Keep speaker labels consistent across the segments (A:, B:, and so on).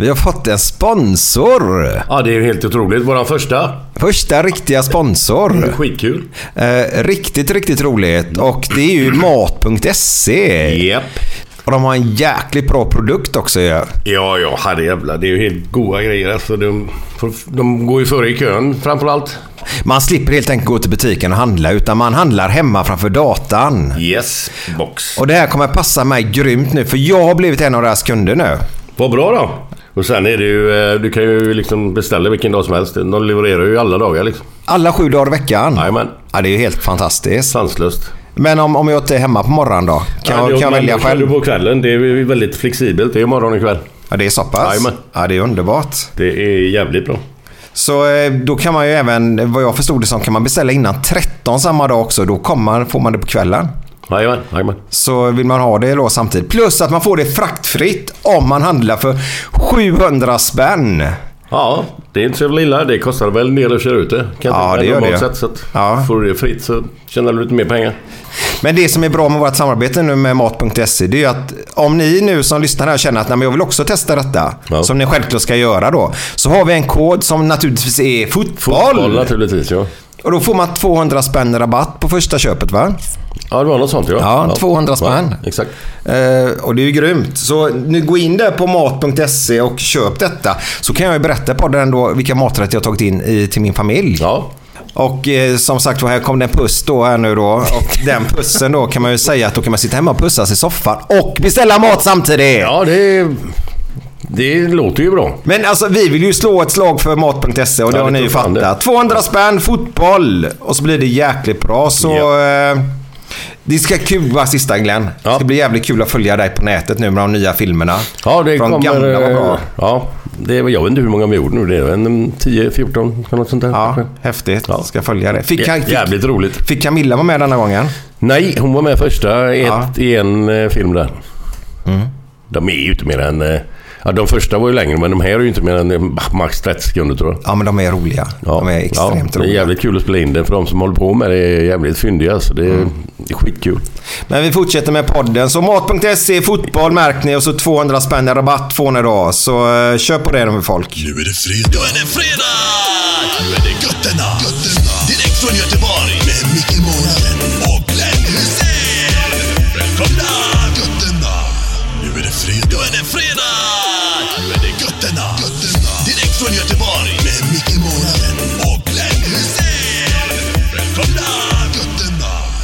A: Vi har fått en sponsor.
B: Ja, det är ju helt otroligt. Vår första.
A: Första riktiga sponsor.
B: Skitkul.
A: Eh, riktigt, riktigt roligt. Och det är ju mat.se.
B: Japp.
A: Och de har en jäkligt bra produkt också ju.
B: Ja, ja, herrejävlar. Det är ju helt goda grejer. Alltså, de, de går ju före i kön framförallt.
A: Man slipper helt enkelt gå till butiken och handla utan man handlar hemma framför datan.
B: Yes, box.
A: Och det här kommer passa mig grymt nu för jag har blivit en av deras kunder nu.
B: Vad bra då. Och sen är det ju, eh, du kan ju liksom beställa vilken dag som helst. De levererar ju alla dagar liksom.
A: Alla sju dagar i veckan?
B: Jajamän.
A: Ja, det är ju helt fantastiskt.
B: Sanslöst.
A: Men om, om jag inte är hemma på morgonen då? Kan,
B: Ja,
A: jag, kan jag välja själv?
B: du på kvällen. Det är väldigt flexibelt. Det är morgon och kväll.
A: Ja, det är så pass?
B: Jajamän.
A: Ja, det är underbart.
B: Det är jävligt bra.
A: Så eh, då kan man ju även, vad jag förstod det som, kan man beställa innan 13 samma dag också. Då kommer, får man det på kvällen.
B: Jajamän, jajamän.
A: Så vill man ha det då samtidigt. Plus att man får det fraktfritt om man handlar för 700 spänn.
B: Ja, det är inte så jävla illa. Det kostar väl en del att köra ut det. Kan
A: Ja, det gör det.
B: Sett, så
A: Ja.
B: Får du det fritt så tjänar du lite mer pengar.
A: Men det som är bra med vårt samarbete nu med Mat.se det är att om ni nu som lyssnar här känner att Nej, men jag vill också testa detta,
B: Ja.
A: som ni självklart ska göra då, så har vi en kod som naturligtvis är fotboll.
B: Fotboll naturligtvis, ja.
A: Och då får man 200 spänn rabatt på första köpet va?
B: Ja, det var något sånt ja.
A: Ja, 200 spänn.
B: Ja, exakt.
A: Eh, och det är ju grymt. Så nu gå in där på mat.se och köp detta. Så kan jag ju berätta på den då vilka maträtter jag tagit in i, till min familj.
B: Ja.
A: Och eh, som sagt här kom det en puss då här nu då. Och den pussen då kan man ju säga att då kan man sitta hemma och pussas i soffan och beställa mat samtidigt.
B: Ja, det, det låter ju bra.
A: Men alltså vi vill ju slå ett slag för mat.se och det
B: Ja,
A: har ni ju fattat.
B: det.
A: 200 spänn, fotboll och så blir det jäkligt bra. Så eh, det ska kul vara sista Glenn. Det ska
B: Ja.
A: bli jävligt kul att följa dig på nätet nu med de nya filmerna.
B: Ja, det
A: de
B: kommer...
A: gamla var bra.
B: eh, Ja, det är, jag vet inte hur många vi gjort nu. Det är en 10, 14, något sånt där.
A: Ja, häftigt.
B: Ja.
A: Ska följa det. Fick, fick,
B: Jävligt roligt.
A: fick Camilla vara med denna gången?
B: Nej, hon var med första ett,
A: Ja.
B: i en eh, film där.
A: Mm.
B: De är ju inte mer än... eh, Ja, de första var ju längre, men de här är ju inte mer än eh, max 30 sekunder tror jag.
A: Ja, men de är roliga. De är extremt
B: ja, det är
A: roliga.
B: jävligt kul att spela in det. För de som håller på med det är jävligt fyndiga. Så det är,
A: Mm.
B: det är skitkul.
A: Men vi fortsätter med podden. Så mat.se, fotboll märk ni och så 200 spänn i rabatt får ni då. Så uh, kör på det nu folk.
C: Nu är det fredag. Nu är det fredag! Nu är det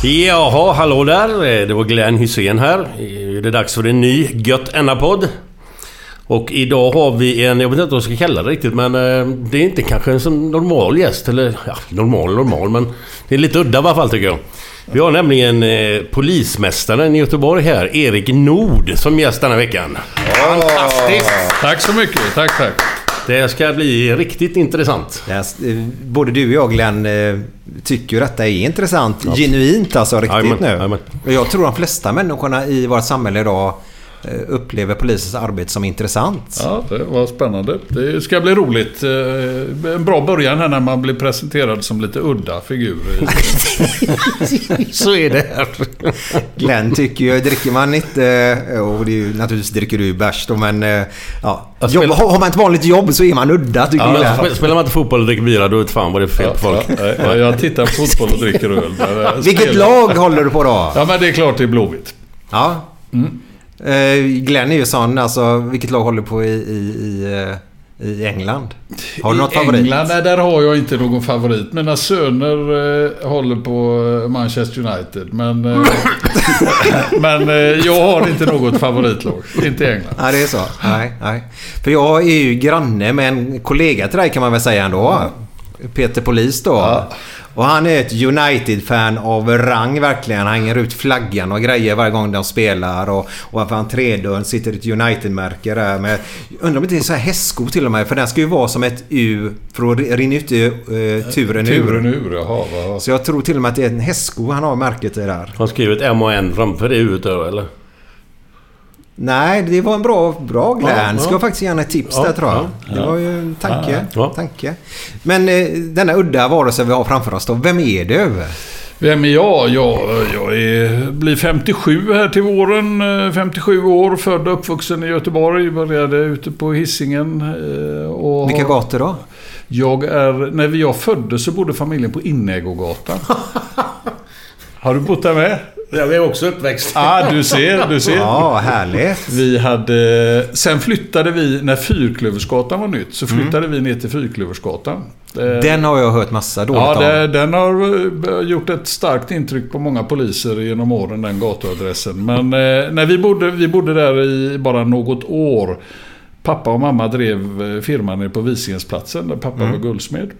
B: Jaha, hallå där. Eh, Det var Glenn Hysén här. Eh, Det är dags för en ny Gött Enna-podd. Och idag har vi en, jag vet inte vad jag ska kalla det riktigt, men eh, det är inte kanske en som normal gäst. Eller ja, normal normal, men det är lite udda i alla fall tycker jag. Vi har nämligen eh, polismästaren i Göteborg här, Erik Nord, som gäst denna veckan. Fantastiskt!
D: Tack så mycket. Tack, tack.
B: Det ska bli riktigt intressant.
A: Yes, eh, både du och jag Glenn eh, tycker ju detta är intressant. Genuint alltså, riktigt
B: Jajamän,
A: nu. Och jag tror de flesta människorna i vårt samhälle idag
E: upplever polisens arbete som intressant.
D: Ja, det var spännande. Det ska bli roligt. Eh, En bra början här när man blir presenterad som lite udda figur.
B: Så är det här.
E: Glenn tycker ju, dricker man inte, eh, och det är ju, naturligtvis dricker du bärs då, men eh, ja. Jobb, har man ett vanligt jobb så är man udda tycker
B: Ja,
E: jag.
B: spelar man inte fotboll och dricker bira då vet fan vad det är för fel på folk.
D: Ja, ja, jag tittar på fotboll och dricker öl.
E: Vilket lag håller du på då?
D: Ja, men det är klart det är Blåvitt.
E: Ja. Eh, Glenn är ju sån, alltså vilket lag håller på i, i, i, eh, i England? Har du något
D: I
E: favorit?
D: England, nej, där har jag inte någon favorit. Mina söner eh, håller på Manchester United. Men, eh, men eh, jag har inte något favoritlag. Inte i England.
E: Nej, det är så. Nej, nej. För jag är ju granne med en kollega till dig kan man väl säga ändå. Peter Polis då.
D: Ja.
E: Och han är ett United-fan av rang verkligen. Han hänger ut flaggan och grejer varje gång de spelar. Och, och på entrédörren sitter ett United-märke där. Men jag undrar om det är så här hästsko till och med. För den ska ju vara som ett U för att rinna ut uh, turen ur.
D: Turen ur, jaha. Vad,
E: Så jag tror till och med att det är en hästsko han har märket i där.
B: Han skriver ett M och N framför det huvudet då, eller?
E: Nej, det var en bra, bra Glenn.
B: Ja,
E: Ska
B: ja.
E: jag faktiskt honom ett tips
B: Ja,
E: där tror jag.
B: ja,
E: Det var ju en tanke. Tanke. Men eh, denna udda varelse vi har framför oss då. Vem är du?
D: Vem är jag? Jag, jag är, blir 57 här till våren. eh, 57 år, född och uppvuxen i Göteborg. Började ute på Hisingen. eh, Och
E: Vilka gator då?
D: Jag är... När jag föddes så bodde familjen på Inägogatan. Har du bott där med?
B: Ja, vi är också uppväxt.
D: ah, du ser, du ser.
E: Ja, härligt.
D: Vi hade... Sen flyttade vi, när Fyrklöversgatan var nytt, så flyttade vi ner till Fyrklöversgatan. Eh,
E: Den har jag hört massa dåligt
D: Ja,
E: om.
D: det, den har eh, gjort ett starkt intryck på många poliser genom åren, den gatuadressen. Men eh, när vi bodde, vi bodde där i bara något år. Pappa och mamma drev firman nere på Visingensplatsen, där pappa var guldsmed.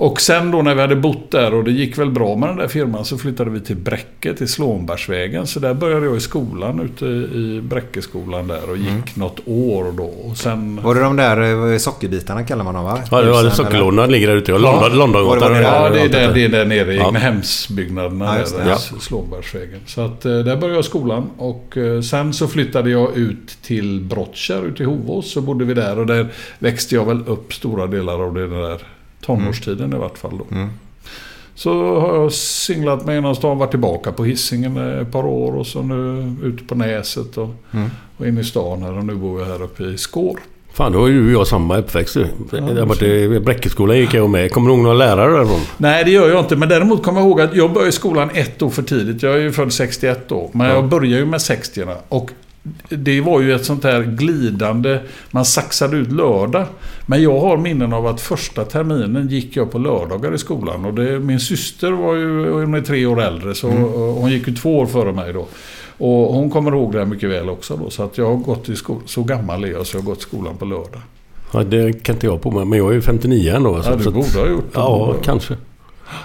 D: Och sen då när vi hade bott där och det gick väl bra med den där firman så flyttade vi till Bräcke, till Slånbergsvägen. Så där började jag i skolan ute i Bräckeskolan där och gick något år då. Och sen...
E: Var det de där eh, sockerbitarna kallar man dem va?
B: Ja, det var
E: Husen,
B: sockerlådorna ligger där ute.
E: Ja.
B: London, Londongatan.
E: Det
D: Ja, det är där, det är där nere
B: Ja.
D: hemsbyggnaderna
E: Ja, just det.
D: där,
E: Ja.
D: Slånbergsvägen. Så att eh, där började jag skolan och eh, sen så flyttade jag ut till Brottkärr ute i Hovås. Så bodde vi där och där växte jag väl upp stora delar av det där tonårstiden i vart fall då.
E: Mm.
D: Så har jag singlat mig genom stan, varit tillbaka på Hisingen ett par år och så nu ute på Näset och,
E: Mm.
D: och in i stan här och nu bor jag här uppe i Skår.
B: Fan, då är ju jag samma uppväxt du. I Bräckeskolan gick jag med. Kommer du ihåg några lärare därifrån?
D: Nej, det gör jag inte. Men däremot kommer jag ihåg att jag började i skolan ett år för tidigt. Jag är ju född 61 då. Men jag började ju med 60 Och det var ju ett sånt här glidande... Man saxade ut lördag. Men jag har minnen av att första terminen gick jag på lördagar i skolan. Och det, min syster var ju hon är tre år äldre. Så och hon gick ju två år före mig då. Och hon kommer ihåg det här mycket väl också då. Så att jag har gått i skolan. Så gammal är jag så jag har gått i skolan på lördag.
B: Ja, det kan inte jag på mig. Men jag är ju 59 ändå.
D: Ja, du
B: så-
D: borde ha gjort det.
B: Ja, kanske.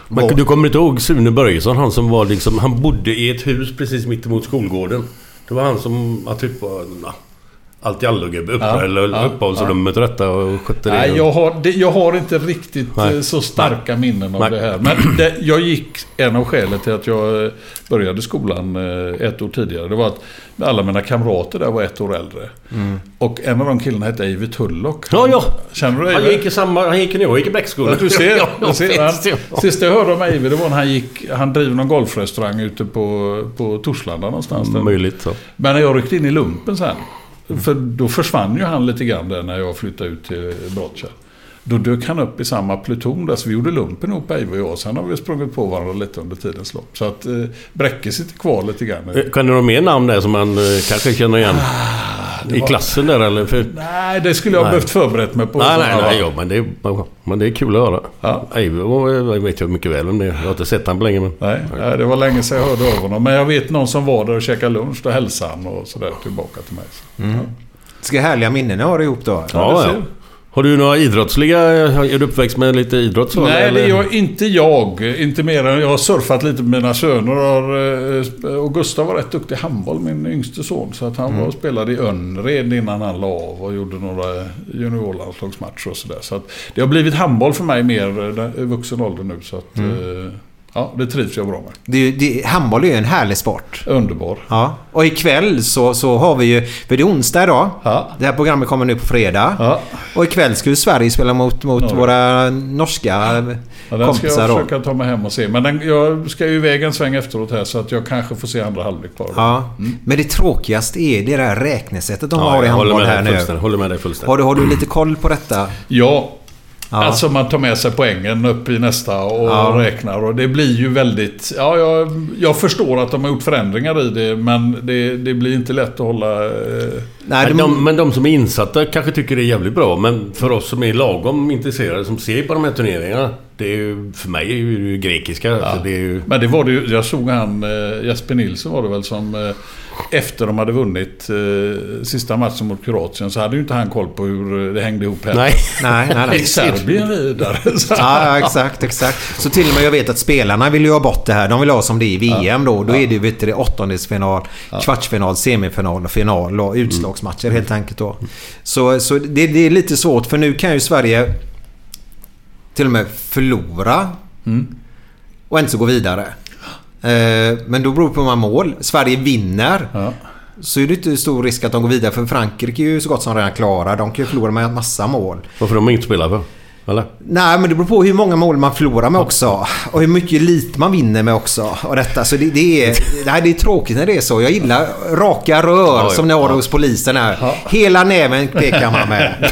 B: Men du kommer inte ihåg Sune Börjesson? Han som var liksom... Han bodde i ett hus precis mitt emot skolgården. Det var han som var typ var allt i allugubbe. Uppe,
D: Ja,
B: eller
D: ja,
B: uppehållsrummet och detta och skötte det.
D: Nej, jag har, det, jag har inte riktigt
B: Nej.
D: eh, så starka minnen av
B: Nej.
D: det här. Men det, jag gick, en av skälen till att jag eh, började skolan eh, ett år tidigare, det var att alla mina kamrater där var ett år äldre. Och en av de killarna hette Eivi Tullock.
B: Ja, ja.
D: Känner du
B: Han
D: Eivi?
B: gick i samma... Han gick när jag gick i Bräckskolan.
D: Ja, du ser.
B: ja,
D: ser. Han,
B: ja.
D: sista jag hörde om Eivi, det var när han gick... Han driver någon golfrestaurang ute på, på Torslanda någonstans. där.
B: Möjligt så.
D: Men när jag ryckte in i lumpen sen. För då försvann ju han lite grann där när jag flyttade ut till Brottkärr. Då dök han upp i samma pluton där, så vi gjorde lumpen ihop Eivi och jag. Sen har vi sprungit på varandra lite under tidens lopp. Så att eh, Bräcke sitter kvar lite grann.
B: Eh, Kan du ha mer namn där som man eh, kanske känner igen? I
D: var-
B: klassen där eller? För...
D: Nej, det skulle jag ha
B: Nej.
D: behövt förberett mig på.
B: Nej, nej, nej.
D: ja.
B: Men, det är, men det är kul att höra.
D: Ja.
B: Eivi var- vet jag mycket väl om det. Jag har inte sett honom på länge men...
D: Nej, nej, det var länge sedan jag hörde av honom. Men jag vet någon som var där och käkade lunch. Då hälsade han och sådär tillbaka till mig. Så.
E: Ska härliga minnen ni har ihop då?
D: Ja,
B: Ja. Har du några idrottsliga... Är du uppväxt med lite idrott så?
D: Nej,
B: eller?
D: det jag, inte jag. Inte mer än jag har surfat lite med mina söner. Och, eh, och Gustav var rätt duktig i handboll, min yngste son. Så att han var och spelade i Önnered innan han la av och gjorde några juniorlandslagsmatcher och sådär. Så att det har blivit handboll för mig mer eh, i vuxen ålder nu. Så att, eh, Ja, det trivs jag bra med.
E: Det, det, handboll är ju en härlig sport.
D: Underbar.
E: Ja. Och ikväll så, så har vi ju... För det är onsdag idag.
D: Ja.
E: Det här programmet kommer nu på fredag.
D: Ja.
E: Och ikväll ska ju Sverige spela mot, mot
D: Norge.
E: våra norska
D: Ja, den ska
E: kompisar
D: jag
E: då.
D: försöka ta mig hem och se. Men den, jag ska ju iväg en sväng efteråt här så att jag kanske får se andra halvlek bara.
E: Ja. Men det tråkigaste är det där räknesättet de
B: Ja,
E: har i
B: jag
E: handboll här
B: dig
E: nu.
B: fullständigt. Håller med dig fullständigt.
E: Har du, har du lite koll på detta?
D: Ja.
E: Ja.
D: Alltså man tar med sig poängen upp i nästa och
E: Ja.
D: räknar. Och det blir ju väldigt... Ja, jag, jag förstår att de har gjort förändringar i det. Men det, det blir inte lätt att hålla... Eh,
E: Nej,
B: Men
E: de,
B: de, men de som är insatta kanske tycker det är jävligt bra. Men för oss som är lagom intresserade, som ser på de här turneringarna. Det är ju, för mig är det ju grekiska. Så det är ju,
D: men det var det ju... Jag såg han... Eh, Jesper Nilsson var det väl som... Eh, efter de hade vunnit eh, sista matchen mot Kroatien så hade ju inte han koll på hur det hängde ihop här.
B: nej.
E: nej, nej, nej.
D: Serbien vidare? Så-
E: Ja, ja, exakt, exakt. Så till och med jag vet att spelarna vill ju ha bort det här. De vill ha som det är i VM då. Då är det ju vet du, åttondelsfinal, kvartsfinal, semifinal och final och utslagsmatcher helt enkelt då. Så, så det, det är lite svårt för nu kan ju Sverige till och med förlora och inte så gå vidare. Eh, Men då beror det på hur många mål. Sverige vinner.
D: Ja.
E: Så är det inte stor risk att de går vidare för Frankrike är ju så gott som redan klara. De kan ju förlora med en massa mål.
B: Varför de inte spelar för? Eller?
E: Nej, men det beror på hur många mål man förlorar med också. Och hur mycket lite man vinner med också. Och detta. Så det, det, är, nej, det är tråkigt när det är så. Jag gillar raka rör
B: Ja,
E: som ni har hos polisen här. Hela näven pekar man med.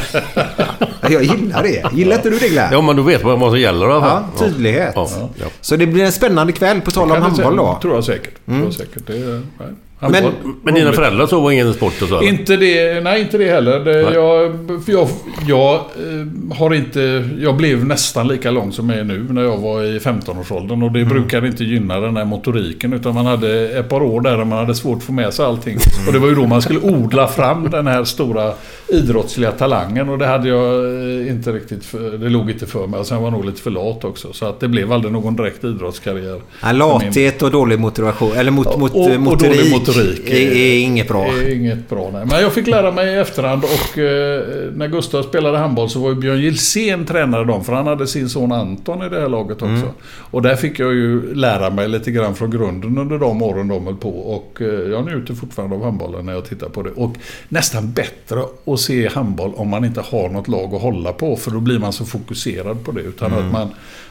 E: Jag gillar det. Gillar inte du det Glenn?
B: Ja, men då vet vad som gäller i alla fall.
E: Ja, tydlighet.
B: Ja, ja.
E: Så det blir en spännande kväll på tal om handboll då.
D: tror jag säkert. Tror jag säkert. Det, är- nej.
E: Men-
B: Men dina föräldrar så var ingen sport och så? eller?
D: Inte det, nej inte det heller. Det, jag, jag, jag eh, har inte... Jag blev nästan lika lång som jag är nu när jag var i 15-årsåldern. Och det brukade inte gynna den här motoriken. Utan man hade ett par år där man hade svårt att få med sig allting. Och det var ju då man skulle odla fram den här stora idrottsliga talangen. Och det hade jag eh, inte riktigt... För, det låg inte för mig. Och sen var jag nog lite för lat också. Så att det blev aldrig någon direkt idrottskarriär.
E: Ja, lathet och dålig motivation. Eller mot, mot,
D: Och- och
E: motorik.
D: dålig motorik.
E: Är, är inget bra.
D: Är inget bra nej. Men jag fick lära mig i efterhand och eh, när Gustav spelade handboll så var ju Björn Gilsén tränare dem. För han hade sin son Anton i det här laget också.
E: Mm.
D: Och där fick jag ju lära mig lite grann från grunden under de åren de höll på. Och eh, jag njuter fortfarande av handbollen när jag tittar på det. Och nästan bättre att se handboll om man inte har något lag att hålla på. För då blir man så fokuserad på det. Utan
E: Mm.
D: att man,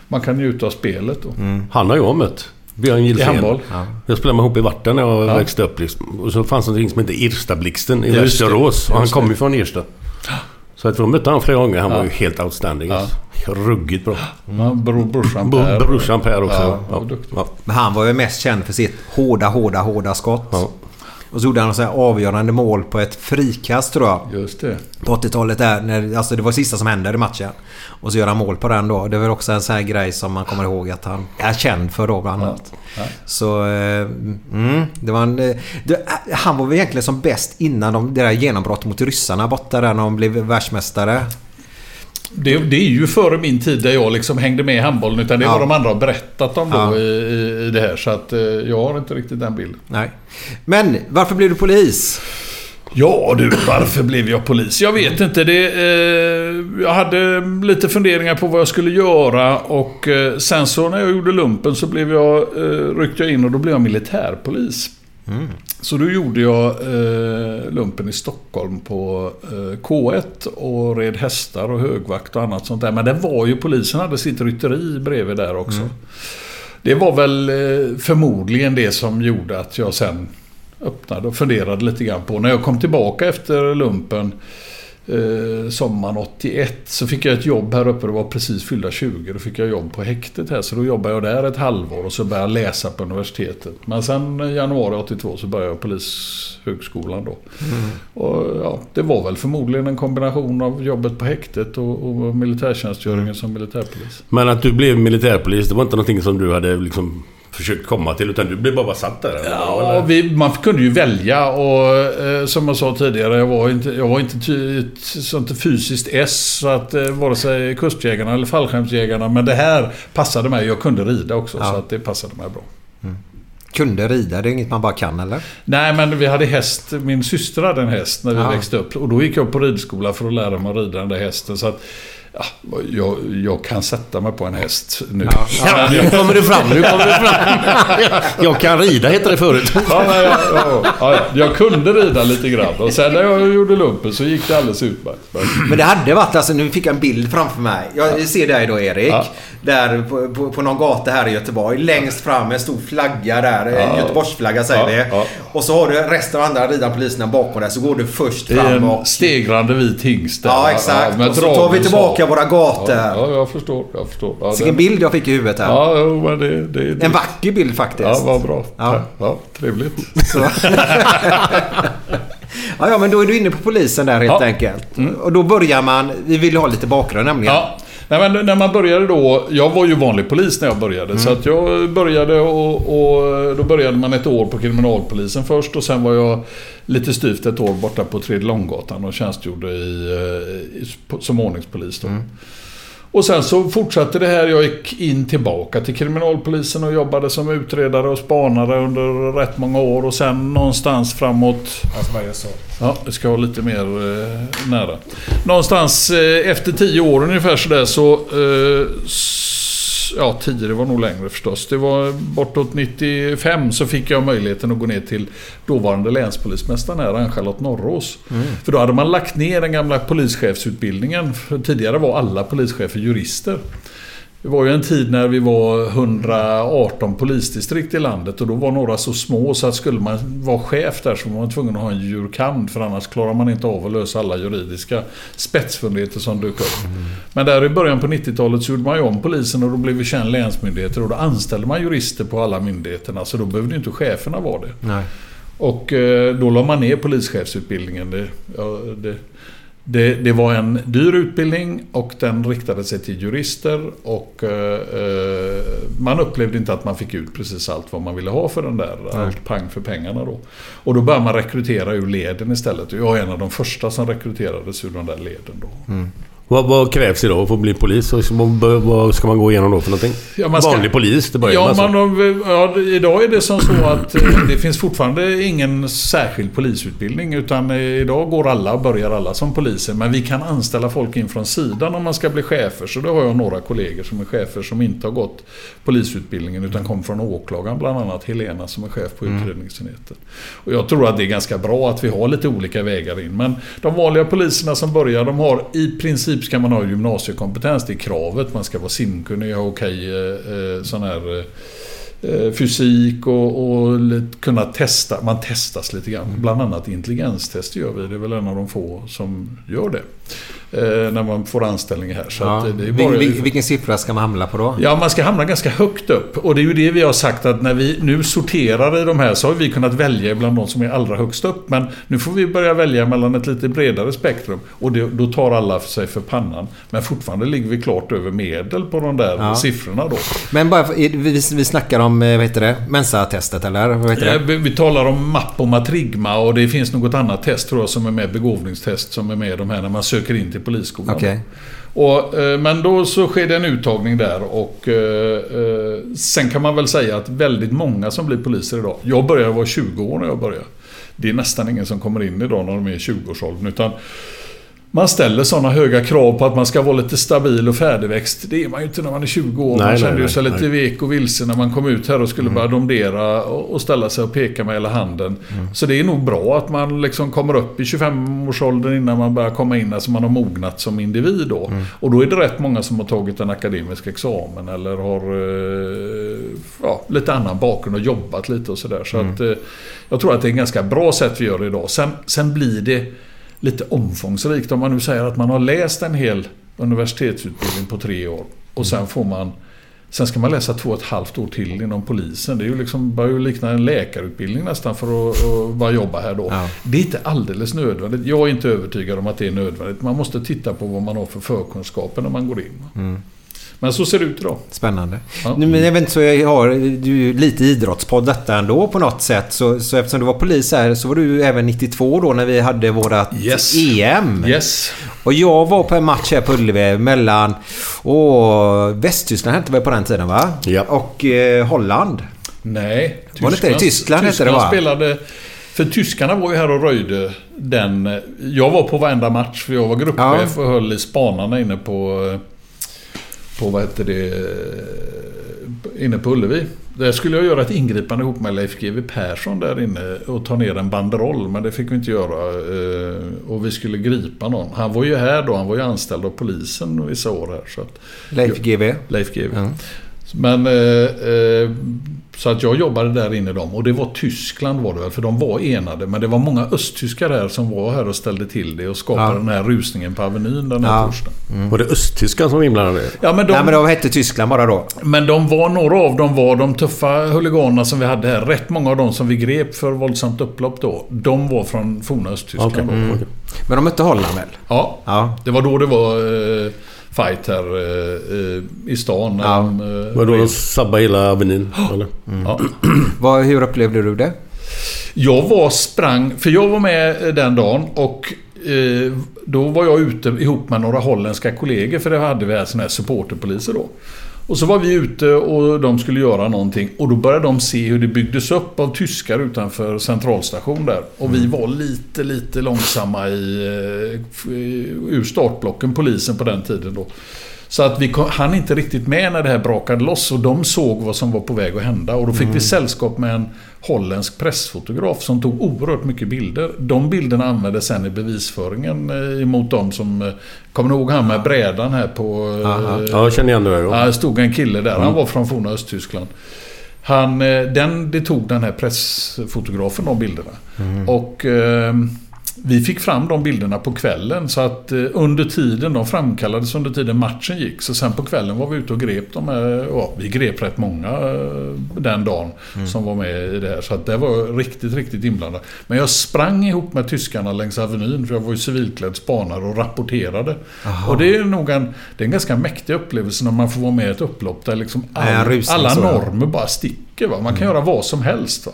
D: man kan njuta av spelet. Då.
B: Han har jag mött. Björn Gilsén.
D: I handboll?
B: Jag spelade med ihop i Varten när jag
D: Ja.
B: växte upp. Liksom. Och så fanns det någonting som hette Irstablixten i Västerås. Och han kom ju från Irsta. Så att vi mötte han flera gånger. Han
D: Ja.
B: var ju helt outstanding.
D: Ja.
B: Ruggigt bra.
D: Mm. Bror, brorsan
B: Bro-
D: Per.
B: Brorsan Per också.
D: Ja,
B: Ja. Ja.
E: Men han var ju mest känd för sitt hårda, hårda, hårda skott. Och så gjorde han sån här avgörande mål på ett frikast tror jag.
D: Just det.
E: På 80-talet där. När, alltså det var det sista som hände i matchen. Och så gör han mål på den då. Det var också en sån här grej som man kommer ihåg att han är känd för då bland annat.
D: Ja.
E: Så... Eh, mm, det var en, eh, det, eh, han var väl egentligen som bäst innan de, det där genombrottet mot ryssarna borta där när de blev världsmästare.
D: Det, det är ju före min tid där jag liksom hängde med i handbollen. Utan det är
E: Ja.
D: vad de andra har berättat om då
E: Ja.
D: i, i, det här. Så att eh, jag har inte riktigt den bilden.
E: Nej. Men varför blev du polis?
D: Ja du, varför blev jag polis? Jag vet inte. Det, eh, jag hade lite funderingar på vad jag skulle göra. Och eh, sen så när jag gjorde lumpen så blev jag, eh, ryckte jag in och då blev jag militärpolis. Så då gjorde jag eh, lumpen i Stockholm på eh, K1 och red hästar och högvakt och annat sånt där. Men det var ju polisen hade sitt rytteri bredvid där också. Det var väl eh, förmodligen det som gjorde att jag sen öppnade och funderade lite grann på. När jag kom tillbaka efter lumpen eh, sommaren 81 så fick jag ett jobb här uppe. Det var precis fyllda 20. Då fick jag jobb på häktet här. Så då jobbade jag där ett halvår och så började jag läsa på universitetet. Men sen januari 82 så började jag Polishögskolan då. Och, ja, det var väl förmodligen en kombination av jobbet på häktet och, och militärtjänstgöringen som militärpolis.
B: Men att du blev militärpolis, det var inte någonting som du hade liksom försökt komma till. Utan du blev bara satt där?
D: Ja,
B: Eller?
D: vi, man kunde ju välja och eh, som jag sa tidigare, jag var inte, jag var inte ty, ett sånt fysiskt S så att eh, vare sig kustjägarna eller fallskärmsjägarna. Men det här passade mig. Jag kunde rida också
E: Ja.
D: så att det passade mig bra.
E: Kunde rida, det är inget man bara kan eller?
D: Nej, men vi hade häst. Min syster hade en häst när vi
E: Ja.
D: växte upp. Och då gick jag på ridskola för att lära mig att rida den där hästen. Så att Ja, jag, jag kan sätta mig på en häst nu.
B: Ja, nu kommer det fram, nu kommer det fram. Jag kan rida heter det förut.
D: Ja, nej, ja, ja, ja, jag kunde rida lite grann. Och sen när jag gjorde lumpen så gick det alldeles utmärkt. Men-
E: Men det hade varit, alltså nu fick jag en bild framför mig. Jag ser dig då Erik.
D: Ja.
E: Där på, på, på någon gata här i Göteborg. Längst fram en stor flagga där. En
D: Ja.
E: Göteborgsflagga säger vi.
D: ja.
E: Och så har du resten av andra riddarpoliserna bakom dig. Så går du först
D: Det är
E: fram
D: en
E: och...
D: stegrande vit hingst där.
E: Ja exakt. och så tar vi tillbaka
D: av.
E: våra gator.
D: Ja, ja, jag förstår. Jag förstår. Ja,
E: Vilken bild jag fick i huvudet här.
D: Ja, jo, men det, det, det.
E: En vacker bild faktiskt.
D: Ja, vad bra.
E: Ja.
D: Ja. Trevligt.
E: Ja, ja, men då är du inne på polisen där helt
D: Ja.
E: enkelt. Och då börjar man... Vi vill ha lite bakgrund nämligen.
D: Ja. Nej, men när man började då, jag var ju vanlig polis när jag började. Så att jag började och, och då började man ett år på kriminalpolisen först och sen var jag lite styvt ett år borta på Tredje Långgatan och tjänstgjorde i, eh, i, som ordningspolis då. Och sen så fortsatte det här. Jag gick in tillbaka till kriminalpolisen och jobbade som utredare och spanare under rätt många år. Och sen någonstans framåt... Ja, det ska vara lite mer eh, nära. Någonstans eh, efter tio år ungefär sådär så... Eh, s- ja, tio det var nog längre förstås. Det var bortåt 95 så fick jag möjligheten att gå ner till dåvarande länspolismästaren här, Ann-Charlotte Norrås. För då hade man lagt ner den gamla polischefsutbildningen. För tidigare var alla polischefer jurister. Det var ju en tid när vi var 118 polisdistrikt i landet och då var några så små så att skulle man vara chef där så var man tvungen att ha en jurkand för annars klarar man inte av att lösa alla juridiska spetsfundigheter som dök upp. Men där i början på 90-talet så gjorde man ju om polisen och då blev vi känd länsmyndigheter och då anställde man jurister på alla myndigheterna så då behövde inte cheferna vara det.
E: Nej.
D: Och eh, då la man ner polischefsutbildningen. Det, ja, det, det, det var en dyr utbildning och den riktade sig till jurister och eh, eh, man upplevde inte att man fick ut precis allt vad man ville ha för den där. Allt pang för pengarna då. Och då började man rekrytera ur leden istället. Jag är en av de första som rekryterades ur de där leden då.
B: Vad, vad krävs idag för att bli polis? Vad, ska man gå igenom då för någonting?
D: Ja, man ska-
B: Vanlig polis, det börjar
D: Ja,
B: alltså.
D: man, ja, idag är det som så att eh, det finns fortfarande ingen särskild polisutbildning. Utan eh, idag går alla och börjar alla som poliser. Men vi kan anställa folk in från sidan om man ska bli chefer. Så då har jag några kollegor som är chefer som inte har gått polisutbildningen utan kom från åklagaren. Bland annat Helena som är chef på utredningsenheten. Och jag tror att det är ganska bra att vi har lite olika vägar in. Men de vanliga poliserna som börjar, de har i princip Typ ska man ha gymnasiekompetens. Det är kravet. Man ska vara simkunnig, ha okej eh, eh sån här eh, eh, fysik och, och kunna testa. Man testas lite grann. Bland annat intelligenstest gör vi. Det är väl en av de få som gör det. Eh, när man får anställning här. Så
E: Ja.
D: eh, det är bara,
E: vil- vilken siffra ska man hamna på då?
D: Ja, man ska hamna ganska högt upp. Och det är ju det vi har sagt att när vi nu sorterar i de här så har vi kunnat välja bland de som är allra högst upp. Men nu får vi börja välja mellan ett lite bredare spektrum. Och det, då tar alla för sig för pannan. Men fortfarande ligger vi klart över medel på de där
E: Ja.
D: siffrorna då.
E: Men bara, för- vi, vi snackar om, eh, vad heter det? Mensa-testet eller? Vad heter det?
D: Vi talar om MAP och Matrigma och det finns något annat test tror jag som är med, begåvningstest som är med de här när man söker in till polisskolan.
E: Okej.
D: Och, eh, men då så sker det en uttagning där och eh, eh, sen kan man väl säga att väldigt många som blir poliser idag. Jag började vara 20 år när jag började. Det är nästan ingen som kommer in idag när de är i 20-årsåldern. Utan man ställer sådana höga krav på att man ska vara lite stabil och färdigväxt. Det är man ju inte när man är 20 år.
B: Nej,
D: man
B: nej,
D: kände
B: nej,
D: sig lite
B: nej.
D: vek och vilse när man kom ut här och skulle börja domdera och ställa sig och peka med hela handen. Så det är nog bra att man liksom kommer upp i 25-årsåldern innan man börjar komma in, alltså man har mognat som individ då. Och då är det rätt många som har tagit en akademisk examen eller har eh, ja, lite annan bakgrund och jobbat lite och sådär. Så att eh, jag tror att det är ett ganska bra sätt vi gör idag. Sen, sen blir det lite omfångsrikt om man nu säger att man har läst en hel universitetsutbildning på tre år och sen får man Sen ska man läsa två och ett halvt år till inom polisen. Det är ju liksom, börjar ju likna en läkarutbildning nästan för att, att bara jobba här då.
E: Ja.
D: Det är inte alldeles nödvändigt. Jag är inte övertygad om att det är nödvändigt. Man måste titta på vad man har för förkunskaper när man går in. Men så ser det ut idag.
E: Spännande.
D: Ja.
E: Nu, men jag vet inte, så jag har du lite idrottspodd detta ändå på något sätt. Så, så eftersom du var polis här så var du även 92 då när vi hade vårat
D: Yes.
E: EM.
D: Yes.
E: Och jag var på en match här på Ullevi mellan åh, Västtyskland hette väl på den tiden va?
B: Ja.
E: Och eh, Holland.
D: Nej.
E: Var det inte det? Tyskland hette det, va?
D: spelade För tyskarna var ju här och röjde den... Jag var på varenda match för jag var gruppchef och höll i spanarna inne på... På vad heter det? Inne på Ullevi. Där skulle jag göra ett ingripande ihop med Leif GW Persson där inne och ta ner en banderoll. Men det fick vi inte göra. eh, Och vi skulle gripa någon. Han var ju här då. Han var ju anställd av polisen vissa år här. Så att,
E: Leif GW.
D: Leif GW.
E: Ja.
D: Men eh, eh, så att jag jobbade där inne dem och det var Tyskland var det väl för de var enade. Men det var många östtyskar här som var här och ställde till det och skapade
E: Ja.
D: den här rusningen på Avenyn den här
E: Ja.
D: torsdagen.
B: Var det östtyskan som inblandade?
D: Ja, men de,
E: Nej men de hette Tyskland bara då.
D: men de var, några av dem var de tuffa huliganerna som vi hade här. Rätt många av dem som vi grep för våldsamt upplopp då. De var från forna Östtyskland. Då.
B: Mm.
E: Men de mötte Holland väl?
D: Ja,
E: Ja.
D: det var då det var eh, fight här eh, eh, i stan.
E: Ja.
D: de, eh,
B: Var det då de sabbade hela Avenyn? Eller?
D: ja.
E: Vad, hur upplevde du det?
D: Jag var sprang, för jag var med eh, den dagen och eh, då var jag ute ihop med några holländska kollegor för det hade vi här såna här supporterpoliser då. Och så var vi ute och de skulle göra någonting och då började de se hur det byggdes upp av tyskar utanför centralstation där. Och vi var lite, lite långsamma i, eh, f- ur startblocken, polisen på den tiden då. Så att vi kom, hann inte riktigt med när det här brakade loss och de såg vad som var på väg att hända. Och då fick vi sällskap med en holländsk pressfotograf som tog oerhört mycket bilder. De bilderna användes sen i bevisföringen eh, emot dem som... eh, Kommer ni ihåg han med brädan här på... eh,
E: Aha.
B: Ja, jag känner igen det. Ja.
D: Det stod en kille där. Han var från forna Östtyskland. Han, eh, den, det tog den här pressfotografen de bilderna. Och eh, vi fick fram de bilderna på kvällen. Så att eh, under tiden, de framkallades under tiden matchen gick. Så sen på kvällen var vi ute och grep de här. Ja, vi grep rätt många eh, den dagen som var med i det här. Så att det var riktigt, riktigt inblandat. Men jag sprang ihop med tyskarna längs Avenyn. För jag var ju civilklädd spanare och rapporterade. Och det är nog en, det är en ganska mäktig upplevelse när man får vara med i ett upplopp där liksom all,
E: rusning
D: alla
E: så, ja.
D: normer bara sticker. Va? Man kan göra vad som helst.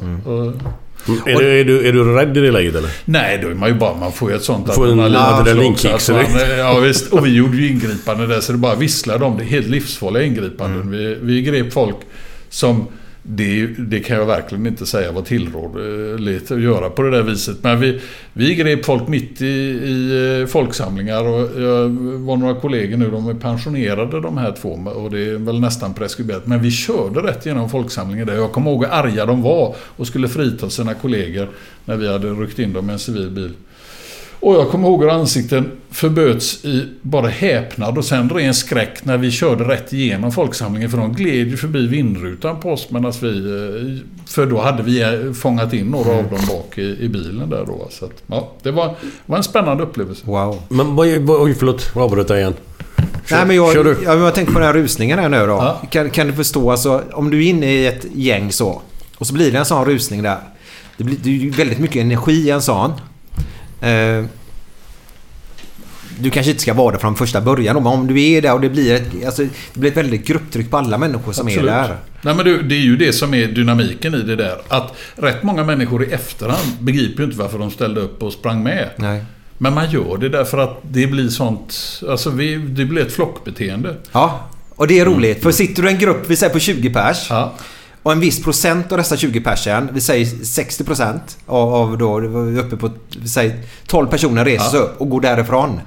D: Och,
B: Är, du, är, du, är du rädd i det läget eller?
D: Nej, då är man ju bara... Man får ju ett sånt
B: Får en adrenalinkick
D: så. Ja, visst. Och vi gjorde ju ingripanden där så det bara visslade om det. Helt livsfarliga ingripanden. Vi, vi grep folk som... Det, det kan jag verkligen inte säga var tillrådligt eh, att göra på det där viset. Men vi, vi grep folk mitt i, i eh, folksamlingar och jag var några kollegor nu, de är pensionerade de här två och det är väl nästan preskriberat. Men vi körde rätt genom folksamlingen där. Jag kommer ihåg hur arga de var och skulle frita sina kollegor när vi hade ryckt in dem i en civil bil. Och jag kommer ihåg hur ansikten förböts i bara häpnad och sen ren skräck när vi körde rätt igenom folksamlingen. För de gled ju förbi vindrutan på oss medan vi... eh, För då hade vi eh, fångat in några av dem bak i, i bilen där då. Så att, ja, det var, var en spännande upplevelse.
E: Wow.
B: Men vad... Oj, förlåt. Jag avbröt dig igen.
E: Nej, men jag,
B: kör
E: jag, jag tänkte på den här rusningen här nu då.
D: Ja.
E: Kan, kan du förstå, alltså, om du är inne i ett gäng så och så blir det en sån rusning där. Det blir det är ju väldigt mycket energi i en sån. Eh, du kanske inte ska vara där från första början men om du är där och det blir ett, alltså, det blir ett väldigt grupptryck på alla människor som är där.
D: Nej, men det, det är ju det som är dynamiken i det där. Att rätt många människor i efterhand begriper ju inte varför de ställde upp och sprang med.
E: Nej.
D: Men man gör det därför att det blir sånt... Alltså vi, det blir ett flockbeteende.
E: Ja, och det är roligt. För sitter du i en grupp, vi säger på 20 pers.
D: Ja.
E: Och en viss procent av dessa 20 persen, vi säger 60 procent av, av då, uppe på, vi säger 12 personer reser sig upp och går därifrån.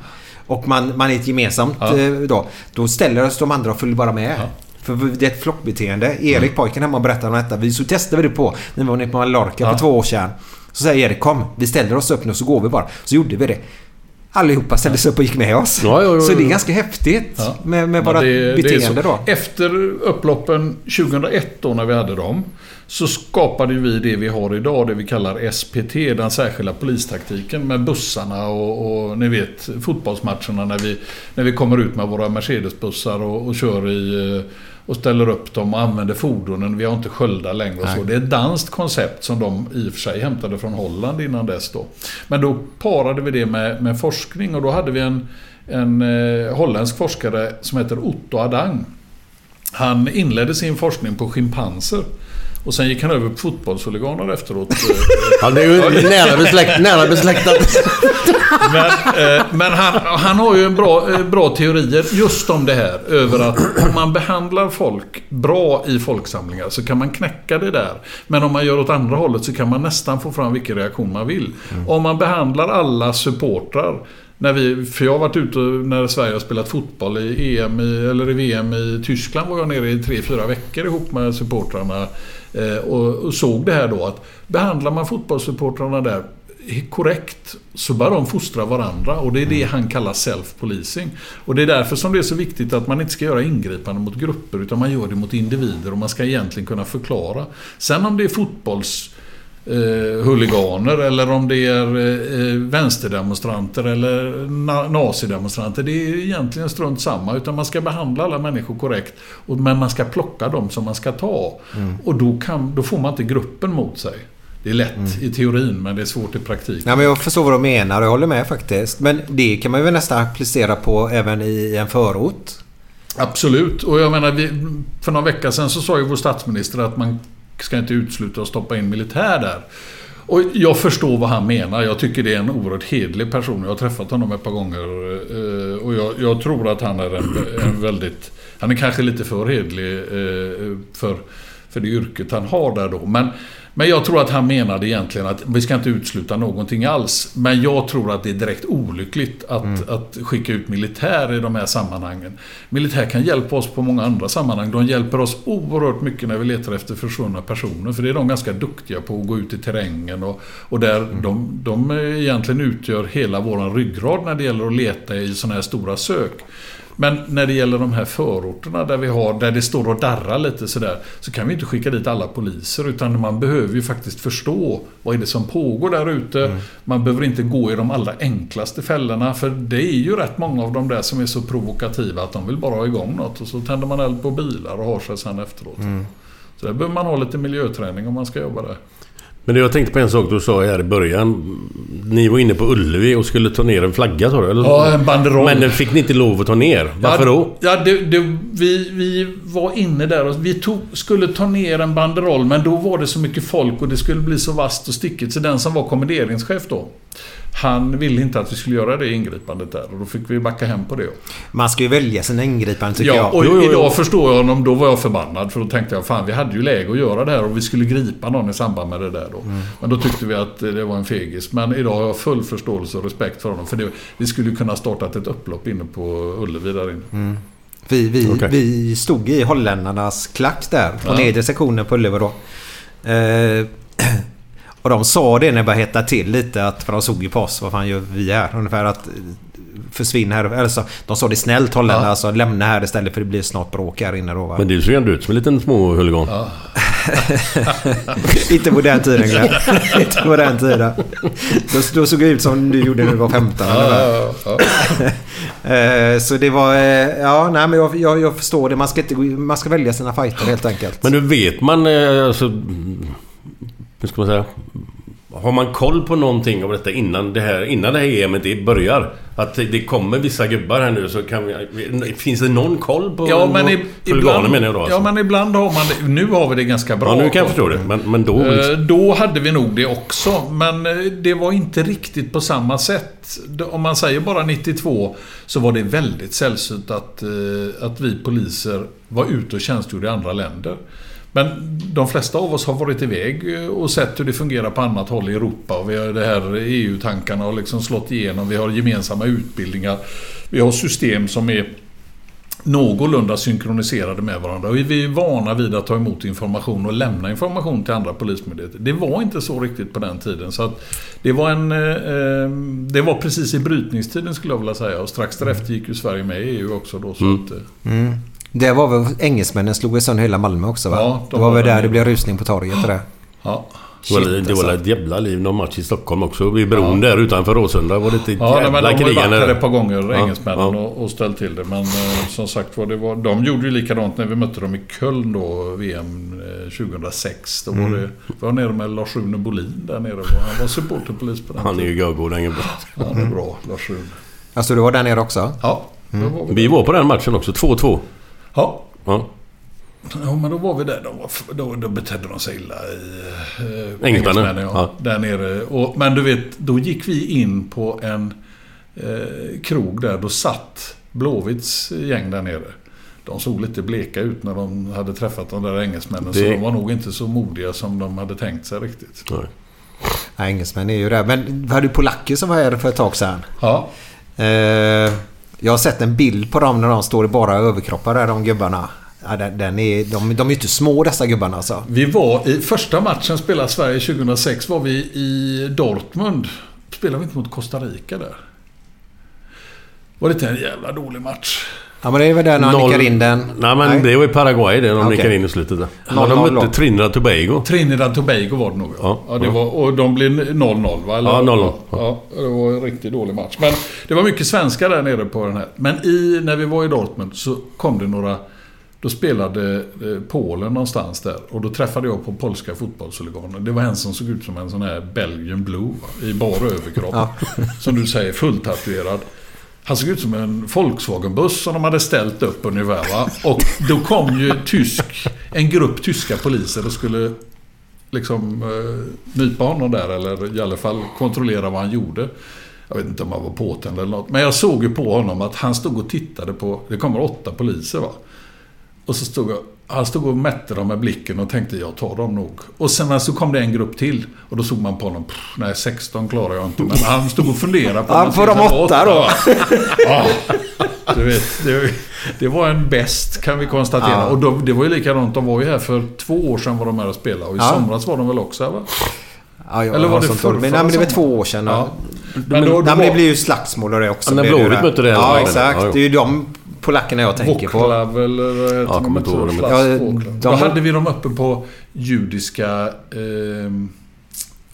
E: Och man, man är ett gemensamt
D: Ja.
E: eh, då. Då ställer oss de andra och följer bara med. För det är ett flockbeteende. Erik, pojken hemma, berättade om detta. Vi så testade vi det på när vi var nere på Mallorca
D: Ja.
E: för två år sedan. Så säger Erik, kom, vi ställer oss upp nu så går vi bara. Så gjorde vi det. Allihopa ställde sig upp och gick med oss.
B: Ja, ja, ja,
E: Så det är ganska häftigt
D: Ja.
E: med, med
D: Ja,
E: våra
D: det-
E: beteende då.
D: Efter upploppen 2001 då när vi hade dem. Så skapade vi det vi har idag, det vi kallar SPT, den särskilda polistaktiken med bussarna och, och ni vet fotbollsmatcherna när vi, när vi kommer ut med våra Mercedesbussar och, och kör i eh, och ställer upp dem och använder fordonen. Vi har inte sköldar längre och så. Det är ett danskt koncept som de i och för sig hämtade från Holland innan dess då. Men då parade vi det med, med forskning och då hade vi en, en eh, holländsk forskare som heter Otto Adang. Han inledde sin forskning på schimpanser. Och sen gick han över på fotbollshuliganer efteråt.
B: Ja, det är ju nära, besläkt, nära besläktat.
D: Men, eh, men han, han har ju en bra, eh, bra teorier just om det här. Över att om man behandlar folk bra i folksamlingar så kan man knäcka det där. Men om man gör åt andra hållet så kan man nästan få fram vilken reaktion man vill. Om man behandlar alla supportrar när vi, för jag har varit ute när Sverige har spelat fotboll i EM i, eller i VM i Tyskland var jag nere i tre fyra veckor ihop med supportrarna och, och såg det här då att behandlar man fotbollssupportrarna där korrekt så bör de fostra varandra och det är det han kallar self-policing. Och det är därför som det är så viktigt att man inte ska göra ingripanden mot grupper utan man gör det mot individer och man ska egentligen kunna förklara. Sen om det är fotbolls eh, huliganer eller om det är eh, vänsterdemonstranter eller na nazidemonstranter. Det är egentligen strunt samma. Utan man ska behandla alla människor korrekt. Och, men man ska plocka dem som man ska ta.
E: Mm.
D: Och då, kan, då får man inte gruppen mot sig. Det är lätt
E: Mm.
D: i teorin men det är svårt i praktiken.
E: Ja, men jag förstår vad du menar och jag håller med faktiskt. Men det kan man ju nästan applicera på även i en förort.
D: Absolut. Och jag menar, vi, för några veckor sedan så sa ju vår statsminister att man ska inte utesluta att stoppa in militär där. Och jag förstår vad han menar. Jag tycker det är en oerhört hedlig person. Jag har träffat honom ett par gånger. Eh, och jag, jag tror att han är en, en väldigt... Han är kanske lite för hedlig eh, för, för det yrket han har där då. Men, men jag tror att han menade egentligen att vi ska inte utesluta någonting alls. Men jag tror att det är direkt olyckligt att, att skicka ut militär i de här sammanhangen. Militär kan hjälpa oss på många andra sammanhang. De hjälper oss oerhört mycket när vi letar efter försvunna personer. För det är de ganska duktiga på att gå ut i terrängen. Och, och där de, de egentligen utgör hela vår ryggrad när det gäller att leta i sådana här stora sök. Men när det gäller de här förorterna där vi har, där det står och darrar lite sådär, så kan vi inte skicka dit alla poliser. Utan man behöver ju faktiskt förstå vad är det som pågår där ute. Man behöver inte gå i de allra enklaste fällorna. För det är ju rätt många av de där som är så provokativa att de vill bara ha igång något. Och så tänder man eld på bilar och har sig sen efteråt. Så där behöver man ha lite miljöträning om man ska jobba där.
B: Men jag tänkte på en sak du sa här i början. Ni var inne på Ullevi och skulle ta ner en flagga sa du? Eller?
D: Ja, en banderoll.
B: Men den fick ni inte lov att ta ner. Varför
D: ja,
B: då?
D: Ja, det, det, vi, vi var inne där och vi tog, skulle ta ner en banderoll men då var det så mycket folk och det skulle bli så vasst och stickigt så den som var kommenderingschef då han ville inte att vi skulle göra det ingripandet där och då fick vi backa hem på det.
E: Man ska ju välja sina ingripanden tycker
D: Ja,
E: jag.
D: och
B: Jo, jo, jo.
D: idag förstår jag honom. Då var jag förbannad. För då tänkte jag, fan vi hade ju läge att göra det här och vi skulle gripa någon i samband med det där då.
E: Mm.
D: Men då tyckte vi att det var en fegis. Men idag har jag full förståelse och respekt för honom. För det, vi skulle kunna startat ett upplopp inne på Ullevi där inne.
E: Mm. Vi, vi,
B: Okej.
E: vi stod i holländarnas klack där på
D: Ja.
E: nedre sektionen på Ullevi då. Eh, och de sa det när det började hetta till lite att, för de såg ju på oss, vad fan gör vi här? Ungefär att eh, försvinn här. Eller så, de sa det snällt holländarna,
D: Ja.
E: alltså lämna här istället för det blir snart bråk här inne då. Va?
B: Men du ser ju ändå ut som en liten småhuligan.
E: Inte på den tiden Glenn. Inte på den tiden. Då, då såg det ut som du gjorde när du var 15 ungefär.
D: Ja, ja, ja.
E: Eh, Så det var... eh, Ja, nej men jag, jag, jag förstår det. Man ska, inte, man ska välja sina fighter helt enkelt.
B: Men nu vet man alltså... Hur ska man säga? Har man koll på någonting av detta innan det här, innan det här EMet börjar? Att det kommer vissa gubbar här nu så kan vi... Finns det någon koll på...
D: Ja, men i,
B: Huliganer
D: ibland,
B: menar jag då alltså.
D: ja, men ibland har man det. Nu har vi det ganska bra.
B: Ja, nu kan jag förstå det. Men, men då...
D: Eh, Då hade vi nog det också, men eh, det var inte riktigt på samma sätt. Om man säger bara 92 så var det väldigt sällsynt att, eh, att vi poliser var ute och tjänstgjorde i andra länder. Men de flesta av oss har varit iväg eh, och sett hur det fungerar på annat håll i Europa. Och vi har det här EU-tankarna och liksom slått igenom. Vi har gemensamma utbildningar. Vi har system som är någorlunda synkroniserade med varandra. Och vi är vana vid att ta emot information och lämna information till andra polismyndigheter. Det var inte så riktigt på den tiden. Så det, var en, eh, eh, det var precis i brytningstiden skulle jag vilja säga. Och strax därefter gick ju Sverige med i EU också. Då, så att, eh,
E: Mm. Det var väl engelsmännen slog väl sönder hela Malmö också va?
D: Ja, de
E: det var väl
D: var-
E: där det blev rusning på torget och det.
D: ja.
B: Det var,
E: Shit,
B: det var
E: alltså.
B: ett jävla liv någon match i Stockholm också. Vid bron där utanför Råsunda var det ett
D: Ja,
B: jävla
D: men de har ju varit här ett par gånger,
B: Ja,
D: engelsmännen,
B: ja.
D: Och, och ställt till det. Men eh, som sagt var, det var, de gjorde ju likadant när vi mötte dem i Köln då, VM eh, 2006. Då
B: Mm.
D: var det, vi var nere med Lars-Rune Bolin där nere. Han var supporterpolis på den
B: Han är ju görgod den gubben.
D: Ja, han är bra, Lars-Rune.
E: Alltså du var där nere också?
D: Ja, då var vi
B: Vi
D: där.
B: var på den matchen också. 2-2.
D: Ja,
B: Ja.
D: Ja, men då var vi där. Var, då, då betedde de sig illa i... Eh,
B: Engelsmännen,
D: ja,
B: ja.
D: Där nere. Och, men du vet, då gick vi in på en eh, krog där. Då satt Blåvitts gäng där nere. De såg lite bleka ut när de hade träffat de där engelsmännen. Så
B: Det-
D: de var nog inte så modiga som de hade tänkt sig riktigt.
B: Nej.
E: Ja, engelsmän är ju det. Men hade ju polacker som var här för ett tag sedan.
D: Ja.
E: Eh, jag har sett en bild på dem när de står i bara överkroppar där, de gubbarna. Ja, den, den är, de, de är ju inte små dessa gubbarna alltså.
D: Vi var i första matchen spelade Sverige 2006 var vi i Dortmund. Spelade vi inte mot Costa Rica där? Var det inte en jävla dålig match?
E: Ja men det är väl där när han nickar in den.
B: Nej men det var i Paraguay det de
E: Okej.
B: nickade in i slutet där. Ja, de mötte. Trinidad Tobago.
D: Trinidad Tobago var det nog
B: Ja,
D: ja. det
B: ja.
D: var, och de blev 0-0 va? Eller?
B: Ja, 0-0.
D: Ja, det var en riktigt dålig match. Men det var mycket svenskar där nere på den här. Men i, när vi var i Dortmund så kom det några... Då spelade eh, Polen någonstans där. Och då träffade jag på polska fotbollshuliganer. Det var en som såg ut som en sån här Belgian Blue. Va? I bara överkropp.
E: Ja.
D: Som du säger, fulltatuerad. Han såg ut som en Volkswagen-buss som de hade ställt upp ungefär. Va? Och då kom ju tysk, en grupp tyska poliser och skulle liksom eh, nypa honom där eller i alla fall kontrollera vad han gjorde. Jag vet inte om han var påtänd eller något. Men jag såg ju på honom att han stod och tittade på, det kommer åtta poliser va. Och så stod jag, han stod och mätte dem med blicken och tänkte jag tar dem nog. Och sen så kom det en grupp till. Och då såg man på honom, "Pff, nej 16 klarar jag inte. Men han stod och funderade på... han
E: får de
D: ta
E: åtta då?
D: Ja. Du vet, det, det var en bäst kan vi konstatera.
E: Ja.
D: Och de, det var ju likadant, de var ju här för två år sedan var de här och spelade. Och i
E: Ja.
D: somras var de väl också här va?
E: Ja,
D: Eller var det
E: men,
D: förra
E: nej, men det var två år sedan.
D: Ja.
E: Men,
D: Men då- då
E: nej, men det blir ju slagsmål och det också.
B: Ja, när Blåvitt mötte det
E: Ja, exakt.
B: Ja.
E: Det är ju de polackerna jag tänker på.
D: Voklav eller vad heter
B: Ja,
D: de
B: kommer
D: inte
B: inte ihåg
D: så?
B: dem.
D: Flask-
E: Ja, de-
D: Då hade vi dem uppe på judiska eh,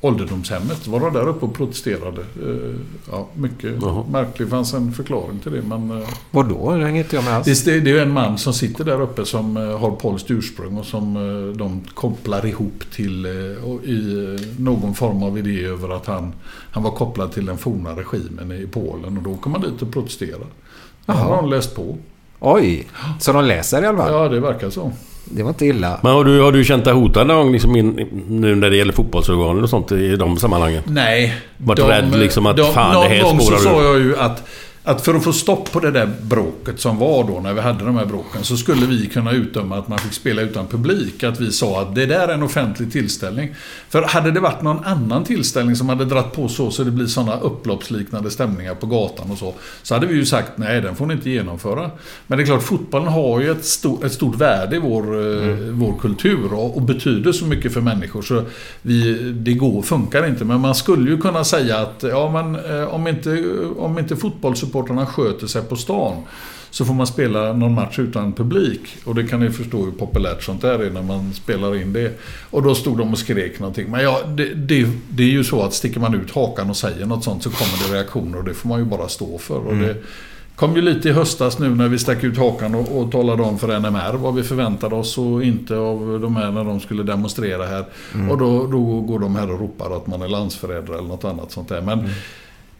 D: ålderdomshemmet. Var de där uppe och protesterade. Eh, ja, mycket
B: Jaha.
D: märkligt. Det fanns en förklaring till det. Men eh,
E: Vadå? Det hänger inte jag med alls.
D: det, det, är en man som sitter där uppe som eh, har polskt ursprung och som eh, de kopplar ihop till eh, och i eh, någon form av idé över att han, han var kopplad till den forna regimen i Polen. Och då kom man dit och protesterade. Det har de läst på.
E: Oj! Så de läser i alla fall?
D: Ja, det verkar så.
E: Det var inte illa.
B: Men har du, har du känt dig hotad någon gång liksom in, nu när det gäller fotbollsorganen och sånt i de sammanhangen?
D: Nej.
B: Varit rädd liksom att fan, det här
D: Någon gång så
B: spårar
D: sa jag ju att, att för att få stopp på det där bråket som var då när vi hade de här bråken så skulle vi kunna utdöma att man fick spela utan publik. Att vi sa att det där är en offentlig tillställning. För hade det varit någon annan tillställning som hade dratt på så så det blir sådana upploppsliknande stämningar på gatan och så. Så hade vi ju sagt nej, den får ni inte genomföra. Men det är klart, fotbollen har ju ett, stort, ett stort värde i vår, eh, vår kultur och, och betyder så mycket för människor. Så vi, det går, funkar inte. Men man skulle ju kunna säga att ja, men, eh, om inte, om inte fotbollssupportrarna sköter sig på stan så får man spela någon match utan publik. Och det kan ni förstå hur populärt sånt där är när man spelar in det. Och då stod de och skrek någonting. Men ja, det, det, det är ju så att sticker man ut hakan och säger något sånt så kommer det reaktioner och det får man ju bara stå för. Och det kom ju lite i höstas nu när vi stack ut hakan och, och talade om för NMR vad vi förväntade oss och inte av de här när de skulle demonstrera här. Och då, då går de här och ropar att man är landsförrädare eller något annat sånt där. Men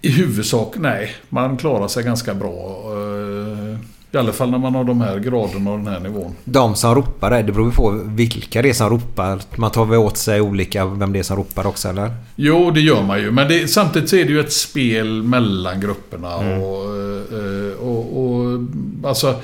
D: i huvudsak, nej. Man klarar sig ganska bra. eh, I alla fall när man har de här graderna och den här nivån.
E: De som ropar, det beror på vilka det är som ropar. Man tar väl åt sig olika vem det är som ropar också eller?
D: Jo, det gör man ju. Men det, samtidigt så är det ju ett spel mellan grupperna. Och, eh, och, och alltså,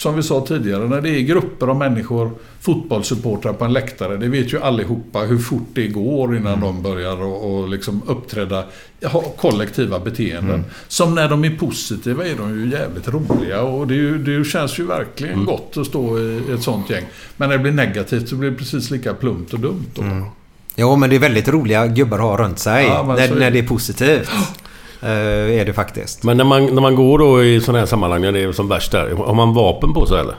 D: som vi sa tidigare, när det är grupper av människor, fotbollssupportrar på en läktare, det vet ju allihopa hur fort det går innan de börjar och, och liksom uppträda, ha kollektiva beteenden. Som när de är positiva är de ju jävligt roliga och det, ju, det känns ju verkligen gott att stå i ett sånt gäng. Men när det blir negativt så blir det precis lika plumpt och dumt. Då.
E: Jo, men det är väldigt roliga gubbar att ha runt sig.
D: Ja,
E: när,
D: är
E: när
D: det
E: är positivt. Eh, är det faktiskt.
B: Men när man, när man går då i sådana här sammanhang när det är som värst där. Har man vapen på sig eller?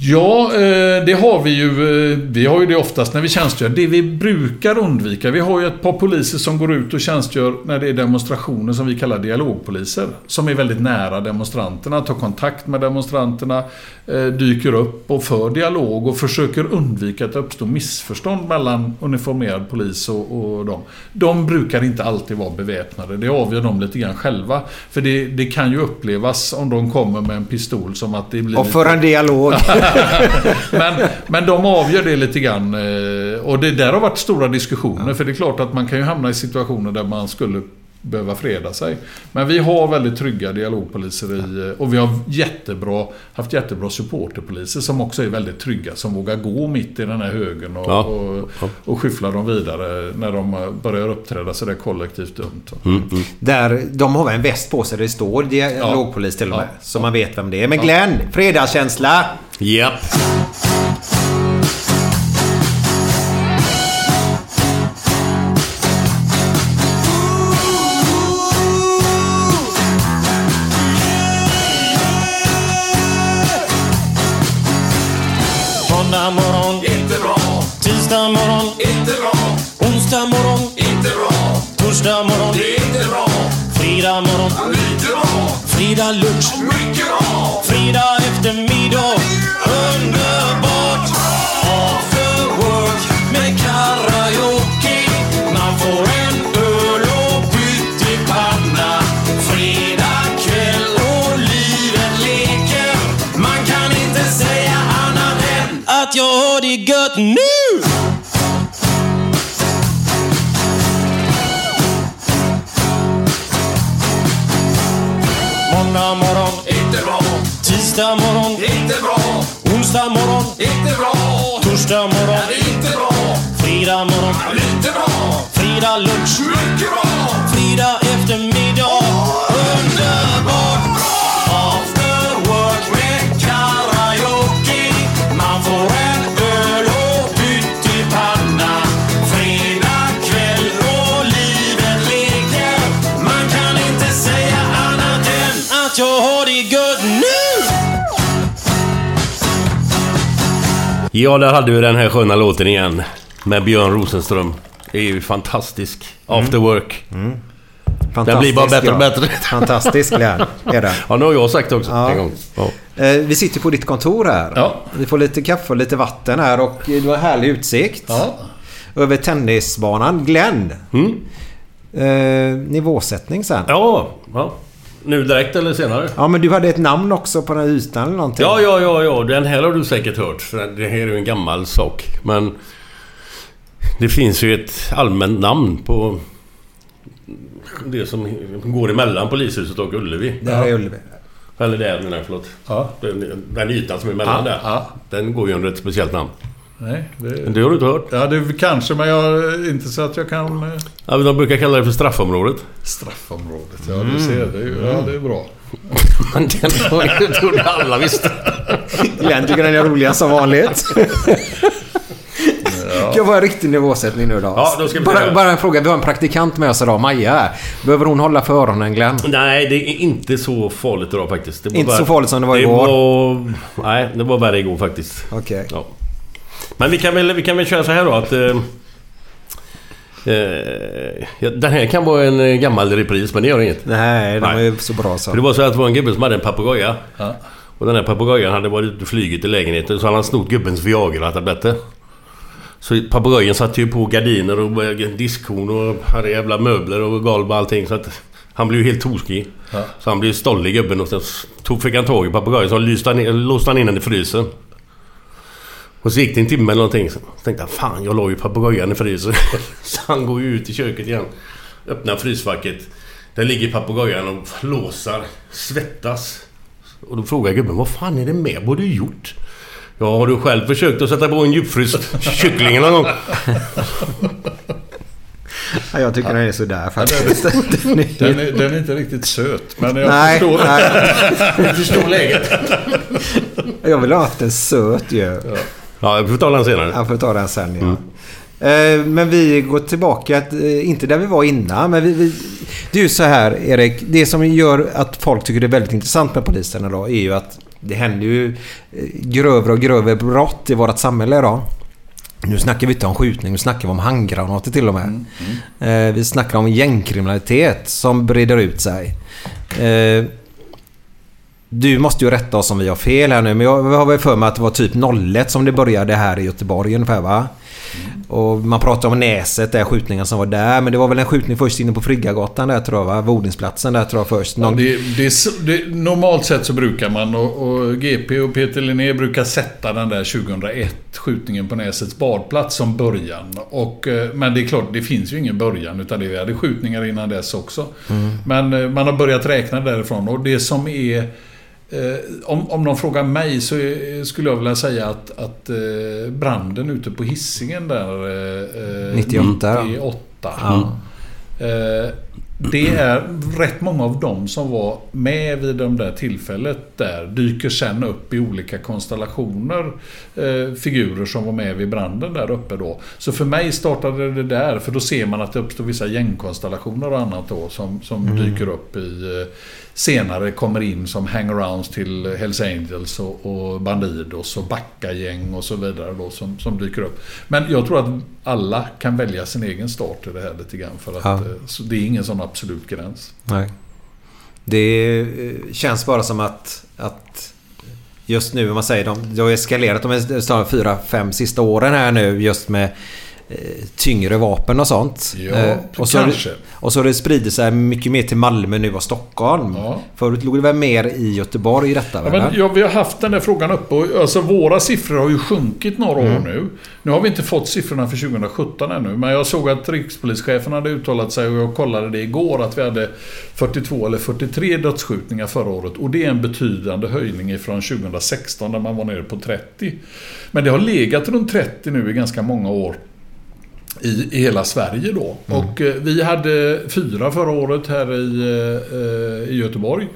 D: Ja, eh, det har vi ju. eh, Vi har ju det oftast när vi tjänstgör. Det vi brukar undvika. Vi har ju ett par poliser som går ut och tjänstgör när det är demonstrationer som vi kallar dialogpoliser. Som är väldigt nära demonstranterna, tar kontakt med demonstranterna, eh, dyker upp och för dialog och försöker undvika att det uppstår missförstånd mellan uniformerad polis och, och dem. De brukar inte alltid vara beväpnade. Det avgör de lite grann själva. För det, det kan ju upplevas om de kommer med en pistol som att det blir
E: Och för en dialog.
D: men, men de avgör det lite grann. Eh, och det där har varit stora diskussioner. För det är klart att man kan ju hamna i situationer där man skulle behöva freda sig. Men vi har väldigt trygga dialogpoliser i, och vi har jättebra, haft jättebra supporterpoliser som också är väldigt trygga. Som vågar gå mitt i den här högen och,
B: Ja.
D: och, och skyffla dem vidare när de börjar uppträda sådär kollektivt dumt.
B: Mm,
E: Där, de har väl en väst på sig där det står dialogpolis till och med.
D: Ja.
E: Så man vet vem det är. Men Glenn, fredagskänsla.
B: Japp.
F: Måndag torsdag morgon,
C: Det är inte bra,
F: fredag morgon,
C: lite bra,
F: fredag lunch,
C: mycket bra.
F: fredag eftermiddag. Underbart! Tisdag morgon,
C: inte bra,
F: onsdag morgon,
C: inte bra.
F: torsdag morgon,
C: är inte bra,
F: fredag morgon,
C: lite bra,
F: fredag lunch,
C: mycket bra.
F: fredag eftermiddag.
B: Ja, där hade vi den här sköna låten igen. Med Björn Rosenström. Det är ju fantastisk. After work. Den blir bara bättre och bättre.
E: Fantastisk Glenn, är det.
B: Ja, nu har jag sagt det också
E: Ja.
B: en gång. Ja.
E: Eh, Vi sitter på ditt kontor här.
D: Ja.
E: Vi får lite kaffe och lite vatten här och du har härlig utsikt.
D: Ja.
E: Över tennisbanan. Glenn.
B: Mm.
E: Eh, nivåsättning sen.
B: ja, ja. Nu direkt eller senare?
E: Ja, men du hade ett namn också på den här ytan eller någonting.
B: Ja, ja, ja, ja. Den här har du säkert hört. För det här är ju en gammal sak. Men... Det finns ju ett allmänt namn på... Det som går emellan polishuset och Ullevi.
E: Där är Ullevi.
B: Eller där menar jag, förlåt.
D: Ja.
B: Den, den ytan som är emellan
D: Ja,
B: där.
D: ja.
B: Den går ju under ett speciellt namn.
D: Nej, det,
B: Men det har du inte hört?
D: ja, det kanske, men jag, inte så att jag kan... eh,
B: Ja, men de brukar kalla det för straffområdet.
D: Straffområdet, ja du ser. Det, är ju- ja, det är bra.
B: Men den har jag trodde alla visste.
E: Glenn tycker den är roligast som vanligt. Kan jag vara en riktig nivåsättning nu då?
B: Ja, då ska vi
E: bara, bara en fråga. Vi har en praktikant med oss idag, Maja här. Behöver hon hålla för öronen, Glenn?
B: Nej, det är inte så farligt idag faktiskt. Det var
E: Inte
B: värre-
E: så farligt som det var
B: det
E: igår?
B: Var, nej, det var värre igår faktiskt.
E: Okej.
B: Ja. Men vi kan väl, vi kan väl köra så här då att... Eh, eh, den här kan vara en eh, gammal repris, men det gör inget.
E: Nej, den
B: Nej.
E: var ju så bra så.
B: För det var så att det var en gubbe som hade en papegoja.
D: Ja.
B: Och den här papegojan hade varit ute och flugit i lägenheten så hade han snott gubbens Viagra-tabletter. Så papegojan satte ju på gardiner och diskhon och hade jävla möbler och golv och allting så att... Han blev ju helt tokig.
D: Ja.
B: Så han blev stollig gubben och sen tog, fick han tag i papegojan så lyste han in, låste han in den i frysen. Och så gick det en timme eller någonting. Så tänkte han fan jag la ju papegojan i frysen. så han går ju ut i köket igen. Öppnar frysfacket. Där ligger papegojan och flåsar. Svettas. Och då frågar gubben vad fan är det med? Vad har du gjort? Ja, har du själv försökt att sätta på en djupfryst kyckling någon gång?
E: Ja, jag tycker den är sådär faktiskt. Den är-
D: Den är, den är inte riktigt söt, men jag
E: Nej,
D: förstår.
E: nej.
B: Du förstår läget.
E: Jag vill ha haft en söt ju.
B: Ja, vi får ta den senare.
E: Jag får ta den sen ja. Eh, Men vi går tillbaka, eh, inte där vi var innan, men vi, vi, det är ju så här Erik. Det som gör att folk tycker det är väldigt intressant med polisen idag är ju att det händer ju eh, grövre och grövre brott i vårt samhälle idag. Nu snackar vi inte om skjutning, nu snackar vi om handgranater till och med. Eh, Vi snackar om gängkriminalitet som breder ut sig. Du måste ju rätta oss om vi har fel här nu, men jag har väl för mig att det var typ 01 som det började här i Göteborg ungefär va? Och man pratar om Näset, där skjutningen som var där. Men det var väl en skjutning först inne på Friggagatan där tror jag va? Vodingsplatsen där tror jag först.
D: Ja,
E: Någon...
D: det, det, så- det, normalt sett så brukar man och, och GP och Peter Linné brukar sätta den där 2001 skjutningen på Näsets badplats som början. Och, eh, men det är klart, det finns ju ingen början utan det vi hade skjutningar innan dess också. Men eh, man har börjat räkna därifrån och det som är om, om de frågar mig så är, skulle jag vilja säga att, att eh, branden ute på hissingen där... Eh, eh,
E: 98,
D: 98.
E: Ja.
D: Eh, det är rätt många av dem som var med vid det där tillfället där dyker sen upp i olika konstellationer. Eh, figurer som var med vid branden där uppe då. Så för mig startade det där för då ser man att det uppstår vissa gängkonstellationer och annat då som, som dyker upp i eh, senare kommer in som hangarounds till Hells Angels och, och Bandidos och Backa-gäng och så vidare då som, som dyker upp. Men jag tror att alla kan välja sin egen start i det här lite grann för att
E: Ja.
D: eh, det är ingen sån absolut gräns.
E: Nej. Det eh, känns bara som att, att just nu, om man säger, de, det har eskalerat de fyra, fem sista åren här nu just med tyngre vapen och sånt.
D: Ja,
E: Eh, och, så
D: kanske.
E: det, och så har det spridit sig mycket mer till Malmö nu och Stockholm.
D: Ja.
E: Förut låg det väl mer i Göteborg i detta?
D: Ja, men, ja, vi har haft den där frågan uppe och alltså, våra siffror har ju sjunkit några år nu. Nu har vi inte fått siffrorna för 2017 ännu, men jag såg att rikspolischefen hade uttalat sig och jag kollade det igår att vi hade 42 eller 43 dödsskjutningar förra året och det är en betydande höjning från 2016 där man var nere på 30. Men det har legat runt 30 nu i ganska många år i, i hela Sverige då. Och eh, vi hade fyra förra året här i, eh, i Göteborg.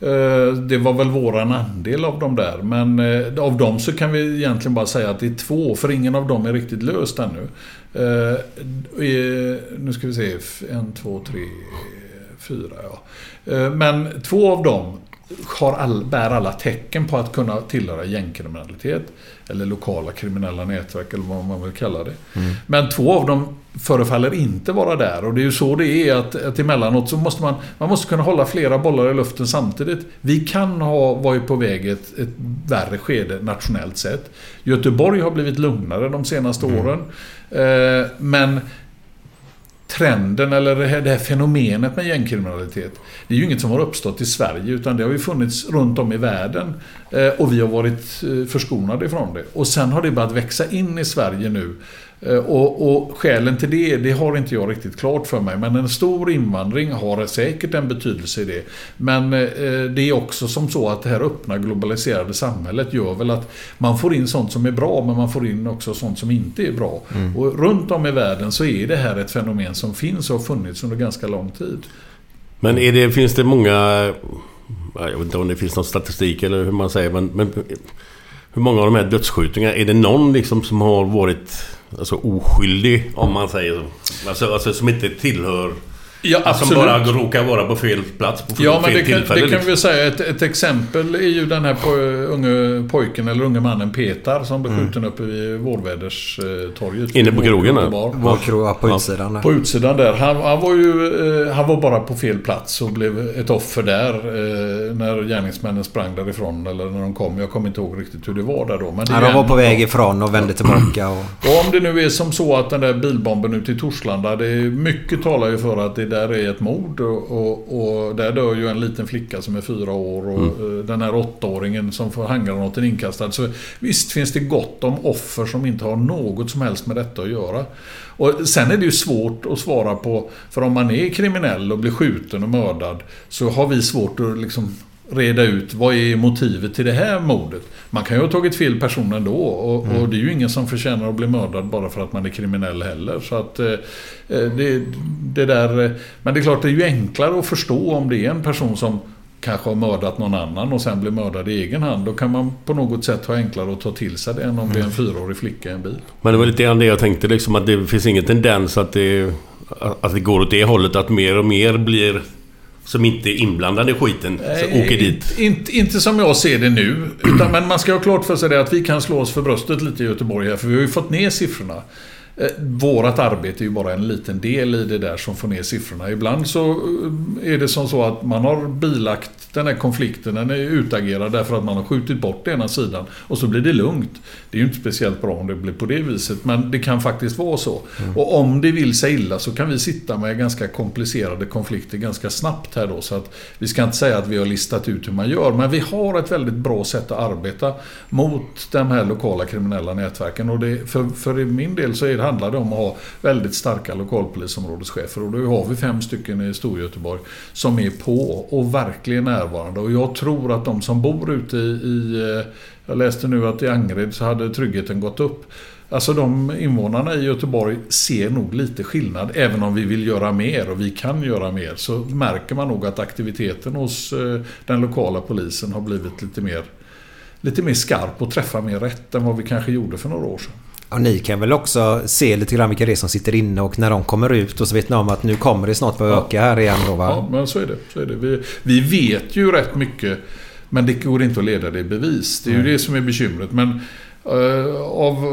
D: Eh, Det var väl våran andel av dem där. Men av dem så kan vi egentligen bara säga att det är två, för ingen av dem är riktigt löst ännu. Nu ska vi se, en, två, tre, fyra ja. Men två av dem har all, bär alla tecken på att kunna tillhöra gängkriminalitet. Eller lokala kriminella nätverk eller vad man vill kalla det. Men två av dem förefaller inte vara där. Och det är ju så det är att, att emellanåt så måste man, man måste kunna hålla flera bollar i luften samtidigt. Vi kan ha varit på väg ett, ett värre skede nationellt sett. Göteborg har blivit lugnare de senaste åren. Eh, men trenden eller det här, det här fenomenet med gängkriminalitet. Det är ju inget som har uppstått i Sverige utan det har ju funnits runt om i världen. Eh, och vi har varit eh, förskonade ifrån det. Och sen har det börjat växa in i Sverige nu. Eh, och, och skälen till det, det har inte jag riktigt klart för mig. Men en stor invandring har säkert en betydelse i det. Men eh, det är också som så att det här öppna globaliserade samhället gör väl att man får in sånt som är bra men man får in också sånt som inte är bra. Och runt om i världen så är det här ett fenomen som finns och har funnits under ganska lång tid.
B: Men det, finns det många... ja, Jag vet inte om det finns någon statistik eller hur man säger men, men hur många av de här dödsskjutningarna, är det någon liksom som har varit alltså, oskyldig om man säger så? Alltså, alltså som inte tillhör...
D: Ja,
B: Alltså, som bara råkar vara på fel plats på fel
D: Ja, men det kan,
B: tillfälle.
D: det kan
B: liksom.
D: vi säga. Ett, ett exempel är ju den här po, unge pojken eller unge mannen Petar som blev skjuten uppe vid Vårväderstorget.
B: Inne på krogen där?
E: På utsidan där.
D: På utsidan där. Han, han var ju eh, han var bara på fel plats och blev ett offer där eh, när gärningsmännen sprang därifrån eller när de kom. Jag kommer inte ihåg riktigt hur det var där då. Men
E: Ja, de var på väg ifrån och vände tillbaka. Och...
D: och om det nu är som så att den där bilbomben ute i Torslanda, det är mycket talar ju för att det där är ett mord och, och, och där dör ju en liten flicka som är fyra år och eh, den här åttaåringen som får handgranaten inkastad. Så visst finns det gott om offer som inte har något som helst med detta att göra. Och sen är det ju svårt att svara på, för om man är kriminell och blir skjuten och mördad så har vi svårt att liksom reda ut vad är motivet till det här mordet. Man kan ju ha tagit fel person ändå och, och det är ju ingen som förtjänar att bli mördad bara för att man är kriminell heller. Så att eh, eh, det, det där... eh, Men det är klart, det är ju enklare att förstå om det är en person som kanske har mördat någon annan och sen blir mördad i egen hand. Då kan man på något sätt ha enklare att ta till sig det än om det är en fyraårig flicka i en bil.
B: Men det var lite grann det jag tänkte liksom att det finns ingen tendens att det... Att det går åt det hållet att mer och mer blir... Som inte är inblandade i skiten, så
D: Nej,
B: åker dit.
D: Inte, inte som jag ser det nu. Utan, men man ska ha klart för sig det att vi kan slå oss för bröstet lite i Göteborg här. För vi har ju fått ner siffrorna. Eh, vårat arbete är ju bara en liten del i det där som får ner siffrorna. Ibland så eh, är det som så att man har bilagt den här konflikten den är utagerad därför att man har skjutit bort ena sidan och så blir det lugnt. Det är ju inte speciellt bra om det blir på det viset men det kan faktiskt vara så. Och om det vill sig illa så kan vi sitta med ganska komplicerade konflikter ganska snabbt här då. Så att vi ska inte säga att vi har listat ut hur man gör men vi har ett väldigt bra sätt att arbeta mot de här lokala kriminella nätverken. Och det, för, för min del så är det, handlar det om att ha väldigt starka lokalpolisområdeschefer. Och då har vi fem stycken i Storgöteborg som är på och verkligen närvarande. Och jag tror att de som bor ute i, i eh, jag läste nu att i Angered så hade tryggheten gått upp. Alltså de invånarna i Göteborg ser nog lite skillnad. Även om vi vill göra mer och vi kan göra mer så märker man nog att aktiviteten hos eh, den lokala polisen har blivit lite mer, lite mer skarp och träffar mer rätt än vad vi kanske gjorde för några år sedan.
E: Och ni kan väl också se lite grann vilka det är som sitter inne och när de kommer ut och så vet ni om att nu kommer det snart börja
D: Ja.
E: öka här igen då va?
D: Ja, men så är det. Så är det. Vi, vi vet ju rätt mycket men det går inte att leda det i bevis. Det är ju det som är bekymret. Men eh, av,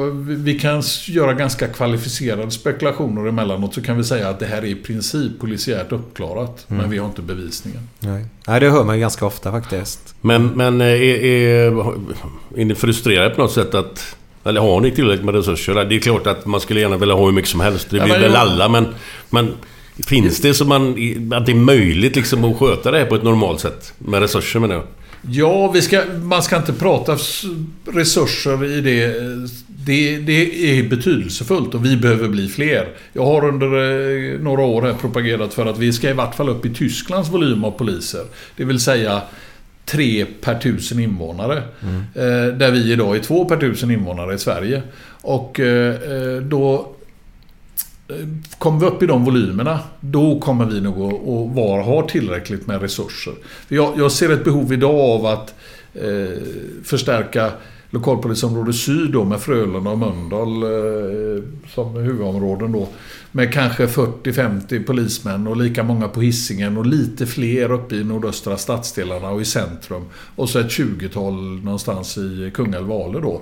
D: vi kan göra ganska kvalificerade spekulationer emellanåt så kan vi säga att det här är i princip polisiärt uppklarat. Men vi har inte bevisningen.
E: Nej. Nej, det hör man ju ganska ofta faktiskt.
B: Men, men eh, är, är, är ni frustrerade på något sätt att... Eller har ni tillräckligt med resurser? Det är klart att man skulle gärna vilja ha hur mycket som helst. Det
D: Ja,
B: vill
D: men
B: väl alla men... men finns det så man, att det är möjligt liksom att sköta det här på ett normalt sätt? Med resurser menar jag.
D: Ja, vi ska, man ska inte prata resurser i det. det. Det är betydelsefullt och vi behöver bli fler. Jag har under eh, några år här propagerat för att vi ska i vart fall upp i Tysklands volym av poliser. Det vill säga tre per tusen invånare. Eh, Där vi idag är två per tusen invånare i Sverige. Och eh, eh då eh, Kommer vi upp i de volymerna, då kommer vi nog att, att vara, ha tillräckligt med resurser. För Jag, jag ser ett behov idag av att eh, förstärka lokalpolisområde syd då med Frölunda och Mölndal eh, som huvudområden då. Med kanske 40-50 polismän och lika många på Hisingen och lite fler uppe i nordöstra stadsdelarna och i centrum. Och så ett 20-tal någonstans i Kungälv Vale då.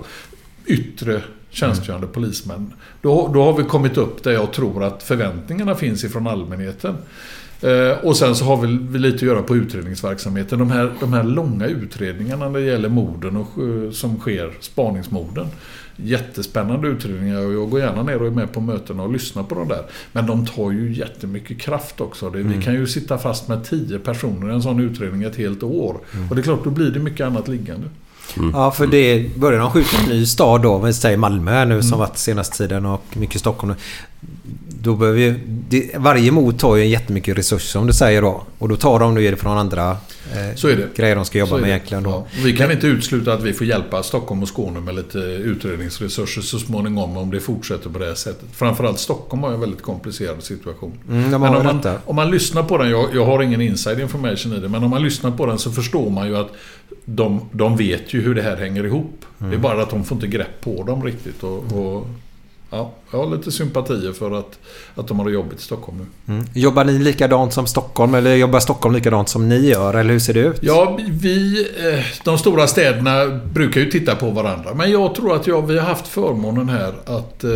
D: Yttre tjänstgörande polismän. Då, då har vi kommit upp där jag tror att förväntningarna finns ifrån allmänheten. Eh, och sen så har vi, lite att göra på utredningsverksamheten. De här, de här långa utredningarna när det gäller morden och, eh, som sker, spaningsmorden. Jättespännande utredningar och jag går gärna ner och är med på mötena och lyssnar på de där. Men de tar ju jättemycket kraft också. Det, Vi kan ju sitta fast med tio personer i en sån utredning ett helt år. Och det är klart, då blir det mycket annat liggande.
E: Ja, för det börjar de skjuta en ny stad då. Vi säger Malmö nu som varit senaste tiden och mycket Stockholm. Då behöver ju, det, varje mord tar ju jättemycket resurser som du säger då. Och då tar de nu från andra eh,
D: Så är det.
E: grejer de ska jobba med
D: det.
E: egentligen.
D: Ja. Vi kan inte utesluta att vi får hjälpa Stockholm och Skåne med lite utredningsresurser så småningom om det fortsätter på det här sättet. Framförallt Stockholm har en väldigt komplicerad situation.
E: Mm,
D: men om man, om man lyssnar på den, jag, jag har ingen inside information i det, men om man lyssnar på den så förstår man ju att de, de vet ju hur det här hänger ihop.
E: Mm.
D: Det är bara att de får inte grepp på dem riktigt. Och, och, ja, jag har lite sympatier för att, att de har det jobbigt i Stockholm nu.
E: Mm. Jobbar ni likadant som Stockholm eller jobbar Stockholm likadant som ni gör? Eller hur ser det ut?
D: Ja, vi... eh, De stora städerna brukar ju titta på varandra. Men jag tror att jag, vi har haft förmånen här att... Eh,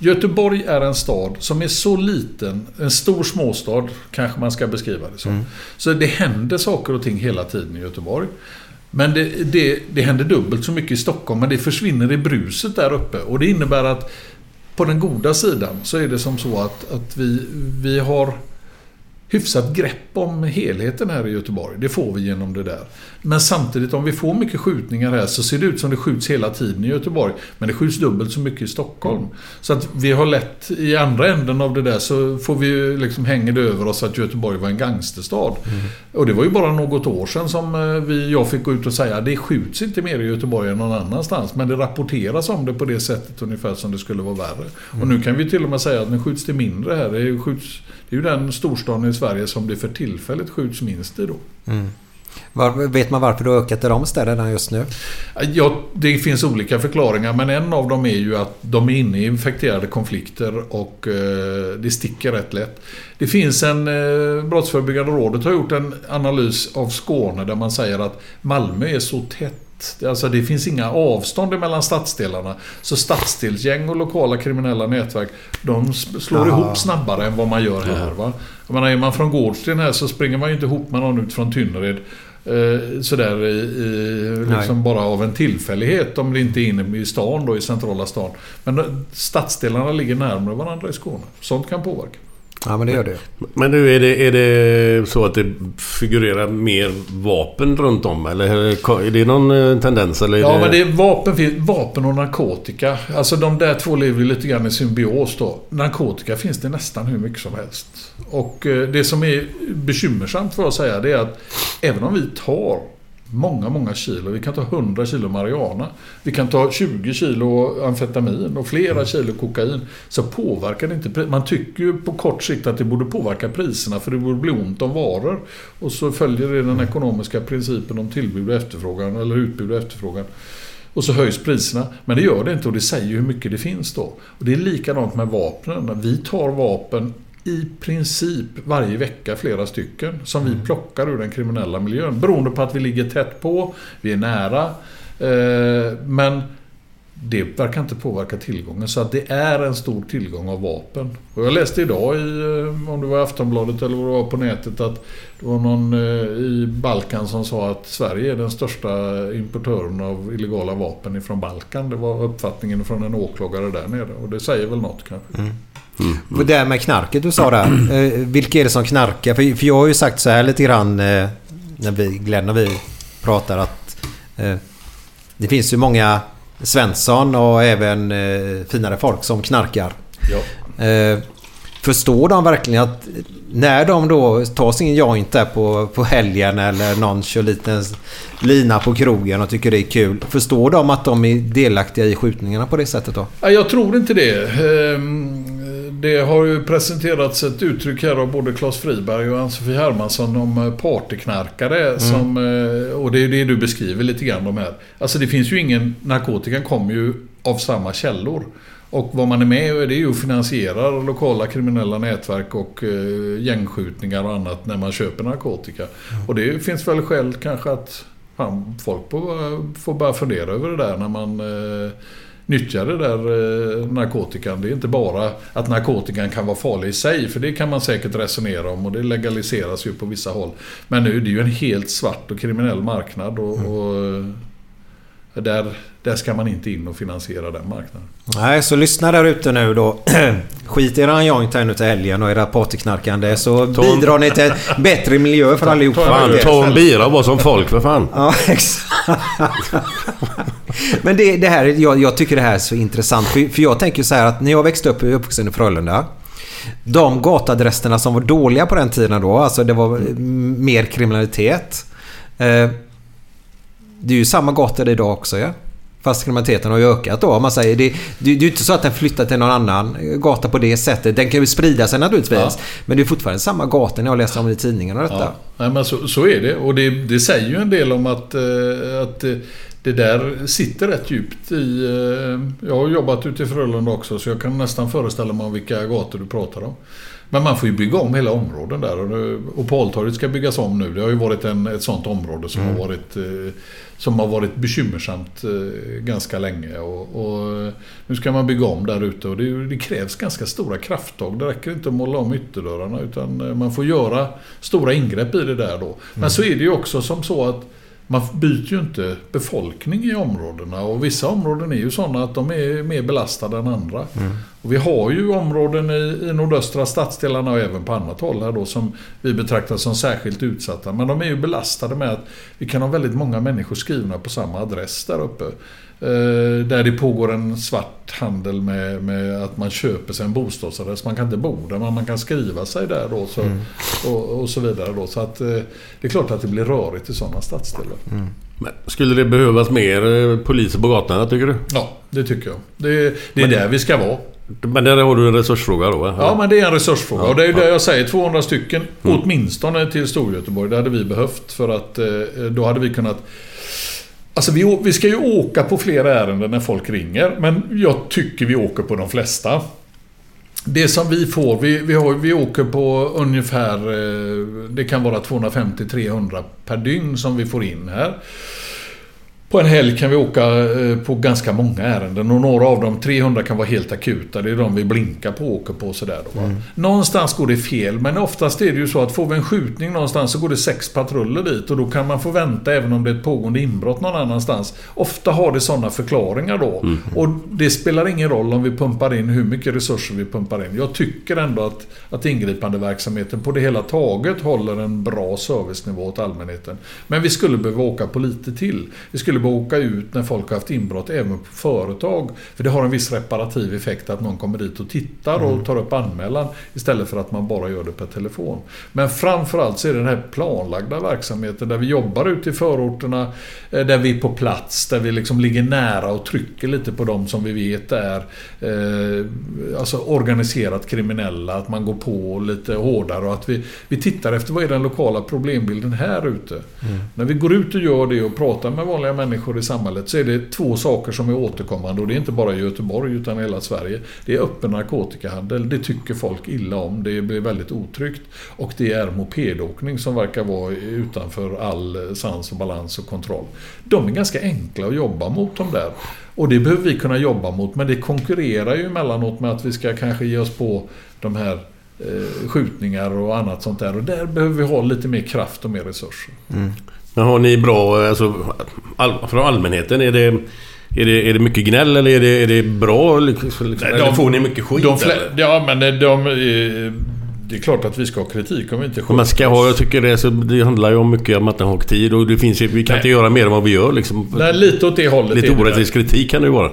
D: Göteborg är en stad som är så liten, en stor småstad kanske man ska beskriva det som. Så det händer saker och ting hela tiden i Göteborg. Men det, det, det händer dubbelt så mycket i Stockholm, men det försvinner i bruset där uppe. Och det innebär att på den goda sidan så är det som så att, att vi, vi har hyfsat grepp om helheten här i Göteborg. Det får vi genom det där. Men samtidigt om vi får mycket skjutningar här så ser det ut som det skjuts hela tiden i Göteborg. Men det skjuts dubbelt så mycket i Stockholm. Så att vi har lätt, i andra änden av det där så får vi ju liksom hänger det över oss att Göteborg var en gangsterstad. Och det var ju bara något år sedan som eh, vi, jag fick gå ut och säga att det skjuts inte mer i Göteborg än någon annanstans. Men det rapporteras om det på det sättet ungefär som det skulle vara värre. Och nu kan vi till och med säga att nu skjuts det mindre här. Det skjuts, det är ju den storstaden i Sverige som det för tillfället skjuts minst i då.
E: Var, vet man varför det har ökat i de städerna just nu?
D: Ja, det finns olika förklaringar men en av dem är ju att de är inne i infekterade konflikter och eh, det sticker rätt lätt. Det finns en... Eh, Brottsförebyggande rådet har gjort en analys av Skåne där man säger att Malmö är så tätt Alltså det finns inga avstånd mellan stadsdelarna. Så stadsdelsgäng och lokala kriminella nätverk, de slår
E: Ja.
D: ihop snabbare än vad man gör här. Va? Jag menar, är man från Gårdsten här så springer man ju inte ihop med någon ut från Tynnered. Eh, sådär i, i, liksom bara av en tillfällighet om det inte är inne i stan då, i centrala stan. Men eh, stadsdelarna ligger närmare varandra i Skåne. Sånt kan påverka.
E: Ja, men det gör det.
B: Men nu är det, är det så att det figurerar mer vapen runt om? Eller är det någon eh, tendens? Eller är
D: Ja,
B: det...
D: men det är vapen, vapen och narkotika. Alltså de där två lever ju lite grann i symbios då. Narkotika finns det nästan hur mycket som helst. Och eh, det som är bekymmersamt för att säga det är att även om vi tar många, många kilo. Vi kan ta 100 kilo marijuana. Vi kan ta 20 kilo amfetamin och flera kilo kokain. Så påverkar det inte Man tycker ju på kort sikt att det borde påverka priserna för det borde bli ont om varor. Och så följer det den ekonomiska principen om tillbud och efterfrågan, eller utbud och efterfrågan. Och så höjs priserna. Men det gör det inte och det säger ju hur mycket det finns då. Och det är likadant med vapnen. Vi tar vapen i princip varje vecka flera stycken som vi plockar ur den kriminella miljön. Beroende på att vi ligger tätt på, vi är nära. Eh, men det verkar inte påverka tillgången. Så att det är en stor tillgång av vapen. Och jag läste idag i, eh, om det var i Aftonbladet eller vad det var på nätet, att det var någon eh, i Balkan som sa att Sverige är den största importören av illegala vapen ifrån Balkan. Det var uppfattningen från en åklagare där nere. Och det säger väl något kanske.
E: Och det här med knarket du sa där. Eh, vilka är det som knarkar? För, för jag har ju sagt så här lite grann eh, när vi, Glenn, när vi pratar att eh, det finns ju många Svensson och även eh, finare folk som knarkar.
D: Ja.
E: Förstår de verkligen att när de då tar sin joint där på, på helgen eller någon kör lite lina på krogen och tycker det är kul. Förstår de att de är delaktiga i skjutningarna på det sättet då?
D: Jag tror inte det. Det har ju presenterats ett uttryck här av både Claes Friberg och Ann-Sofie Hermansson om eh, partyknarkare. Som, eh, och det är det du beskriver lite grann de här. Alltså det finns ju ingen... Narkotikan kommer ju av samma källor. Och vad man är med i det är ju att finansiera lokala kriminella nätverk och eh, gängskjutningar och annat när man köper narkotika. Och det finns väl skäl kanske att fan, folk får, får börja fundera över det där när man nyttjar det där eh, narkotikan. Det är inte bara att narkotikan kan vara farlig i sig, för det kan man säkert resonera om och det legaliseras ju på vissa håll. Men nu är det ju en helt svart och kriminell marknad och, och eh, där, där ska man inte in och finansiera den marknaden.
E: Nej, så lyssna där ute nu då. Skit i eran joint här nu till helgen och era partyknarkande så bidrar ni till en bättre miljö för allihopa.
B: Fan, ta en bira och var som folk för fan.
E: Ja, exakt. Men det, det här, jag, jag tycker det här är så intressant. För, för jag tänker så här att när jag växte upp, jag är uppvuxen i Frölunda. De gatadresserna som var dåliga på den tiden då, alltså det var mer kriminalitet. Eh, det är ju samma gator idag också ja. Fast kriminaliteten har ju ökat då man säger. Det, det, det är ju inte så att den flyttar till någon annan gata på det sättet. Den kan ju sprida sig naturligtvis.
D: Ja.
E: Men det är fortfarande samma gata när jag läser om det i tidningen och detta.
D: Ja, nej, men så, så är det. Och det, det säger ju en del om att, eh, att det där sitter rätt djupt i... eh, Jag har jobbat ute i Frölunda också så jag kan nästan föreställa mig vilka gator du pratar om. Men man får ju bygga om hela områden där. Och, och Paltorget ska byggas om nu. Det har ju varit en, ett sånt område som, har varit, eh, som har varit bekymmersamt eh, ganska länge. Och, och nu ska man bygga om där ute och det, det krävs ganska stora krafttag. Det räcker inte att måla om ytterdörrarna utan eh, man får göra stora ingrepp i det där då. Men så är det ju också som så att man byter ju inte befolkning i områdena och vissa områden är ju sådana att de är mer belastade än andra. Och vi har ju områden i, i nordöstra stadsdelarna och även på annat håll här då som vi betraktar som särskilt utsatta. Men de är ju belastade med att vi kan ha väldigt många människor skrivna på samma adress där uppe. Eh, där det pågår en svart handel med, med att man köper sig en bostadsadress. Man kan inte bo där men man kan skriva sig där då. Så, och, och så vidare då. Så att eh, det är klart att det blir rörigt i sådana stadsdelar.
B: Men skulle det behövas mer eh, poliser på gatorna tycker du?
D: Ja, det tycker jag. Det, det är där vi ska vara.
B: Men där har du en resursfråga då? va?
D: Ja, men det är en resursfråga.
B: Ja,
D: och det är ju
B: ja.
D: det jag säger. 200 stycken åtminstone till Storgöteborg. Det hade vi behövt för att eh, då hade vi kunnat... Alltså vi, vi ska ju åka på fler ärenden när folk ringer. Men jag tycker vi åker på de flesta. Det som vi får, vi, vi, har, vi åker på ungefär, eh, det kan vara 250-300 per dygn som vi får in här. På en helg kan vi åka eh, på ganska många ärenden och några av dem, 300 kan vara helt akuta. Det är de vi blinkar på och åker på sådär då. va. Någonstans går det fel, men oftast är det ju så att får vi en skjutning någonstans så går det sex patruller dit och då kan man få vänta även om det är ett pågående inbrott någon annanstans. Ofta har det sådana förklaringar då. Och det spelar ingen roll om vi pumpar in hur mycket resurser vi pumpar in. Jag tycker ändå att, att ingripandeverksamheten på det hela taget håller en bra servicenivå åt allmänheten. Men vi skulle behöva åka på lite till. Vi skulle behöva åka ut när folk har haft inbrott även på företag. För det har en viss reparativ effekt att någon kommer dit och tittar och tar upp anmälan istället för att man bara gör det per telefon. Men framförallt så är det den här planlagda verksamheten där vi jobbar ute i förorterna, eh, där vi är på plats, där vi liksom ligger nära och trycker lite på dem som vi vet är eh, alltså organiserat kriminella, att man går på lite hårdare och att vi, vi tittar efter vad är den lokala problembilden här ute. När vi går ut och gör det och pratar med vanliga människor människor i samhället så är det två saker som är återkommande och det är inte bara i Göteborg utan i hela Sverige. Det är öppen narkotikahandel, det tycker folk illa om, det blir väldigt otryggt. Och det är mopedåkning som verkar vara utanför all sans och balans och kontroll. De är ganska enkla att jobba mot de där. Och det behöver vi kunna jobba mot, men det konkurrerar ju emellanåt med att vi ska kanske ge oss på de här eh, skjutningar och annat sånt där. Och där behöver vi ha lite mer kraft och mer resurser. Mm.
B: Men har ni bra, alltså, all, från allmänheten, är det, är det, är det mycket gnäll eller är det, är det bra? Liksom, liksom, eller får ni mycket skit?
D: De
B: eller?
D: ja, men de, de, eh, det är klart att vi ska ha kritik om vi inte
B: Om man ska ha, jag tycker det, så det handlar ju om mycket om att man har tid och det finns ju, vi kan
D: Nej.
B: inte göra mer än vad vi gör liksom.
D: Nej, lite åt det hållet.
B: Lite orättvis kritik kan det ju vara.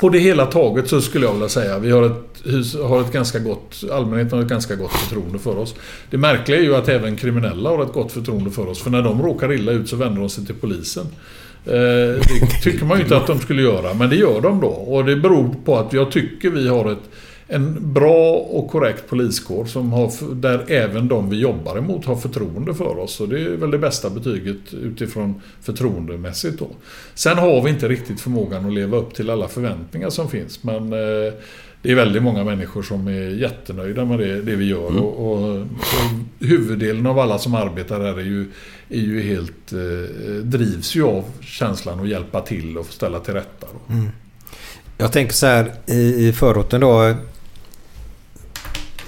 D: På det hela taget så skulle jag vilja säga vi har ett, har ett ganska gott, allmänheten har ett ganska gott förtroende för oss. Det märkliga är ju att även kriminella har ett gott förtroende för oss. För när de råkar illa ut så vänder de sig till polisen. Eh, det tycker man ju inte att de skulle göra, men det gör de då. Och det beror på att jag tycker vi har ett, en bra och korrekt poliskår som har, där även de vi jobbar emot har förtroende för oss. Och det är väl det bästa betyget utifrån förtroendemässigt då. Sen har vi inte riktigt förmågan att leva upp till alla förväntningar som finns. Men eh, det är väldigt många människor som är jättenöjda med det, det vi gör. Och, och, och huvuddelen av alla som arbetar här är ju, är ju helt, eh, drivs ju av känslan att hjälpa till och ställa till rätta. Då.
E: Jag tänker så här i, i förorten då.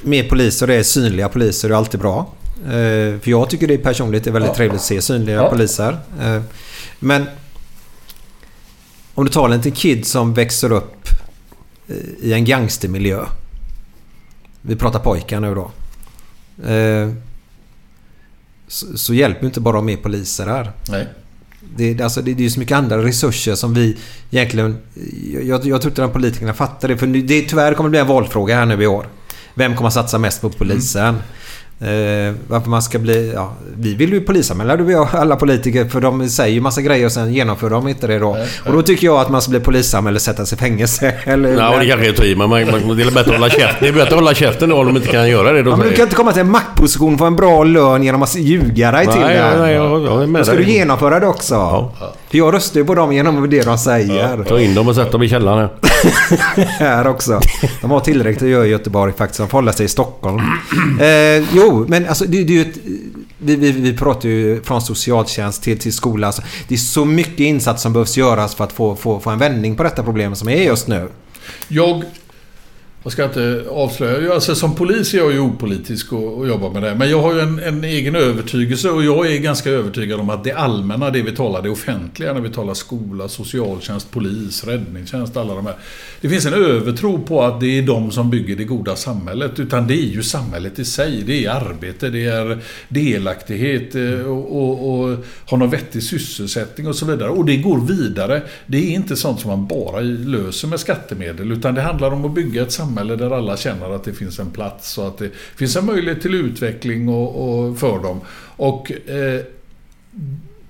E: Mer poliser, det är synliga poliser, är alltid bra. Eh, för jag tycker det personligt är väldigt
D: Ja.
E: trevligt att se synliga
D: Ja.
E: poliser. Eh, men om du tar en liten kid som växer upp eh, i en gangstermiljö. Vi pratar pojkar nu då. Så, hjälper inte bara med poliser här.
D: Nej.
E: Det, alltså, det, det är ju så mycket andra resurser som vi egentligen... Jag, jag tror inte att politikerna fattar det. För det tyvärr kommer det bli en valfråga här nu i år. Vem kommer att satsa mest på polisen? Eh, varför man ska bli... Ja, vi vill ju polisanmäla du och alla politiker för de säger ju massa grejer och sen genomför de inte det då. Och då tycker jag att man ska bli polisanmäld eller sättas i fängelse. Eller,
B: Ja, det kanske är att ta i, men man, man, det är bättre att hålla käften. Det är bättre att hålla käften då om de inte kan göra det. Då
E: Ja, men du kan inte komma till en maktposition för en bra lön genom att ljuga dig till
B: Nej,
E: det. här.
B: nej, jag- jag är med
E: Då ska
B: dig.
E: du genomföra det också. För jag röstar ju på dem genom det de säger.
B: Ta in dem och sätt dem i källaren.
E: här också. De har tillräckligt att göra i Göteborg faktiskt. De får hålla sig i Stockholm. Eh, jo, men alltså det, det är ju ett... vi, vi, vi pratar ju från socialtjänst till, till skola. Alltså, det är så mycket insats som behövs göras för att få, få, få en vändning på detta problem som är just nu.
D: Jag... Jag ska inte avslöja. Alltså, som polis är jag ju opolitisk och, och jobbar med det. Men jag har ju en, en egen övertygelse och jag är ganska övertygad om att det allmänna, det vi talar, det offentliga, när vi talar skola, socialtjänst, polis, räddningstjänst, alla de här. Det finns en övertro på att det är de som bygger det goda samhället. Utan det är ju samhället i sig. Det är arbete, det är delaktighet eh, och, och, och ha någon vettig sysselsättning och så vidare. Och det går vidare. Det är inte sånt som man bara löser med skattemedel. Utan det handlar om att bygga ett samhälle där alla känner att det finns en plats och att det finns en möjlighet till utveckling och, och för dem. Och eh,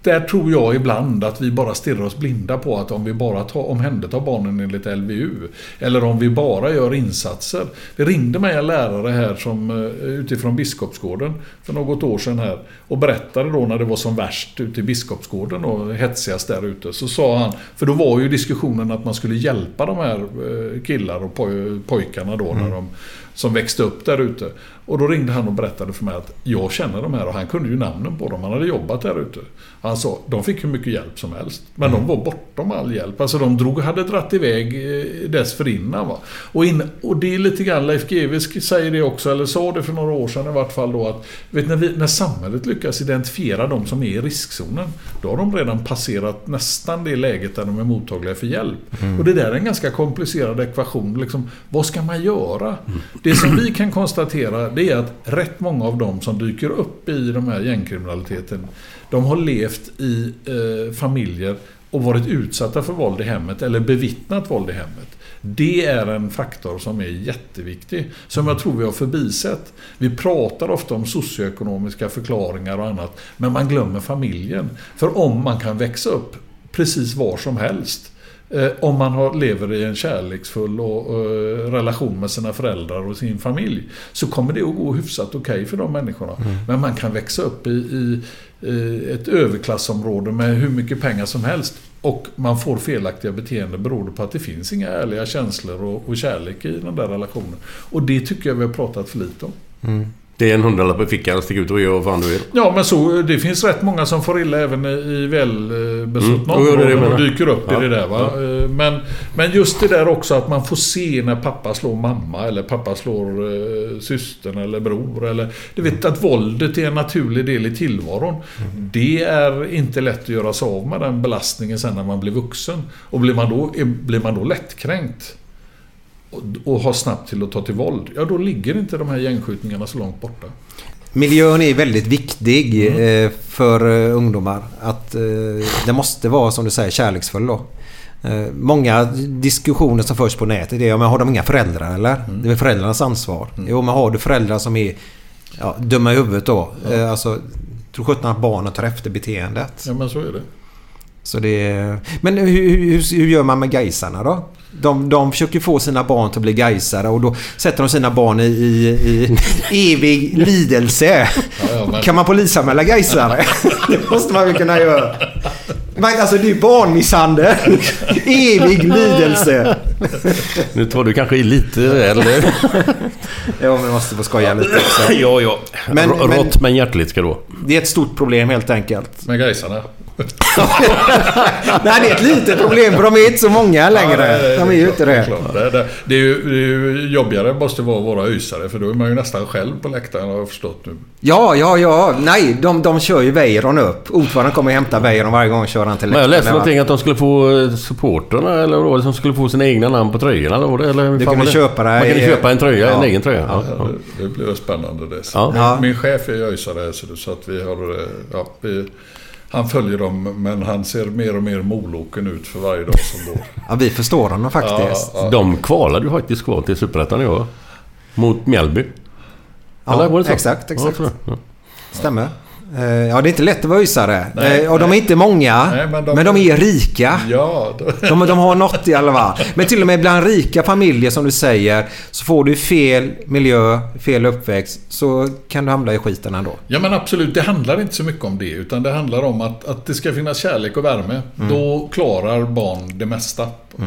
D: där tror jag ibland att vi bara stirrar oss blinda på att om vi bara tar, omhändertar barnen enligt LVU eller om vi bara gör insatser. Det ringde mig en lärare här som, eh, utifrån Biskopsgården för något år sedan här och berättade då när det var som värst ute i Biskopsgården och hetsigast där ute. Så sa han, för då var ju diskussionen att man skulle hjälpa de här eh, killar och poj, pojkarna då när de som växte upp där ute. Och då ringde han och berättade för mig att jag känner de här och han kunde ju namnen på dem. Han hade jobbat där ute. Han sa, de fick hur mycket hjälp som helst. Men de var bortom all hjälp. Alltså de drog, hade dratt iväg eh, dessförinnan. Va? Och, in, och det är lite grann, Leif GW säger det också, eller sa det för några år sedan i vart fall då att vet, när, vi, när samhället lyckas identifiera de som är i riskzonen, då har de redan passerat nästan det läget där de är mottagliga för hjälp. Och det där är en ganska komplicerad ekvation. Liksom, vad ska man göra? Det som vi kan konstatera det är att rätt många av dem som dyker upp i de här gängkriminaliteten, de har levt i eh, familjer och varit utsatta för våld i hemmet eller bevittnat våld i hemmet. Det är en faktor som är jätteviktig, som jag tror vi har förbisett. Vi pratar ofta om socioekonomiska förklaringar och annat, men man glömmer familjen. För om man kan växa upp precis var som helst, om man har, lever i en kärleksfull och, eh, relation med sina föräldrar och sin familj så kommer det att gå hyfsat okej för de människorna. Men man kan växa upp i, i eh, ett överklassområde med hur mycket pengar som helst och man får felaktiga beteenden beroende på att det finns inga ärliga känslor och, och kärlek i den där relationen. Och det tycker jag vi har pratat för lite om.
B: Det är en hundralapp i fickan, stick ut och gör vad fan du vill.
D: Ja, men så, det finns rätt många som får illa även i- i välbesuttna
B: Mm.
D: Områden och dyker upp i
B: Ja.
D: det där. Va? Eh, Men, men just det där också att man får se när pappa slår mamma eller pappa slår eh, systern eller bror. Eller, du vet att våldet är en naturlig del i tillvaron.
B: Mm.
D: Det är inte lätt att göra sig av med den belastningen sen när man blir vuxen. Och blir man då, blir man då lättkränkt och, och har snabbt till att ta till våld, ja då ligger inte de här gängskjutningarna så långt borta.
E: Miljön är väldigt viktig eh, för eh, ungdomar. Att eh, det måste vara som du säger kärleksfull då. Många diskussioner som förs på nätet är ja, men har de inga föräldrar eller? Det är väl föräldrarnas ansvar. Jo men har du föräldrar som är ja, dumma i huvudet då. Eh, alltså, tror sjutton att barnen tar efter beteendet.
D: Ja men så är det.
E: Så det är... Men hur, hur, hur gör man med gaisarna då? De, de försöker få sina barn till att bli gaisare och då sätter de sina barn i, i, i evig lidelse.
D: ja, men-
E: Kan man polisanmäla gaisare? det måste man väl kunna göra. Men alltså det är barnmisshandel. Evig lidelse.
B: Nu tar du kanske i lite väl.
E: Ja, men måste få skoja lite också.
B: ja, ja.
E: Men-
B: R-
E: men-
B: Rått men hjärtligt ska det vara.
E: Det är ett stort problem helt enkelt.
D: Med Gaisarna.
E: Nej, det är ett litet problem för de är inte så många längre. De är ju inte det.
D: Det, det, det, är ju, det är ju jobbigare måste vara våra ysare för då är man ju nästan själv på läktaren har jag förstått nu.
E: Ja, ja, ja. Nej, de, de kör ju Weiron upp. Ordföranden kommer hämta Weiron varje gång och kör han till
B: Men jag läste någonting att de skulle få eh, supporterna eller vad det som skulle få sina egna namn på tröjorna eller? Eller
E: Du kunde köpa det
B: Man kunde
E: i-
B: köpa en tröja, en
E: Ja.
B: egen tröja. Ja.
D: Ja,
B: Ja.
D: det, det blir spännande det.
B: Ja.
E: Ja.
D: Min chef är öisare så, att vi har... Ja, vi, han följer dem men han ser mer och mer moloken ut för varje dag som går.
E: Ja, vi förstår honom faktiskt.
D: Ja,
B: De kvalade ju faktiskt kvar till Superettan i år. Mot Mjällby.
E: Ja,
B: Eller var det så?
E: exakt,
B: Ja,
E: exakt.
B: Ja.
E: Stämmer. Eh, Ja, det är inte lätt att vara ysare.
D: Nej,
E: Eh, Och de är inte många.
D: Nej,
E: men,
D: men
E: de...
D: de-
E: är rika.
D: Ja,
E: De, de har något i alla fall. Men till och med bland rika familjer som du säger. Så får du fel miljö, fel uppväxt. Så kan du hamna i skiten ändå.
D: ja men absolut, det handlar inte så mycket om det. Utan det handlar om att, att det ska finnas kärlek och värme.
E: Mm.
D: Då klarar barn det mesta. Och,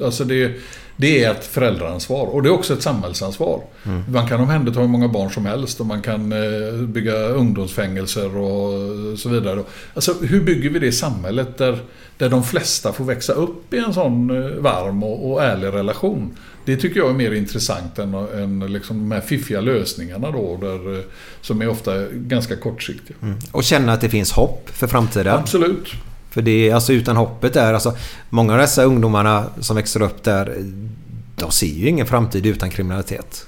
D: eh, alltså det, Det är ett föräldraansvar och det är också ett samhällsansvar.
E: Mm.
D: Man kan omhänderta hur många barn som helst och man kan eh, bygga ungdomsfängelser och så vidare. Alltså hur bygger vi det samhället där, där de flesta får växa upp i en sån eh, varm och, och ärlig relation? Det tycker jag är mer intressant än, än liksom de här fiffiga lösningarna då, där, eh, som är ofta ganska kortsiktiga.
E: Och känna att det finns hopp för framtiden.
D: Absolut.
E: För det är alltså utan hoppet där, alltså många av dessa ungdomarna som växer upp där, de ser ju ingen framtid utan kriminalitet.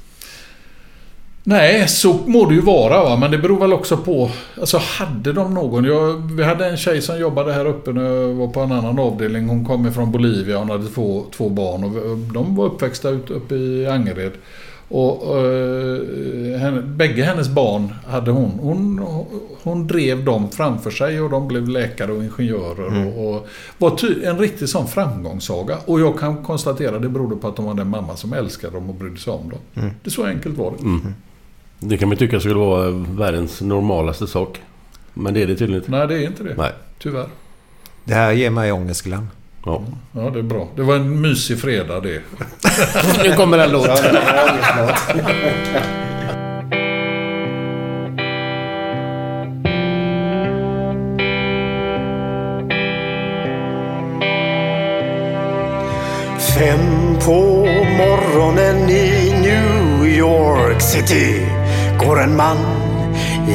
D: Nej, så må det ju vara va? men det beror väl också på... Alltså hade de någon... Jag, vi hade en tjej som jobbade här uppe när jag var på en annan avdelning. Hon kom ifrån Bolivia, hon hade två, två barn och de var uppväxta uppe i Angered. Och eh, henne, bägge hennes barn hade hon. hon. Hon drev dem framför sig och de blev läkare och ingenjörer.
E: Mm.
D: Och, och var ty, en riktig sån framgångssaga. Och jag kan konstatera att det berodde på att de hade en mamma som älskade dem och brydde sig om dem.
B: Mm.
D: Det är så enkelt var det.
B: Mm. Det kan man tycka skulle vara världens normalaste sak. Men det är det tydligen inte.
D: Nej, det är inte det.
B: Nej.
D: Tyvärr.
E: Det här ger mig ångest Glenn.
B: Ja.
D: Ja, det är bra. Det var en mysig fredag det.
B: Nu kommer en låt.
G: Fem på morgonen i New York City går en man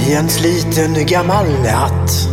G: i en sliten gammal hatt.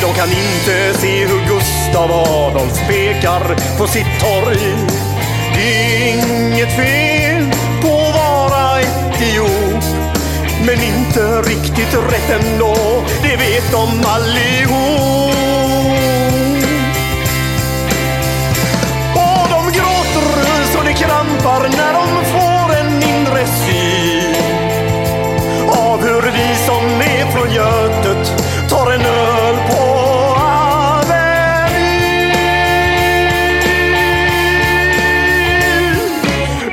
G: De kan inte se hur Gustav Adolf pekar på sitt torg. Det är inget fel på att vara etiop. Men inte riktigt rätt ändå, det vet de allihop. Och de gråter så det krampar när de får en inre syn av hur vi som är från Götet tar en öl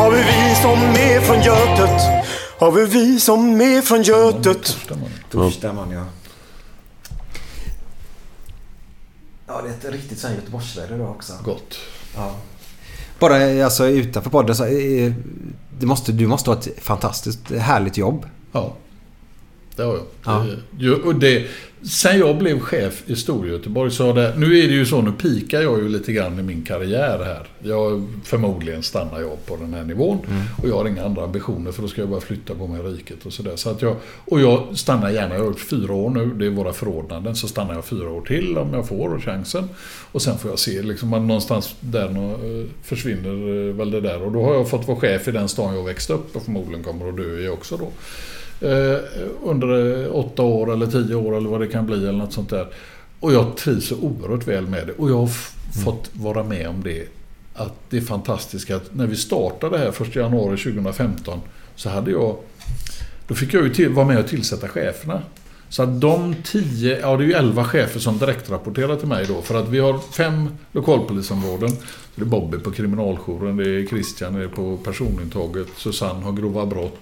G: av hur vi som är från Götet, av hur vi som är från Götet.
E: Torsdagen ja. Ja, det är ett riktigt sånt Göteborgsväder idag också.
D: Gott.
E: Ja. Bara alltså utanför podden så... eh, Det måste, du måste ha ett fantastiskt härligt jobb.
D: Ja. Det har jag.
E: Ja.
D: Eh, ju- Och det, sen jag blev chef i Storgöteborg så har det... Nu är det ju så, nu pikar jag ju lite grann i min karriär här. Jag, förmodligen stannar jag på den här nivån. Och jag har inga andra ambitioner för då ska jag bara flytta på mig i riket och sådär. Så att jag, och jag stannar gärna, jag har gjort fyra år nu, det är våra förordnanden. Så stannar jag fyra år till om jag får chansen. Och sen får jag se, liksom, att någonstans där eh, försvinner eh, väl det där. Och då har jag fått vara chef i den stan jag växte upp och förmodligen kommer att dö i också då. Eh, under eh, åtta år eller tio år eller vad det kan bli eller något sånt där. Och jag trivs så oerhört väl med det. Och jag har f- fått vara med om det. Att det är fantastiskt att när vi startade här 1 januari 2015 så hade jag... Då fick jag ju till, vara med och tillsätta cheferna. Så att de tio, ja det är ju elva chefer som direkt rapporterar till mig då. För att vi har fem lokalpolisområden. Så det är Bobby på kriminaljouren, det är Christian det är på personintaget, Susanne har grova brott.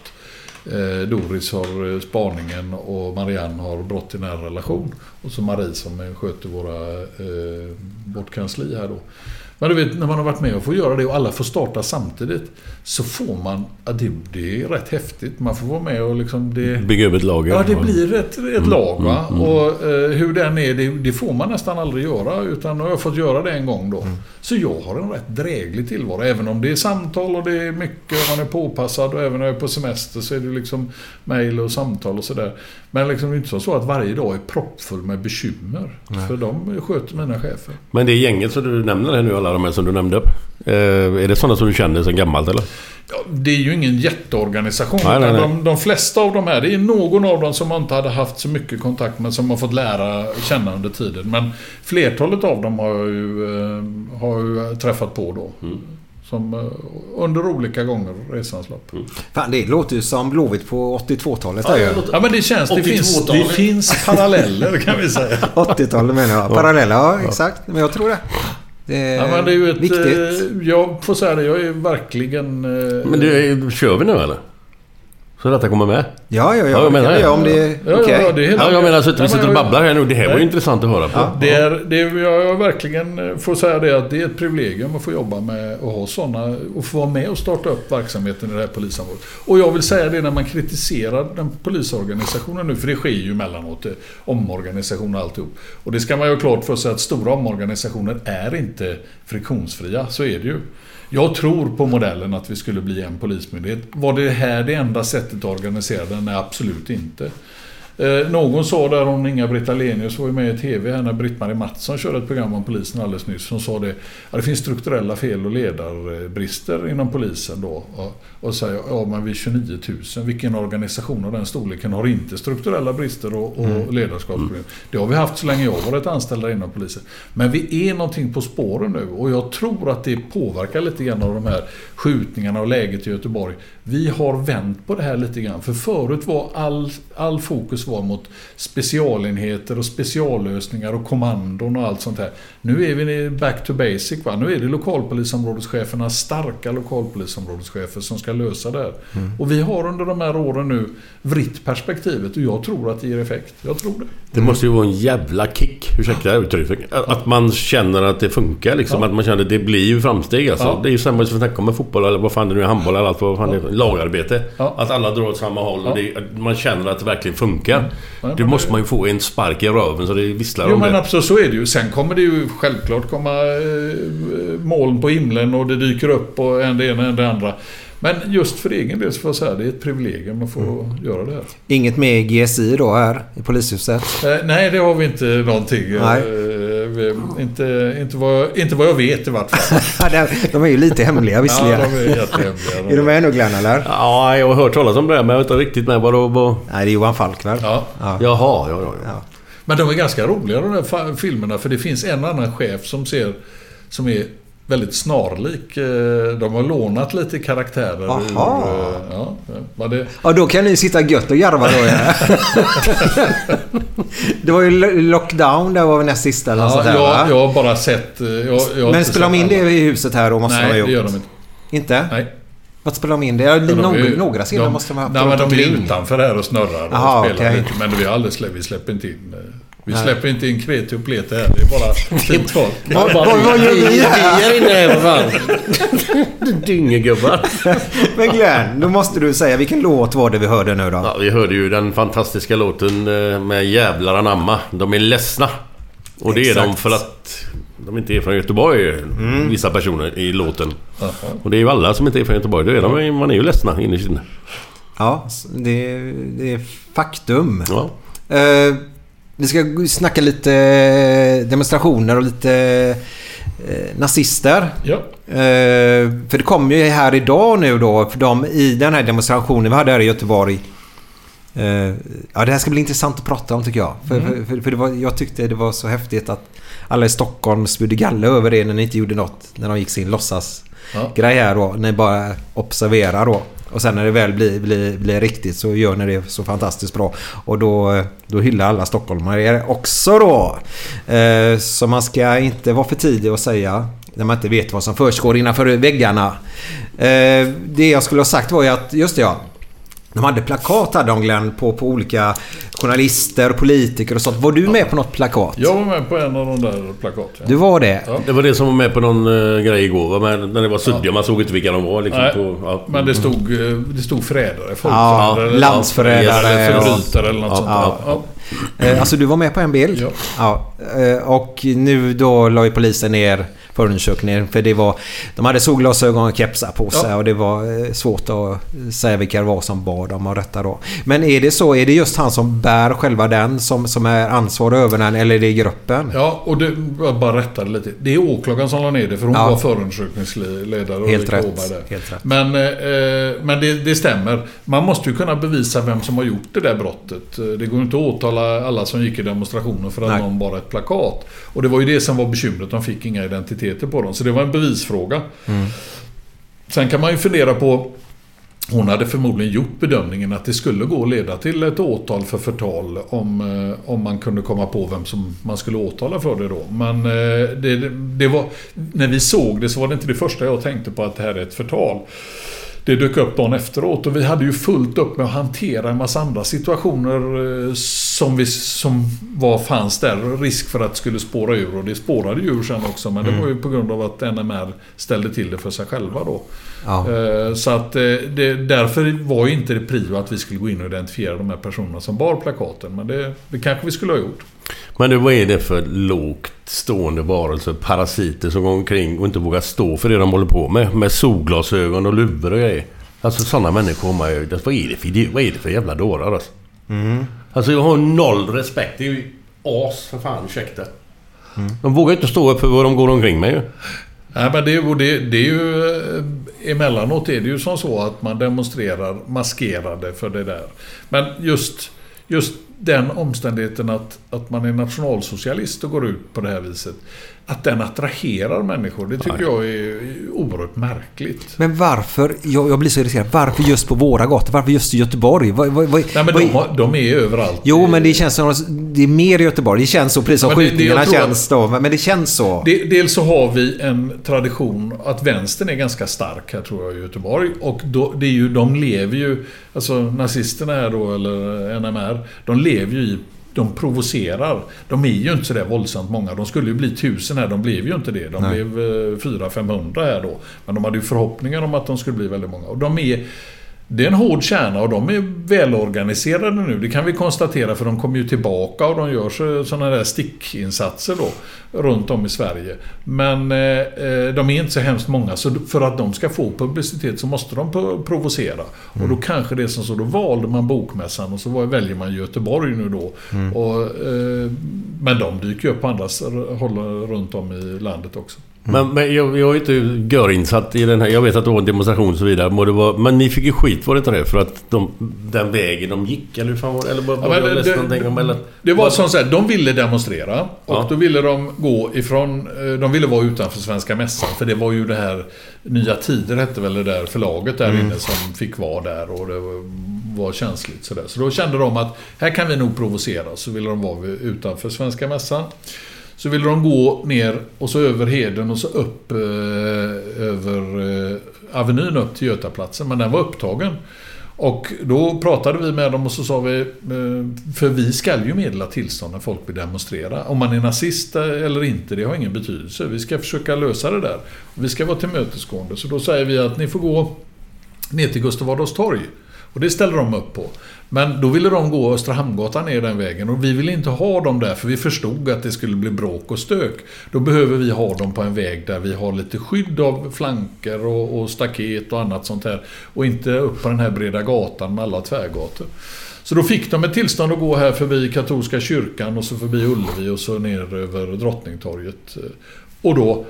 D: Eh, Doris har eh, spaningen och Marianne har brott i nära relation. Och så Marie som eh, sköter våra, eh, vårt kansli här då. Men du vet, när man har varit med och får göra det och alla får starta samtidigt. Så får man, ja, det, det är rätt häftigt. Man får vara med och liksom det...
B: Bygga upp ett lager.
D: Ja, det blir ett, ett lag va.
B: mm, mm.
D: Och eh, hur den är, det, det får man nästan aldrig göra. Utan nu har jag fått göra det en gång då. Så jag har en rätt dräglig tillvaro. Även om det är samtal och det är mycket och man är påpassad. Och även när jag är på semester så är det liksom mejl och samtal och sådär. Men liksom det är inte så att varje dag är proppfull med bekymmer. För de sköter mina chefer.
B: Men det gänget som du nämner här nu, alla de här som du nämnde upp. Eh, är det sådana som du känner sedan gammalt eller?
D: Ja, det är ju ingen jätteorganisation.
B: Nej, nej, nej.
D: De, de flesta av de här, det är någon av dem som man inte hade haft så mycket kontakt med som har fått lära känna under tiden. Men flertalet av dem har jag ju, eh, har ju träffat på då.
B: Mm.
D: Som, eh, under olika gånger resans lopp.
E: Fan, det låter ju som Blåvitt på 82-talet. där ju.
D: Ja men det känns, det finns, det
B: 82-talet.
D: finns paralleller kan vi säga.
E: 80-talet menar jag. Parallella, ja exakt. Men jag tror det. Det är,
D: Ja, men det är ju ett,
E: viktigt.
D: eh, jag får säga det, jag är verkligen... eh,
B: Men det, kör vi nu eller? Så detta kommer med?
E: Ja, ja, ja.
B: Ja, jag menar
E: det. Ja, om det är
D: Ja, ja,
E: okej.
D: ja, det är helt
B: Ja, jag menar så att vi
D: Ja,
B: sitter och babblar här nu. Det här var ju
D: Nej.
B: intressant att höra på.
D: Det är, det är, jag verkligen eh, får säga det att det är ett privilegium att få jobba med och ha sådana och få vara med och starta upp verksamheten i det här polisområdet. Och jag vill säga det när man kritiserar den polisorganisationen nu, för det sker ju emellanåt eh, omorganisation och alltihop. Och det ska man ju ha klart för sig att stora omorganisationer är inte friktionsfria, så är det ju. Jag tror på modellen att vi skulle bli en polismyndighet. Var det här det enda sättet att organisera den? Nej, absolut inte. Eh, någon sa där, hon Inga-Britt Ahlenius var ju med i TV här när Britt-Marie Mattsson körde ett program om polisen alldeles nyss. Hon sa det, ja, det finns strukturella fel och ledarbrister inom polisen då. Och, och säger, ja men vi är 29 000, vilken organisation av den storleken har inte strukturella brister och, och ledarskapsproblem? Det har vi haft så länge jag varit anställd där inom polisen. Men vi är någonting på spåren nu och jag tror att det påverkar lite grann av de här skjutningarna och läget i Göteborg. Vi har vänt på det här lite grann. För förut var all, all fokus var mot specialenheter och speciallösningar och kommandon och allt sånt här. Nu är vi back to basic. Va? Nu är det lokalpolisområdescheferna, starka lokalpolisområdeschefer som ska lösa det här. Och vi har under de här åren nu vritt perspektivet och jag tror att det ger effekt. Jag tror det.
B: Det måste ju vara en jävla kick, ursäkta uttrycket. Att man känner att det funkar liksom.
D: Ja.
B: Att man känner att det blir ju framsteg alltså.
D: Ja.
B: Det är ju samma som vi snackade om med fotboll eller vad fan det nu är, handboll eller allt vad fan det är. Lagarbete.
D: Ja.
B: Att alla drar åt samma håll och
D: Ja.
B: det, man känner att det verkligen funkar.
D: Ja,
B: Det
D: men
B: måste man ju få en spark i röven så det visslar
D: Jo
B: om
D: men
B: det.
D: absolut, så är det ju. Sen kommer det ju självklart komma eh, moln på himlen och det dyker upp och en det ena en det andra. Men just för egen del så får jag säga det är ett privilegium att få göra det här.
E: Inget med GSI då här i polishuset?
D: Eh, nej, det har vi inte någonting.
E: Nej.
D: Eh, vi, inte, inte, vad, inte vad jag vet i vart fall.
E: Ja, de- de är ju lite hemliga visserligen.
D: Ja, de är jättehemliga.
E: Är du med nu Glenn eller?
B: Ja, jag har hört talas om det där, men jag vet inte riktigt med vad det var.
E: Nej, det är Johan Falk väl?
D: Ja.
B: Jaha, ja, ja.
E: Ja.
D: Men de är ganska roliga de där filmerna för det finns en annan chef som ser som är väldigt snarlik. Eh, De har lånat lite karaktärer
E: Aha.
D: ur... eh, Ja, var det,
E: Ja, då kan ni sitta gött och garva då. Ja. det var ju lo- Lockdown, där var vi näst sista eller
D: ja,
E: sånt där,
D: jag,
E: va?
D: jag har bara sett... eh, Jag, jag
E: Men spelar de in det i huset här då måste de ha
D: Nej,
E: gjort?
D: det gör de inte.
E: Inte?
D: Nej.
E: Vad spelar de in det? Ja,
D: de ju-
E: några scener måste de ha haft
D: Nej, men de är utanför här och snurrar och
E: Aha,
D: spelar lite. Men vi, aldrig, vi släpper inte in... Vi
E: Nej.
D: släpper inte in kreti och pleti här. Det är bara fint folk.
E: Vad- vad- gör vi här?
B: Vi är inne här för fan. Dyngegubbar.
E: Men Glenn, då måste du säga vilken låt var det vi hörde nu då?
B: Ja, vi hörde ju den fantastiska låten eh, med Jävlar anamma. De är ledsna. Och det är de
E: Exakt.
B: för att de inte är från Göteborg,
E: Mm.
B: vissa personer i låten. Och det är ju alla som inte är från Göteborg. Det är de, man är ju ledsna innerst inne.
E: Ja, det, det är faktum.
B: Ja.
E: Eh, vi ska snacka lite demonstrationer och lite eh, nazister.
D: Ja.
E: Eh, för det kom ju här idag nu då, för de i den här demonstrationen vi hade här i Göteborg. Eh, ja, det här ska bli intressant att prata om tycker jag. För,
D: Mm.
E: för, för det var, jag tyckte det var så häftigt att alla i Stockholm spydde galle över det när ni inte gjorde något. När de gick sin låtsas
D: Ja.
E: grej här då. Ni bara observerar då. Och sen när det väl blir, blir, blir riktigt så gör ni det så fantastiskt bra. Och då, då hyllar alla stockholmare er också då. Eh, så man ska inte vara för tidig att säga när man inte vet vad som försiggår innanför väggarna. Eh, det jag skulle ha sagt var ju att, just det ja. De hade plakat hade de Glenn på, på olika journalister och politiker och sånt. Var du med på något plakat?
D: Jag var med på en av de där plakaten.
E: Du var det?
D: Ja.
B: Det var det som var med på någon uh, grej igår. Men när det var suddiga. Man såg inte vilka de var. Liksom,
D: Nej,
B: på, ja.
D: Men det stod, eh, det stod förrädare.
E: Ja,
D: Folkförrädare. eller-
E: landsförrädare
D: Eller förbrytare eller något
E: Ja,
D: sånt
E: ja.
D: Ja.
E: Eh, Alltså du var med på en bild?
D: Ja.
E: ja. Och nu då la ju polisen ner förundersökningen för det var... De hade solglasögon och kepsar på sig
D: Ja.
E: och det var eh, svårt att säga vilka det var som bad om detta då. Men är det så? Är det just han som bär själva den som, som är ansvarig över den eller är det gruppen?
D: Ja, och det, jag bara rättade lite. Det är åklagaren som la ner det för hon
E: Ja.
D: var förundersökningsledare. och
E: Helt rätt, helt rätt.
D: Men, eh, men det, det stämmer. Man måste ju kunna bevisa vem som har gjort det där brottet. Eh, Det går inte att åtala alla som gick i demonstrationer för att
E: Nej.
D: någon bar ett plakat. Och det var ju det som var bekymret. De fick inga identiteter på dem. Så det var en bevisfråga.
E: Mm.
D: Sen kan man ju fundera på hon hade förmodligen gjort bedömningen att det skulle gå att leda till ett åtal för förtal om, eh, om man kunde komma på vem som man skulle åtala för det då. Men eh, det, det var, när vi såg det så var det inte det första jag tänkte på att det här är ett förtal. Det dök upp dagen efteråt och vi hade ju fullt upp med att hantera en massa andra situationer eh, som, vi, som var, fanns där. Risk för att det skulle spåra ur och det spårade ju ur sen också. Men det
E: Mm.
D: var ju på grund av att NMR ställde till det för sig själva då.
E: Ja.
D: Eh, Så att eh, det, därför var ju inte det prio att vi skulle gå in och identifiera de här personerna som bar plakaten. Men det, det kanske vi skulle ha gjort.
B: Men du, vad är det för lågt stående varelser, parasiter som går omkring och inte vågar stå för det de håller på med? Med solglasögon och luvor och grejer. Alltså sådana människor man ju... Vad är det för, vad är det för jävla dårar alltså?
E: Mm.
B: Alltså jag har noll respekt. Det är ju as för fan, ursäkta. De vågar inte stå upp för vad de går omkring med ju.
D: Nej, men det, det, det är ju... eh, Emellanåt är det ju som så att man demonstrerar maskerade för det där. Men just, just den omständigheten att, att man är nationalsocialist och går ut på det här viset. Att den attraherar människor, det tycker jag är oerhört märkligt.
E: Men varför? Jag, jag blir så irriterad. Varför just på våra gator? Varför just i Göteborg? Vad, vad, vad,
D: Nej, men de, har- de är överallt.
E: Jo, men det känns som... Det är mer i Göteborg. Det känns så precis som skjutningarna känns då. Men det känns så.
D: Det, dels så har vi en tradition att vänstern är ganska stark här tror jag i Göteborg. Och då, det är ju, de lever ju, alltså nazisterna här då, eller NMR, de lever ju i de provocerar. De är ju inte sådär våldsamt många. De skulle ju bli tusen här. De blev ju inte det. De
E: Nej.
D: blev eh, 400-500 här då. Men de hade ju förhoppningar om att de skulle bli väldigt många. Och de är... Det är en hård kärna och de är välorganiserade nu. Det kan vi konstatera för de kommer ju tillbaka och de gör sådana där stickinsatser då. Runt om i Sverige. Men eh, eh, de är inte så hemskt många. Så för att de ska få publicitet så måste de provocera. Och då kanske det är som så, då valde man Bokmässan och så var- väljer man Göteborg nu då.
E: Mm.
D: Och, eh, men de dyker ju upp på andra håll runt om i landet också.
B: Men, men jag, jag är inte görinsatt i den här. Jag vet att det var en demonstration och så vidare. Må det vara, men ni fick ju skit, var det inte det? För att de, den vägen de gick, eller hur fan var det? Eller var,
D: Ja,
B: var
D: men
B: jag
D: det-
B: läst
D: det-
B: någonting om? Eller?
D: Det var som så här, de ville demonstrera och
B: Ja.
D: då ville de gå ifrån... eh, De ville vara utanför Svenska Mässan för det var ju det här... Nya Tider hette väl det där förlaget där
E: Mm.
D: inne som fick vara där och det var, var känsligt sådär. Så då kände de att här kan vi nog provocera. Så ville de vara utanför Svenska Mässan. Så ville de gå ner och så över Heden och så upp eh, över eh, Avenyn upp till Götaplatsen. Men den var upptagen. Och då pratade vi med dem och så sa vi, eh, för vi ska ju meddela tillstånd när folk vill demonstrera. Om man är nazist eh, eller inte, det har ingen betydelse. Vi ska försöka lösa det där. Vi ska vara tillmötesgående. Så då säger vi att ni får gå ner till Gustav Adolfs torg. Och det ställer de upp på. Men då ville de gå Östra Hamngatan ner den vägen och vi ville inte ha dem där för vi förstod att det skulle bli bråk och stök. Då behöver vi ha dem på en väg där vi har lite skydd av flanker och, och staket och annat sånt här. Och inte upp på den här breda gatan med alla tvärgator. Så då fick de ett tillstånd att gå här förbi katolska kyrkan och så förbi Ullevi och så ner över Drottningtorget. Och då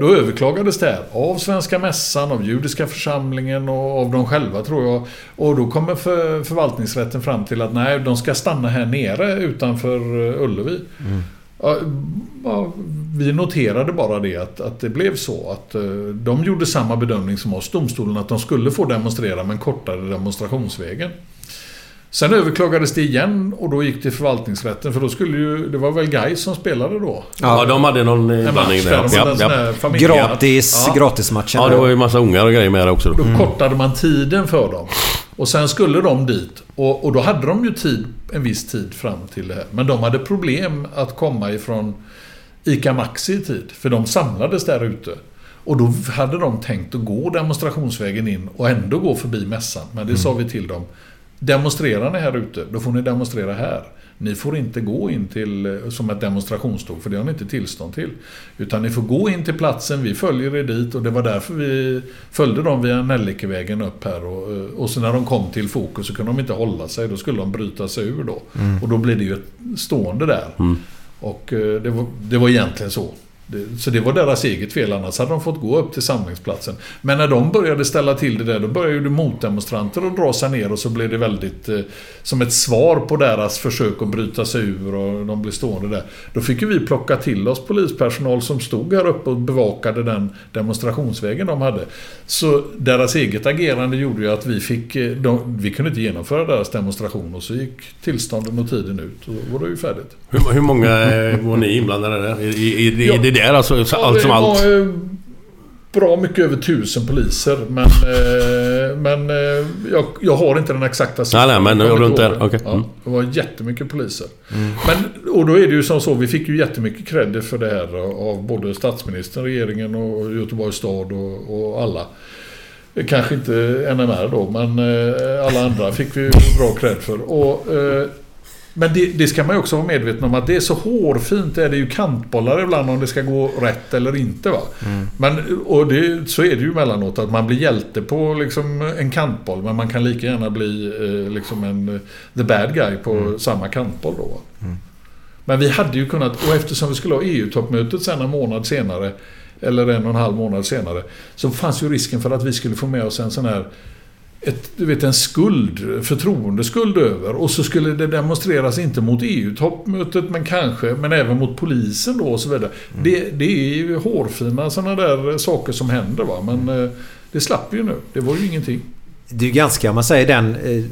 D: då överklagades det här av Svenska Mässan, av Judiska församlingen och av dem själva tror jag. Och då kommer för, förvaltningsrätten fram till att nej, de ska stanna här nere utanför eh, Ullevi. Ja, ja, vi noterade bara det att, att det blev så. Att eh, de gjorde samma bedömning som oss, domstolen, att de skulle få demonstrera men kortare demonstrationsvägen. Sen överklagades det igen och då gick det förvaltningsrätten för då skulle ju... Det var väl Gais som spelade då?
B: Ja, de hade någon eh,
D: En
B: blandning
D: match
B: där.
D: här familje-
E: Gratis,
D: Ja.
E: gratismatchen.
B: Ja, det var ju massa ungar och grejer med där också. Då.
D: Då kortade man tiden för dem. Och sen skulle de dit. Och, och då hade de ju tid, en viss tid fram till det här. Men de hade problem att komma ifrån ICA Maxi i tid. För de samlades där ute. Och då hade de tänkt att gå demonstrationsvägen in och ändå gå förbi mässan. Men det sa vi till dem. Demonstrerar ni här ute, då får ni demonstrera här. Ni får inte gå in till som ett demonstrationståg, för det har ni inte tillstånd till. Utan ni får gå in till platsen, vi följer er dit och det var därför vi följde dem via Nellikevägen upp här. Och, eh, och så när de kom till fokus så kunde de inte hålla sig, då skulle de bryta sig ur då.
B: Mm.
D: Och då blev det ju ett stående där. Och eh, det var, det var egentligen så. Så det var deras eget fel, annars hade de fått gå upp till samlingsplatsen. Men när de började ställa till det där, då började ju motdemonstranter att dra sig ner och så blev det väldigt eh, som ett svar på deras försök att bryta sig ur och de blev stående där. Då fick ju vi plocka till oss polispersonal som stod här uppe och bevakade den demonstrationsvägen de hade. Så deras eget agerande gjorde ju att vi fick, eh, de, vi kunde inte genomföra deras demonstration och så gick tillstånden och tiden ut och då var det ju färdigt.
B: Hur, hur många eh, var ni inblandade där? I, i, i, i där alltså? så- Allt som
D: det
B: allt?
D: var eh, bra mycket över tusen poliser. Men, eh, men eh, jag, jag har inte den exakta
B: Nej, nej, men runt där.
D: det.
B: Okej.
D: Ja,
B: Mm.
D: det var jättemycket poliser. Men, och då är det ju som så, vi fick ju jättemycket credit för det här av både statsministern, regeringen och Göteborgs stad och, och alla. Kanske inte NMR då, men eh, alla andra fick vi bra cred för. Och, eh, men det, det ska man ju också vara medveten om att det är så hårfint. Är det ju kantbollar ibland om det ska gå rätt eller inte. Va? Men, och det, så är det ju emellanåt att man blir hjälte på liksom en kantboll. Men man kan lika gärna bli eh, liksom en eh, the bad guy på samma kantboll då. Va? Men vi hade ju kunnat, och eftersom vi skulle ha EU-toppmötet sen en månad senare, eller en och en halv månad senare, så fanns ju risken för att vi skulle få med oss en sån här ett, du vet, en skuld, förtroendeskuld över. Och så skulle det demonstreras inte mot EU-toppmötet, men kanske, men även mot polisen då och så vidare. Det, det är ju hårfina sådana där saker som händer va. Men eh, det slapp vi ju nu. Det var ju ingenting.
E: Det är ju ganska, man säger den... eh,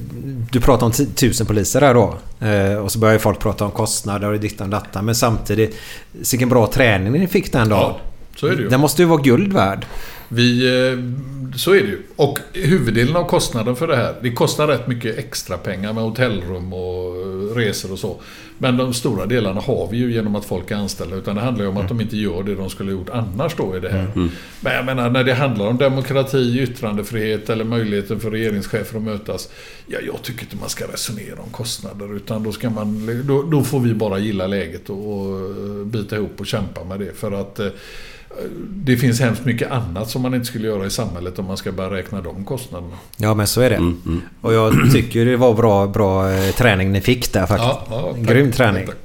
E: Du pratar om 10 000 poliser där då. Eh, Och så börjar ju folk prata om kostnader och dittan och dattan. Men samtidigt, vilken bra träning ni fick den dagen.
D: Ja, så är det ju.
E: Den måste ju vara guld värd.
D: Vi, eh, så är det ju. Och huvuddelen av kostnaden för det här, det kostar rätt mycket extra pengar med hotellrum och eh, resor och så. Men de stora delarna har vi ju genom att folk är anställda. Utan det handlar ju om att de inte gör det de skulle ha gjort annars då i det här. Men jag menar, när det handlar om demokrati, yttrandefrihet eller möjligheten för regeringschefer att mötas. Ja, jag tycker inte man ska resonera om kostnader. Utan då, ska man, då, då får vi bara gilla läget och, och eh, bita ihop och kämpa med det. För att det finns hemskt mycket annat som man inte skulle göra i samhället om man ska börja räkna de kostnaderna.
E: Ja men så är det.
B: Mm,
E: Och jag tycker det var bra, bra eh, träning ni fick där faktiskt.
D: Ja, ja, tack.
E: Grym träning.
D: Tack,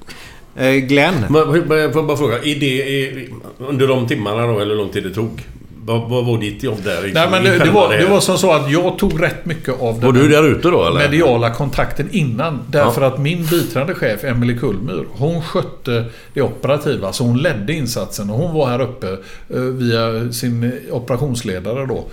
E: Eh, Glenn.
B: Men, men jag får bara fråga. I det, under de timmarna då, eller hur lång tid det tog? Vad, vad var ditt jobb där? liksom,
D: Nej, men det, det, var, det var som så att jag tog rätt mycket av
B: Var
D: den
B: du där ute då eller?
D: mediala kontakten innan. Därför att min biträdande chef, Emelie Kullmyr, hon skötte det operativa. Så hon ledde insatsen och hon var här uppe eh, via sin operationsledare då.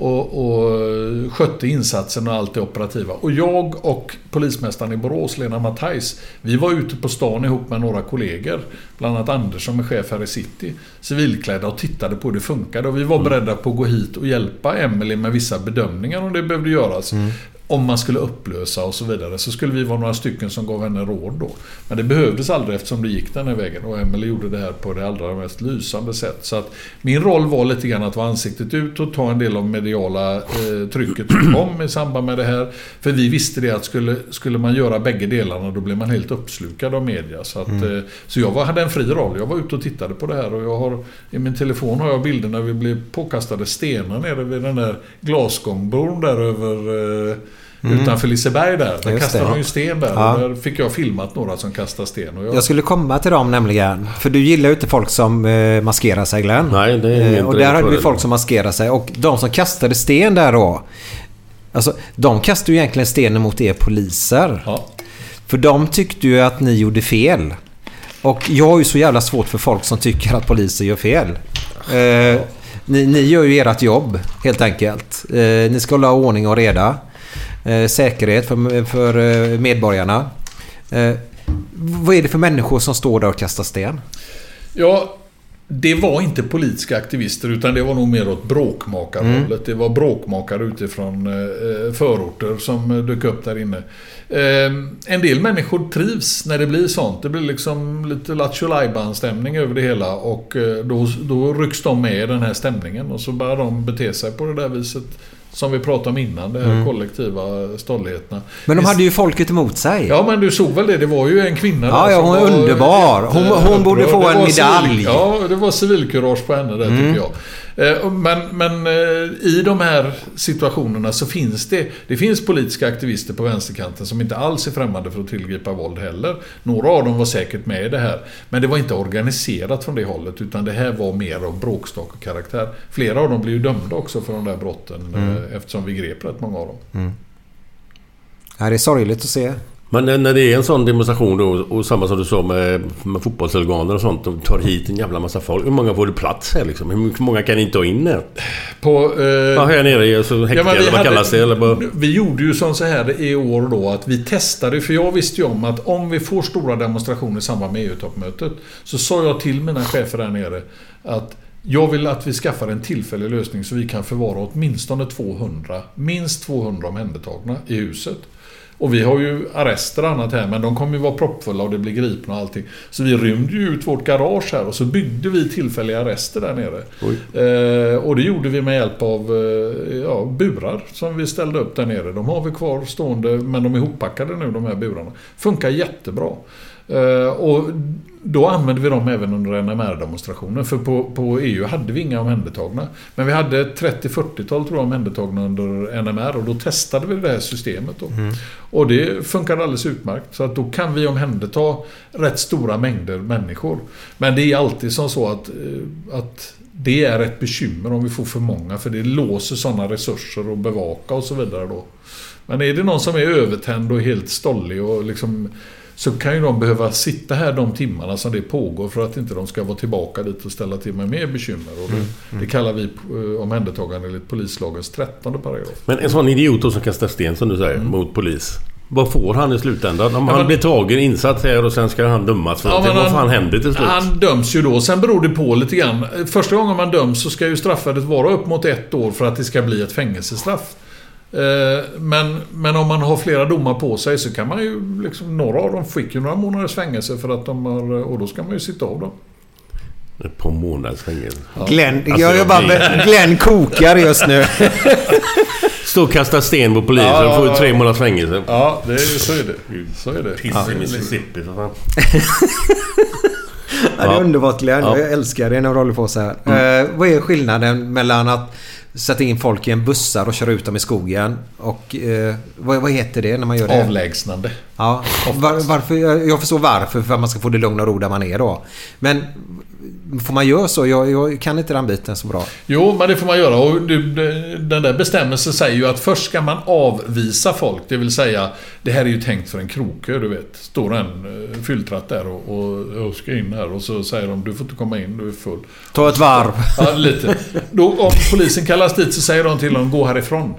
D: Och, och skötte insatsen och allt det operativa. Och jag och polismästaren i Borås, Lena Matthijs, vi var ute på stan ihop med några kollegor. Bland annat Anders som är chef här i city. Civilklädda och tittade på hur det funkade. Och vi var beredda på att gå hit och hjälpa Emelie med vissa bedömningar om det behövde göras. Mm om man skulle upplösa och så vidare. Så skulle vi vara några stycken som gav henne råd då. Men det behövdes aldrig eftersom det gick den här vägen. Och Emelie gjorde det här på det allra mest lysande sätt. Så att min roll var lite grann att vara ansiktet ut och ta en del av mediala eh, trycket som kom i samband med det här. För vi visste det att skulle, skulle man göra bägge delarna då blev man helt uppslukad av media. Så, att,
E: Mm.
D: eh, så jag var, hade en fri roll. Jag var ute och tittade på det här och jag har i min telefon har jag bilder när vi blev påkastade stenar nere vid den där glasgångbron där över eh,
E: Mm.
D: Utanför Liseberg där. Där
E: Just
D: kastade
E: det.
D: de ju sten där.
E: Ja.
D: Och där fick jag filmat några som kastade sten. Och jag,
E: Jag skulle komma till dem nämligen. För du gillar ju inte folk som eh, maskerar sig Glenn.
B: Nej, det är
E: Eh,
B: inte
E: Och där hade vi folk som maskerar sig. Och de som kastade sten där då. Alltså, de kastade ju egentligen stenen mot er poliser.
D: Ja.
E: För de tyckte ju att ni gjorde fel. Och jag har ju så jävla svårt för folk som tycker att poliser gör fel. Eh, ni, ni gör ju ert jobb helt enkelt. Eh, ni ska hålla ordning och reda. Eh, säkerhet för, för eh, medborgarna. Eh, vad är det för människor som står där och kastar sten?
D: Ja, det var inte politiska aktivister utan det var nog mer åt bråkmakarhållet.
E: Mm.
D: Det var bråkmakare utifrån förorter som dök upp där inne. En del människor trivs när det blir sånt. Det blir liksom lite Lattjo stämning över det hela och då, då rycks de med i den här stämningen och så börjar de bete sig på det där viset som vi pratade om innan, de här
E: Mm.
D: kollektiva stolligheterna.
E: Men de hade ju folket emot sig.
D: Ja, men du såg väl det? Det var ju en kvinna
E: Ja,
D: där
E: ja, hon är
D: var
E: underbar. Hon- hon borde få en medalj.
D: Civil, ja, det var civilkurage på henne där
E: Mm.
D: tycker jag. Eh, Men, men eh, i de här situationerna så finns det... Det finns politiska aktivister på vänsterkanten som inte alls är främmande för att tillgripa våld heller. Några av dem var säkert med i det här. Men det var inte organiserat från det hållet utan det här var mer av bråkstakarkaraktär. Flera av dem blev ju dömda också för de där brotten
E: Mm.
D: eh, eftersom vi grep rätt många av dem.
E: Ja, det är sorgligt att se.
B: Men när- det är en sån demonstration då och samma som du sa med, med fotbollshuliganer och sånt. De tar hit en jävla massa folk. Hur många får det plats här liksom? Hur många kan inte ha in här?
D: På, eh,
B: Ja, här nere i alltså, häkte
D: Ja,
B: eller vad kallas det? Eller bara...
D: Vi gjorde ju som så här i år då att vi testade, för jag visste ju om att om vi får stora demonstrationer i samband med EU-toppmötet så sa jag till mina chefer där nere att jag vill att vi skaffar en tillfällig lösning så vi kan förvara åtminstone 200, minst 200 omhändertagna i huset. Och vi har ju arrester och annat här, men de kommer ju vara proppfulla och det blir gripna och allting. Så vi rymde ju ut vårt garage här och så byggde vi tillfälliga arrester där nere. Eh, och det gjorde vi med hjälp av eh, ja, burar som vi ställde upp där nere. De har vi kvar stående, men de är ihoppackade nu de här burarna. Funkar jättebra. Eh, och då använde vi dem även under NMR-demonstrationen. För på, på EU hade vi inga omhändertagna. Men vi hade 30-40-tal tror jag omhändertagna under NMR och då testade vi det här systemet. Då. Och det funkade alldeles utmärkt. Så att då kan vi omhänderta rätt stora mängder människor. Men det är alltid som så att, eh, att det är ett bekymmer om vi får för många. För det låser sådana resurser att bevaka och så vidare då. Men är det någon som är övertänd och helt stollig och liksom så kan ju de behöva sitta här de timmarna som det pågår för att inte de ska vara tillbaka dit och ställa till med mer bekymmer. Och det, det kallar vi eh, omhändertagande enligt polislagens 13 paragraf.
B: Men en sån idiot som kastar sten som du säger mot polis. Vad får han i slutändan? Om
D: Mm. Ja,
B: han
D: men-
B: blir tagen, insatt här och sen ska han dömas för
D: Ja,
B: någonting. Vad
D: han-
B: fan händer till slut?
D: Han döms ju då. Sen beror det på lite grann. Första gången man döms så ska ju straffvärdet vara upp mot ett år för att det ska bli ett fängelsestraff. Eh, Men, men om man har flera domar på sig så kan man ju... Liksom, några av dem fick ju några månaders fängelse för att de har... Och då ska man ju sitta av dem.
B: Ett par månaders fängelse.
E: Glenn,
B: Alltså,
E: jag, jag bara,
B: blir-
E: Glenn kokar just nu.
B: Stå och kasta sten på polisen
D: Ja,
B: och får ju tre månaders fängelse.
D: Ja, det är, så är det. Så är det.
B: Piss i Mississippi för fan.
E: Ja, det är underbart Glenn.
B: Ja.
E: Jag älskar det när du håller på så här. Eh, vad är skillnaden mellan att sätta in folk i en bussar och köra ut dem i skogen och... Eh, vad, vad heter det när man gör det?
D: Avlägsnande.
E: Ja, var, varför, jag förstår varför, för att man ska få det lugn och ro där man är då. Men får man göra så? Jag, jag kan inte den biten så bra.
D: Jo, men det får man göra. Och den där bestämmelsen säger ju att först ska man avvisa folk. Det vill säga, det här är ju tänkt för en krokö, du vet. Står en uh, fylltratt där och, och, och ska in här och så säger de du får inte komma in, du är full.
E: Ta ett varv.
D: Ja, lite. Då, om polisen kallas dit så säger de till honom gå härifrån.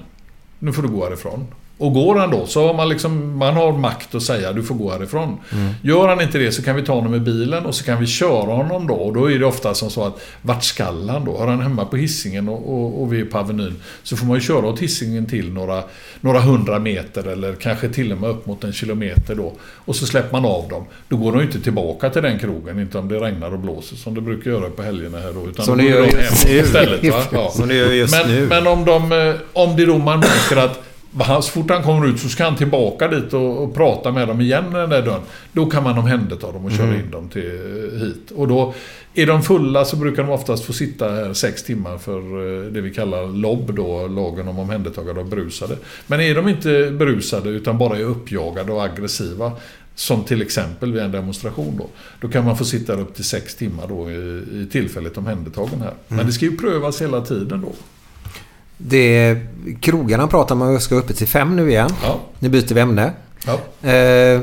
D: Nu får du gå härifrån. Och går han då så har man liksom, man har makt att säga du får gå härifrån. Gör han inte det så kan vi ta honom i bilen och så kan vi köra honom då. Och då är det ofta som så att vart skall han då? Har han hemma på hissingen och, och, och vi är på Avenyn så får man ju köra åt hissingen till några, några hundra meter eller kanske till och med upp mot en kilometer då. Och så släpper man av dem. Då går de ju inte tillbaka till den krogen, inte om det regnar och blåser som det brukar göra på helgerna här då. Utan
E: Som det gör just
D: hem
E: nu.
D: istället. Va? Ja.
E: Som det gör just
D: men,
E: nu.
D: Men om, de, eh, om det då man märker att så fort han kommer ut så ska han tillbaka dit och, och prata med dem igen den där dörren. Då kan man omhänderta dem och köra
E: Mm.
D: in dem till, eh, hit. Och då, är de fulla så brukar de oftast få sitta här sex timmar för eh, det vi kallar LOB då, lagen om omhändertagande av berusade. Men är de inte berusade utan bara är uppjagade och aggressiva som till exempel vid en demonstration då. Då kan man få sitta upp till sex timmar då i, i tillfället omhändertagen här. Men
E: Mm.
D: det ska ju prövas hela tiden då.
E: Det, krogarna pratar om att man ska uppe till fem nu igen.
D: Ja.
E: Nu byter vi ämne.
D: Ja.
E: Eh,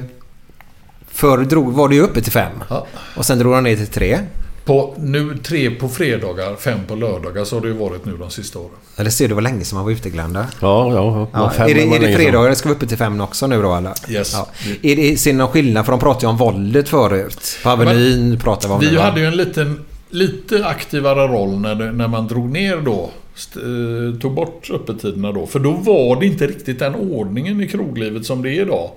E: förr drog, var det ju uppe till fem.
D: Ja.
E: Och sen drog de ner till tre.
D: På, nu tre på fredagar, fem på lördagar så har det ju varit nu de sista åren.
E: Eller ser du vad länge som man var ute Glenda?
B: Ja, ja. ja.
E: Ja, är det, är det fredagar ska vi uppe till fem också nu då eller?
D: Yes.
E: Ja. Är det, ser ni någon skillnad? För de pratade ju om våldet förut. På Avenyn pratade vi om
D: Vi
E: va?
D: hade ju en liten, lite aktivare roll när, det, när man drog ner då. Eh, tog bort öppettiderna då. För då var det inte riktigt den ordningen i kroglivet som det är idag.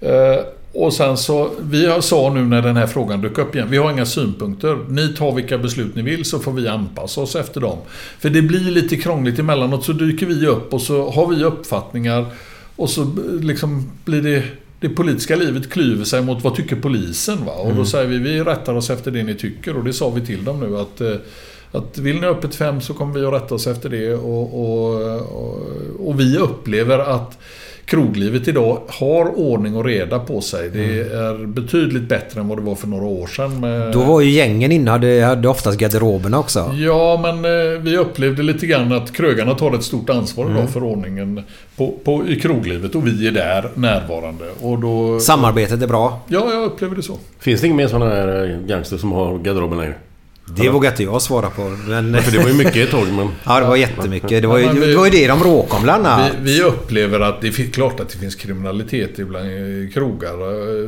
D: Eh, och sen så, vi sa nu när den här frågan dök upp igen, vi har inga synpunkter. Ni tar vilka beslut ni vill så får vi anpassa oss efter dem. För det blir lite krångligt emellanåt så dyker vi upp och så har vi uppfattningar och så eh, liksom blir det det politiska livet klyver sig mot vad tycker polisen? Va? Och då
E: Mm.
D: säger vi, vi rättar oss efter det ni tycker. Och det sa vi till dem nu att, att vill ni ha öppet fem så kommer vi att rätta oss efter det. Och, och, och, och vi upplever att kroglivet idag har ordning och reda på sig. Det är betydligt bättre än vad det var för några år sedan. Med,
E: Mm. Då var ju gängen inne hade, hade oftast garderoberna också.
D: Ja, men eh, vi upplevde lite grann att krögarna tar ett stort ansvar idag
E: Mm.
D: för ordningen på, på, i kroglivet och vi är där närvarande. Och då,
E: Samarbetet är bra.
D: Ja, jag upplever det så.
B: Finns det ingen mer sådana här eh, gangster som har garderoben längre?
E: Det vågar inte jag svara på. Men...
B: Ja, för det var ju mycket ett tag, men...
E: Ja, det var jättemycket. Det var ju,
D: Ja, vi-
E: det, var ju det de bråkade om bland annat.
D: Vi, vi upplever att det är klart att det finns kriminalitet ibland i krogar.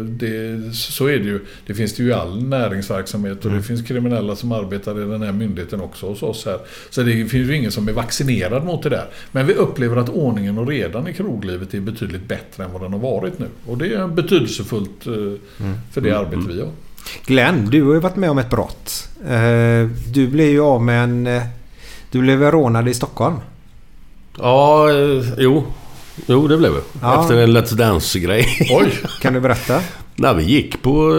D: Det, så är det ju. Det finns det ju i all näringsverksamhet och det finns kriminella som arbetar i den här myndigheten också hos oss här. Så det finns ju ingen som är vaccinerad mot det där. Men vi upplever att ordningen och redan i kroglivet är betydligt bättre än vad den har varit nu. Och det är betydelsefullt eh, för det arbete vi har.
E: Glenn, du har ju varit med om ett brott. Eh, Du blev ju av med en... eh, Du blev rånad i Stockholm.
B: Ja, eh, jo. Jo, det blev det.
E: Ja.
B: Efter en Let's Dance-grej.
D: Oj!
E: Kan du berätta?
B: Nej, vi gick på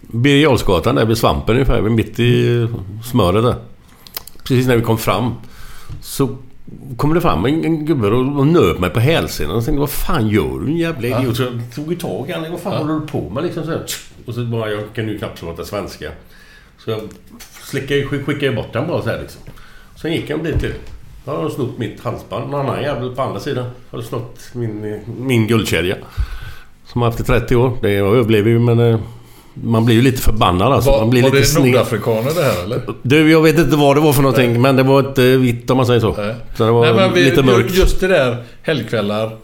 B: Birger Jarlsgatan där vid Svampen ungefär. Mitt i smöret där. Precis när vi kom fram. Så kom det fram en, en gubbe och, och nöp mig på hälsenan. Och tänkte, vad fan gör du en jävla idiot? Så jag tog tag i honom. Vad fan håller du på med liksom så här. Och så bara, jag kan ju knappt prata svenska. Så jag slickade, skick- skickade bort honom bara så här liksom. Sen gick jag en bit till. Då har de snott mitt halsband. Någon annan jävel på andra sidan har snott min, min guldkedja. Som jag haft i 30 år. Det överlever ju men... Man blir ju lite förbannad alltså.
D: Var,
B: man blir
D: var
B: lite
D: det
B: sned.
D: nordafrikaner det här eller?
B: Du, jag vet inte vad det var för någonting. Men det var inte vitt om man säger så. Så det var
D: Nej, men vi,
B: lite mörkt.
D: Just det där helgkvällar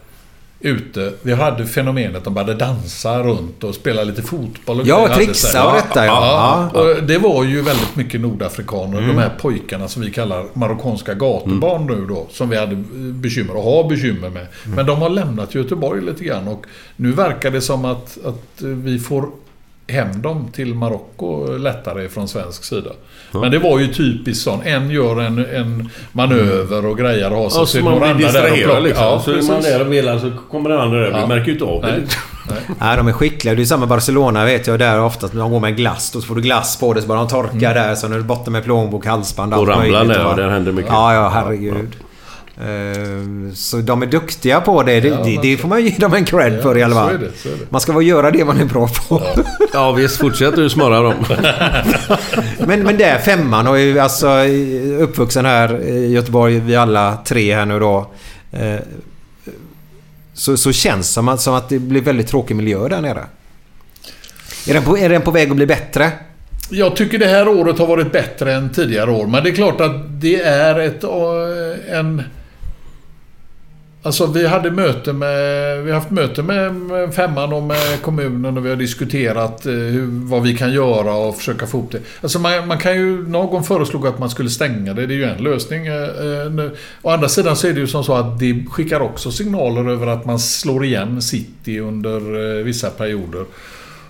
D: ute. Vi hade fenomenet de började dansa runt och spela lite fotboll och
E: Ja, trixa och detta, ja. Ja.
D: Och det var ju väldigt mycket nordafrikaner.
E: Mm.
D: De här pojkarna som vi kallar marockanska gatubarn nu då. Som vi hade bekymmer och har bekymmer med.
E: Mm.
D: Men de har lämnat Göteborg lite grann. Och nu verkar det som att, att vi får hem dem till Marocko lättare från svensk sida.
B: Ja.
D: Men det var ju typiskt sån. En gör en, en manöver och grejer och har
B: Ja, så man blir distraherad liksom.
D: Ja,
B: så är man där och velar så kommer den andra där. Vi
D: Ja.
B: märker ju inte av det.
D: Nej.
E: Nej, de är skickliga. Det är samma Barcelona vet jag. Där oftast de går med en glass. Då får du glass på det så bara de torkar där. Så när du är borta med plånbok, halsband
B: Och
E: allt
B: ramlar
E: möjligt,
B: där,
E: va?
B: och där händer mycket.
E: Ja, ja, herregud. Eh, Så de är duktiga på det. Det,
B: Ja,
E: det, det får man ge dem en cred
B: Ja,
E: för i alla fall. Man ska väl göra det man är bra på.
B: Ja visst, fortsätt du smöra dem.
E: men, men det är femman och är alltså uppvuxen här i Göteborg, vi alla tre här nu då. Eh, Så, så känns det som att, som att det blir väldigt tråkig miljö där nere. Är den, på, är den på väg att bli bättre?
D: Jag tycker det här året har varit bättre än tidigare år. Men det är klart att det är ett, eh, en... Alltså vi hade möte med, vi har haft möte med femman och med kommunen och vi har diskuterat eh, hur, vad vi kan göra och försöka få ihop det. Alltså man, man kan ju, någon föreslog att man skulle stänga det, det är ju en lösning. Eh. eh Å andra sidan så är det ju som så att det skickar också signaler över att man slår igen city under eh, vissa perioder.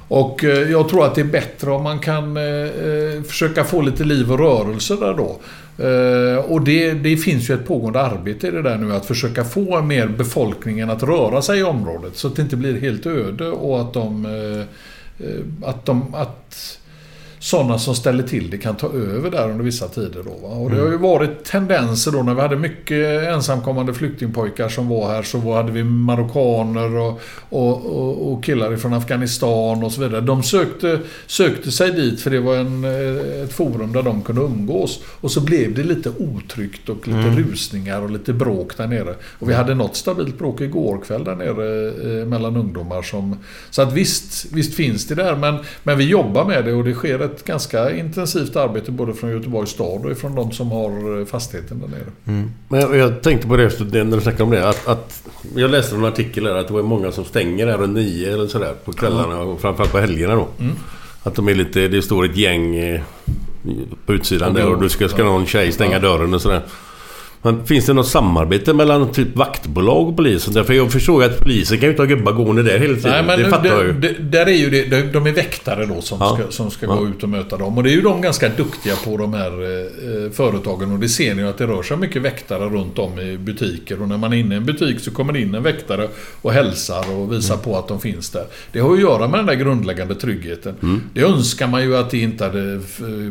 D: Och eh, jag tror att det är bättre om man kan eh, försöka få lite liv och rörelse där då. Eh, och det, det finns ju ett pågående arbete i det där nu att försöka få mer befolkningen att röra sig i området så att det inte blir helt öde och att de... Eh, eh, att de... Att, sådana som ställer till det kan ta över där under vissa tider. Då, va? Och det har ju varit tendenser då när vi hade mycket ensamkommande flyktingpojkar som var här så hade vi marockaner och, och, och, och killar från Afghanistan och så vidare. De sökte, sökte sig dit för det var en, eh, ett forum där de kunde umgås. Och så blev det lite otryggt och lite
E: Mm.
D: rusningar och lite bråk där nere. Och vi hade något stabilt bråk igår kväll där nere eh, mellan ungdomar. Som, så att visst, visst finns det där men, men vi jobbar med det och det sker ett ganska intensivt arbete både från Göteborgs stad och från de som har eh, fastigheten där nere.
B: Men jag, jag tänkte på det när du snackade om det. Att, att, jag läste en artikel där att det var många som stänger här runt nio eller sådär på kvällarna och framförallt på helgerna då.
D: Mm.
B: Att de är lite... Det står ett gäng eh, på utsidan
D: Och
B: där och du ska, ska någon tjej stänga dörren och sådär. Men finns det något samarbete mellan typ vaktbolag och polisen? Därför jag förstår ju att polisen kan ju inte ha gubbar gående där hela tiden.
D: Nej, men
B: det fattar jag ju.
D: där är ju det, de- de är väktare då som
B: Ja.
D: ska, som ska
B: Ja.
D: gå ut och möta dem. Och det är ju de ganska duktiga på de här eh, företagen. Och det ser ni ju att det rör sig mycket väktare runt om i butiker. Och när man är inne i en butik så kommer det in en väktare och hälsar och visar på att de finns där. Det har att göra med den där grundläggande tryggheten.
B: Mm.
D: Det önskar man ju att det inte hade eh,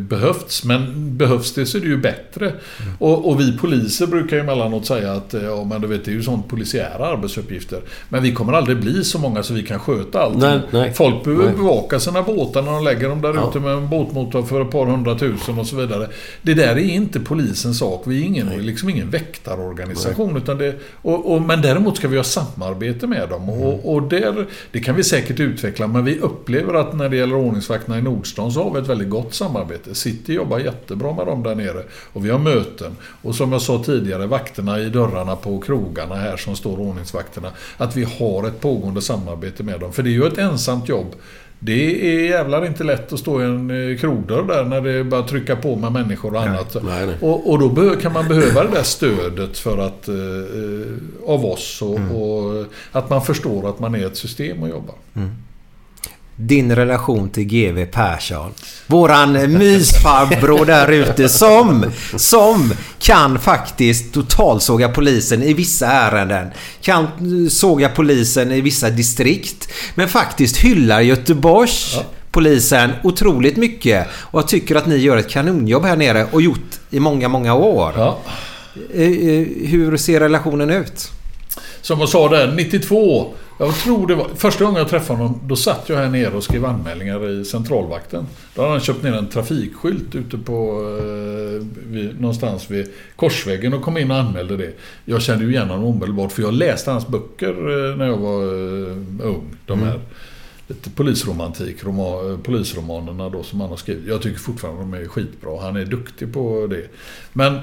D: behövts. Men behövs det så är det ju bättre. Och, och vi poliser brukar ju emellanåt säga att eh, ja, men du vet, det är ju sånt polisiära arbetsuppgifter. Men vi kommer aldrig bli så många så vi kan sköta allt.
B: Nej, nej.
D: Folk behöver
B: Nej.
D: bevaka sina båtar när de lägger dem där
B: Ja.
D: ute med en båtmotor för ett par hundratusen och så vidare. Det där är inte polisens sak. Vi är ingen, liksom ingen väktarorganisation. Utan det, och, och, men däremot ska vi ha samarbete med dem.
B: Mm.
D: Och, och där, det kan vi säkert utveckla. Men vi upplever att när det gäller ordningsvakterna i Nordstan så har vi ett väldigt gott samarbete. City jobbar jättebra med dem där nere. Och vi har möten. Och som jag sa tidigare, vakterna i dörrarna på krogarna här som står ordningsvakterna. Att vi har ett pågående samarbete med dem. För det är ju ett ensamt jobb. Det är jävlar inte lätt att stå i en eh, krogdörr där när det bara trycka på med människor och annat.
B: nej, nej.
D: Och, och då kan man behöva det där stödet för att, eh, eh, av oss och, och att man förstår att man är ett system att jobba.
E: Din relation till GV Persson. Våran mysfarbror där ute som, som kan faktiskt totalsåga polisen i vissa ärenden. Kan såga polisen i vissa distrikt. Men faktiskt hyllar Göteborgs polisen otroligt mycket. Och jag tycker att ni gör ett kanonjobb här nere och gjort i många, många år.
D: Ja.
E: Eh, eh, Hur ser relationen ut?
D: Som jag sa där, 92. Jag tror det var första gången jag träffade honom. Då satt jag här nere och skrev anmälningar i centralvakten. Då hade han köpt ner en trafikskylt ute på... Eh, vid, någonstans vid korsväggen och kom in och anmälde det. Jag kände ju igen honom omedelbart för jag läste hans böcker eh, när jag var eh, ung. De här lite polisromantik, roma, polisromanerna då som han har skrivit. Jag tycker fortfarande de är skitbra. Han är duktig på det. Men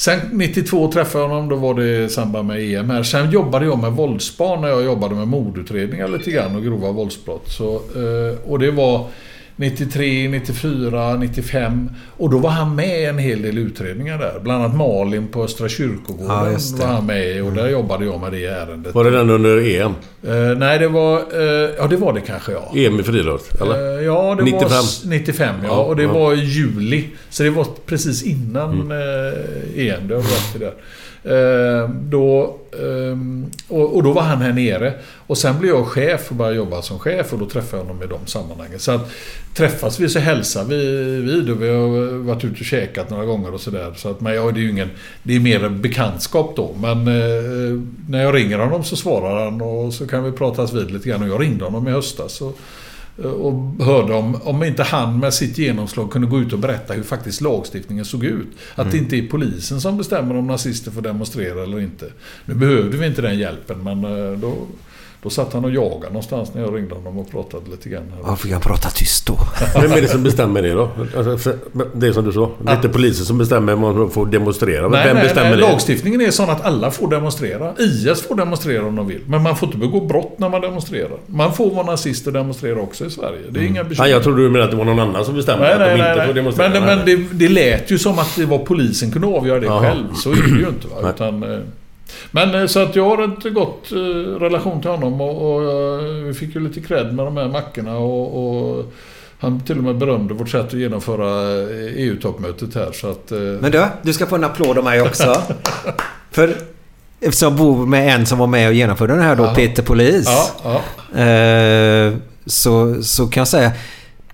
D: Sen 92 träffade jag honom, då var det i samband med EM här. Sen jobbade jag med våldsbarn när jag jobbade med mordutredningar lite grann och grova våldsbrott. Så, eh, och det var 93, 94, 95. Och då var han med i en hel del utredningar där. Bland annat Malin på Östra kyrkogården
E: Ja,
D: var han med i och där jobbade jag med det ärendet.
B: Var det den under EM?
D: Eh, nej, det var... Eh, ja, det var det kanske ja.
B: EM i friidrott? Eller?
D: Eh, Ja, det
B: 95.
D: var s- 95 ja. Och det var i juli. Så det var precis innan eh, EM. Det har rätt där. Eh, då, ehm, och, då var han här nere. Och sen blev jag chef och började jobba som chef och då träffade jag honom i de sammanhangen. Så att träffas vi så hälsar vi vid och vi har varit ute och käkat några gånger och sådär. Så att, men ja, det är ju ingen... Det är mer en bekantskap då. Men eh, när jag ringer honom så svarar han och så kan vi pratas vid lite grann. Och jag ringde honom i höstas. Och, och hörde om, om inte han med sitt genomslag kunde gå ut och berätta hur faktiskt lagstiftningen såg ut. Att det inte är polisen som bestämmer om nazister får demonstrera eller inte. Nu behövde vi inte den hjälpen men eh, då, Då satt han och jagade någonstans när jag ringde honom och pratade lite grann.
E: Varför fick han prata tyst då?
B: Vem är det som bestämmer det då? Alltså, det som du sa. Det är inte polisen som bestämmer om man får demonstrera. Men
D: Nej,
B: vem
D: nej,
B: bestämmer
D: nej,
B: det?
D: lagstiftningen är sån att alla får demonstrera. IS får demonstrera om de vill. Men man får inte begå brott när man demonstrerar. Man får vara nazist och demonstrera också i Sverige. Det är inga bekymmer.
B: Nej, jag trodde du menade att det var någon annan som bestämde
D: Nej,
B: att
D: nej,
B: de
D: nej,
B: inte får demonstrera.
D: Men, men det, det lät ju som att det var polisen kunde avgöra det
B: Jaha.
D: själv. Så är det ju inte. Va? Utan, eh, men eh, så att jag har ett gott eh, relation till honom och, och eh, vi fick ju lite cred med de här mackorna och, och han till och med berömde vårt sätt att genomföra EU-toppmötet här. Så att,
E: Men du, du ska få en applåd av mig också. För eftersom jag bor med en som var med och genomförde den här då,
D: Ja.
E: Peter Polis.
D: Ja, ja.
E: Så, så kan jag säga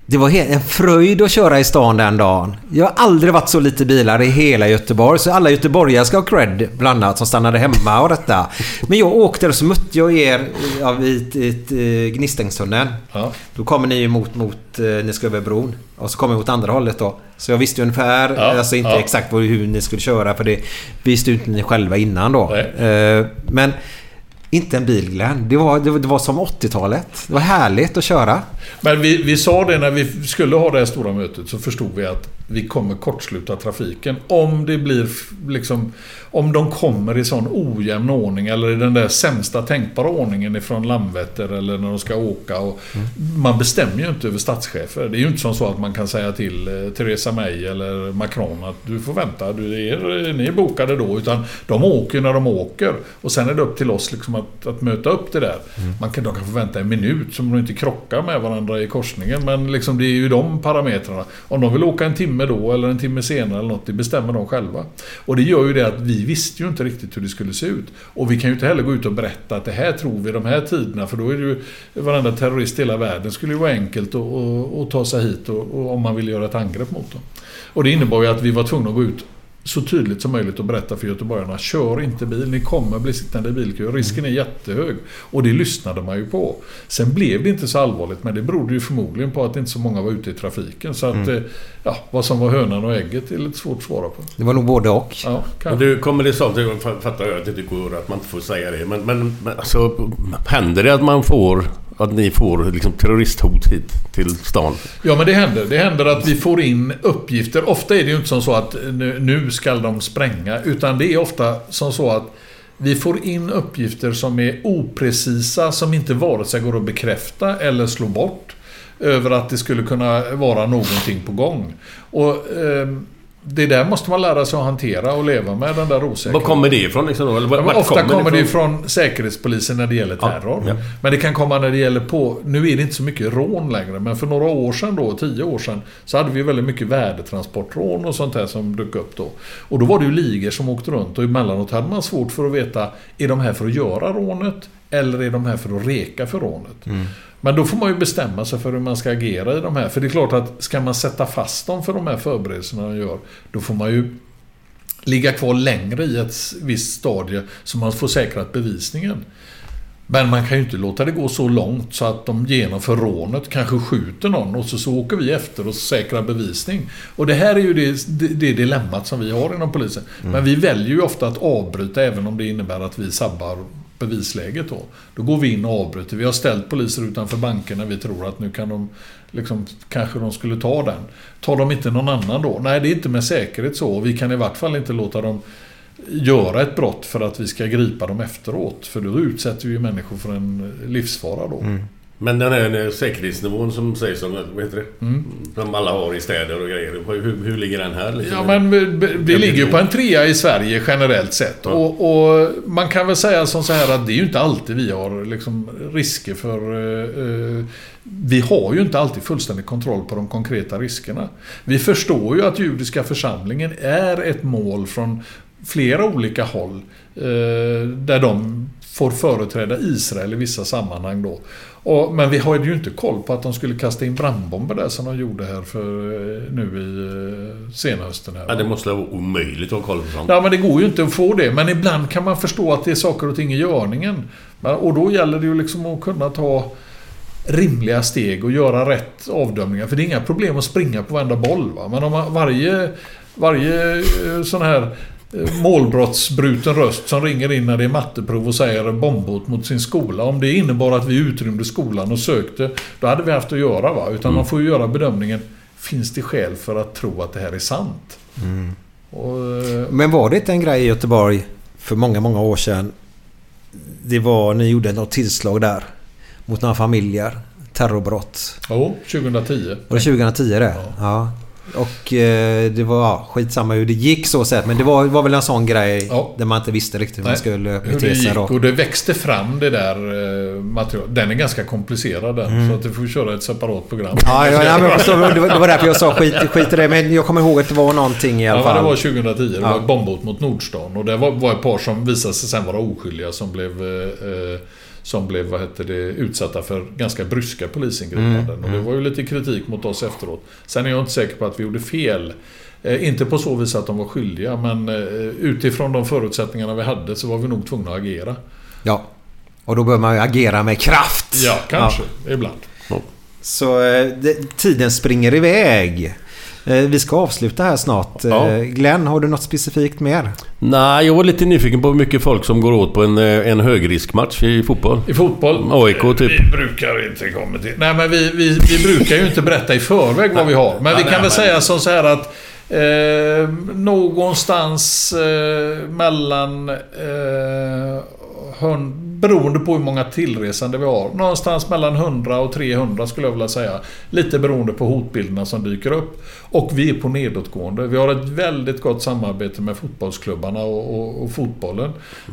E: det var en fröjd att köra i stan den dagen. Jag har aldrig varit så lite bilar i hela Göteborg. Så alla göteborgare ska ha cred bland annat som stannade hemma och detta. Men jag åkte och så mötte jag er ja, vid eh, Gnistängstunneln.
D: Ja.
E: Då kommer ni ju mot, mot eh, ni ska över bron. Och så kommer jag åt andra hållet då. Så jag visste ju ungefär,
D: Ja,
E: alltså inte
D: ja.
E: exakt hur ni skulle köra för det visste ju inte ni själva innan då.
D: Nej.
E: Eh, Men inte en bil Glenn. Det var, det var, det var som 80-talet. Det var härligt att köra.
D: Men vi, vi sa det när vi skulle ha det här stora mötet så förstod vi att vi kommer kortsluta trafiken. Om det blir liksom... Om de kommer i sån ojämn ordning eller i den där sämsta tänkbara ordningen ifrån Landvetter eller när de ska åka. Och Man bestämmer ju inte över statschefer. Det är ju inte som så att man kan säga till eh, Theresa May eller Macron att du får vänta, du är, ni är bokade då. Utan de åker när de åker. Och sen är det upp till oss liksom att, att möta upp det där. Man kan, de kan få vänta en minut som de inte krockar med varandra i korsningen. Men liksom det är ju de parametrarna. Om de vill åka en timme då eller en timme senare eller något, det bestämmer de själva. Och det gör ju det att vi visste ju inte riktigt hur det skulle se ut. Och vi kan ju inte heller gå ut och berätta att det här tror vi de här tiderna. För då är det ju varenda terrorist i hela världen skulle ju vara enkelt att, att ta sig hit och, och om man vill göra ett angrepp mot dem. Och det innebar ju att vi var tvungna att gå ut så tydligt som möjligt och berätta för göteborgarna. Kör inte bil, ni kommer bli sittande i bilkö. Risken är jättehög. Och det lyssnade man ju på. Sen blev det inte så allvarligt, men det berodde ju förmodligen på att inte så många var ute i trafiken. Så att,
E: Mm.
D: eh, ja, vad som var hönan och ägget är lite svårt att svara på.
E: Det var nog både och.
D: Ja,
B: Men du, kommer det sånt, jag fattar jag att det inte går att man inte får säga det. Men, men, men alltså, händer det att man får, att ni får liksom terroristhot hit till stan?
D: Ja, men det händer. Det händer att vi får in uppgifter. Ofta är det ju inte som så att nu, ska de spränga. Utan det är ofta som så att vi får in uppgifter som är oprecisa, som inte vare sig går att bekräfta eller slå bort. Över att det skulle kunna vara någonting på gång. Och Eh, det där måste man lära sig att hantera och leva med, den där osäkerheten.
B: Var kommer det ifrån liksom då? Eller
D: Ja,
B: vart
D: men ofta kommer det
B: ifrån?
D: från Säkerhetspolisen när det gäller
B: Ja,
D: terror.
B: ja.
D: Men det kan komma när det gäller på... Nu är det inte så mycket rån längre, men för några år sedan då, tio år sedan, så hade vi väldigt mycket värdetransportrån och sånt där som dök upp då. Och då var det ju ligor som åkte runt och emellanåt hade man svårt för att veta, är de här för att göra rånet? Eller är de här för att reka för rånet? Men då får man ju bestämma sig för hur man ska agera i de här. För det är klart att ska man sätta fast dem för de här förberedelserna de gör, då får man ju ligga kvar längre i ett visst stadie så man får säkrat bevisningen. Men man kan ju inte låta det gå så långt så att de genomför rånet, kanske skjuter någon och så, så åker vi efter och säkrar bevisning. Och det här är ju det, det, det dilemmat som vi har inom polisen. Men vi väljer ju ofta att avbryta även om det innebär att vi sabbar bevisläget då. Då går vi in och avbryter. Vi har ställt poliser utanför bankerna. Vi tror att nu kan de, liksom, kanske de skulle ta den. Tar de inte någon annan då? Nej, det är inte med säkerhet så. Vi kan i vart fall inte låta dem göra ett brott för att vi ska gripa dem efteråt. För då utsätter vi ju människor för en livsfara då. Mm.
B: Men den här säkerhetsnivån som sägs om, vad heter det?
D: Mm.
B: Som alla har i städer och grejer. Hur, hur ligger den här? Liksom?
D: Ja, men vi- vi ligger ju på en trea i Sverige generellt sett. Och, och man kan väl säga som så här att det är ju inte alltid vi har liksom risker för... eh, eh, vi har ju inte alltid fullständig kontroll på de konkreta riskerna. Vi förstår ju att judiska församlingen är ett mål från flera olika håll. Eh, där de får företräda Israel i vissa sammanhang då. Och, men vi har ju inte koll på att de skulle kasta in brandbomber där som de gjorde här för eh, nu i eh, senhösten. Här.
B: Ja, det måste vara omöjligt att ha koll på sånt.
D: Ja, men det går ju inte att få det. Men ibland kan man förstå att det är saker och ting i görningen. Och då gäller det ju liksom att kunna ta rimliga steg och göra rätt avdömningar. För det är inga problem att springa på varenda boll. Va? Men om man, varje, varje eh, sån här målbrottsbruten röst som ringer in när det är matteprov och säger bombhot mot sin skola. Om det innebar att vi utrymde skolan och sökte, då hade vi haft att göra. Va? Utan man får ju göra bedömningen, finns det skäl för att tro att det här är sant? Och, eh,
E: Men var det inte en grej i Göteborg för många, många år sedan? Det var, ni gjorde något tillslag där. Mot några familjer. Terrorbrott.
D: Jo, 2010.
E: Var det 2010 det? Ja. Och eh, det var ja, skitsamma hur det gick så sett. Men det var, var väl en sån grej där man inte visste riktigt hur man skulle
D: hur det
E: bete sig
D: gick
E: då.
D: och det växte fram det där eh, materialet. Den är ganska komplicerad den.
E: Mm.
D: Så att du får köra ett separat program.
E: Ja, ja, ja men förstår, det, var, det var därför jag sa skit, skit i det. Men jag kommer ihåg att det var någonting i alla
D: Ja,
E: fall.
D: men det var 2010. Det
E: Ja.
D: var ett bombhot mot Nordstan. Och det var, var ett par som visade sig sen vara oskyldiga som blev... Eh, eh, som blev vad heter det, utsatta för ganska bryska polisingripanden.
E: Mm,
D: Och det
E: mm.
D: var ju lite kritik mot oss efteråt. Sen är jag inte säker på att vi gjorde fel. Eh, inte på så vis att de var skyldiga, men eh, utifrån de förutsättningarna vi hade så var vi nog tvungna att agera.
E: Ja. Och då bör man ju agera med kraft.
D: Ja, kanske. Ibland.
E: Så eh, det, tiden springer iväg. Eh, vi ska avsluta här snart.
B: Ja.
E: Eh, Glenn, har du något specifikt mer?
B: Nej, jag var lite nyfiken på hur mycket folk som går åt på en, eh, en högriskmatch i fotboll.
D: I fotboll?
B: AIK typ.
D: Vi brukar inte komma till... Nej, men vi, vi, vi brukar ju inte berätta i förväg vad vi har. Men vi
B: Nej,
D: kan
B: nej,
D: väl
B: men-
D: säga som så här att eh, någonstans eh, mellan... Eh, hun, beroende på hur många tillresande vi har. Någonstans mellan 100 och 300 skulle jag vilja säga. Lite beroende på hotbilderna som dyker upp. Och vi är på nedåtgående. Vi har ett väldigt gott samarbete med fotbollsklubbarna och, och, och fotbollen.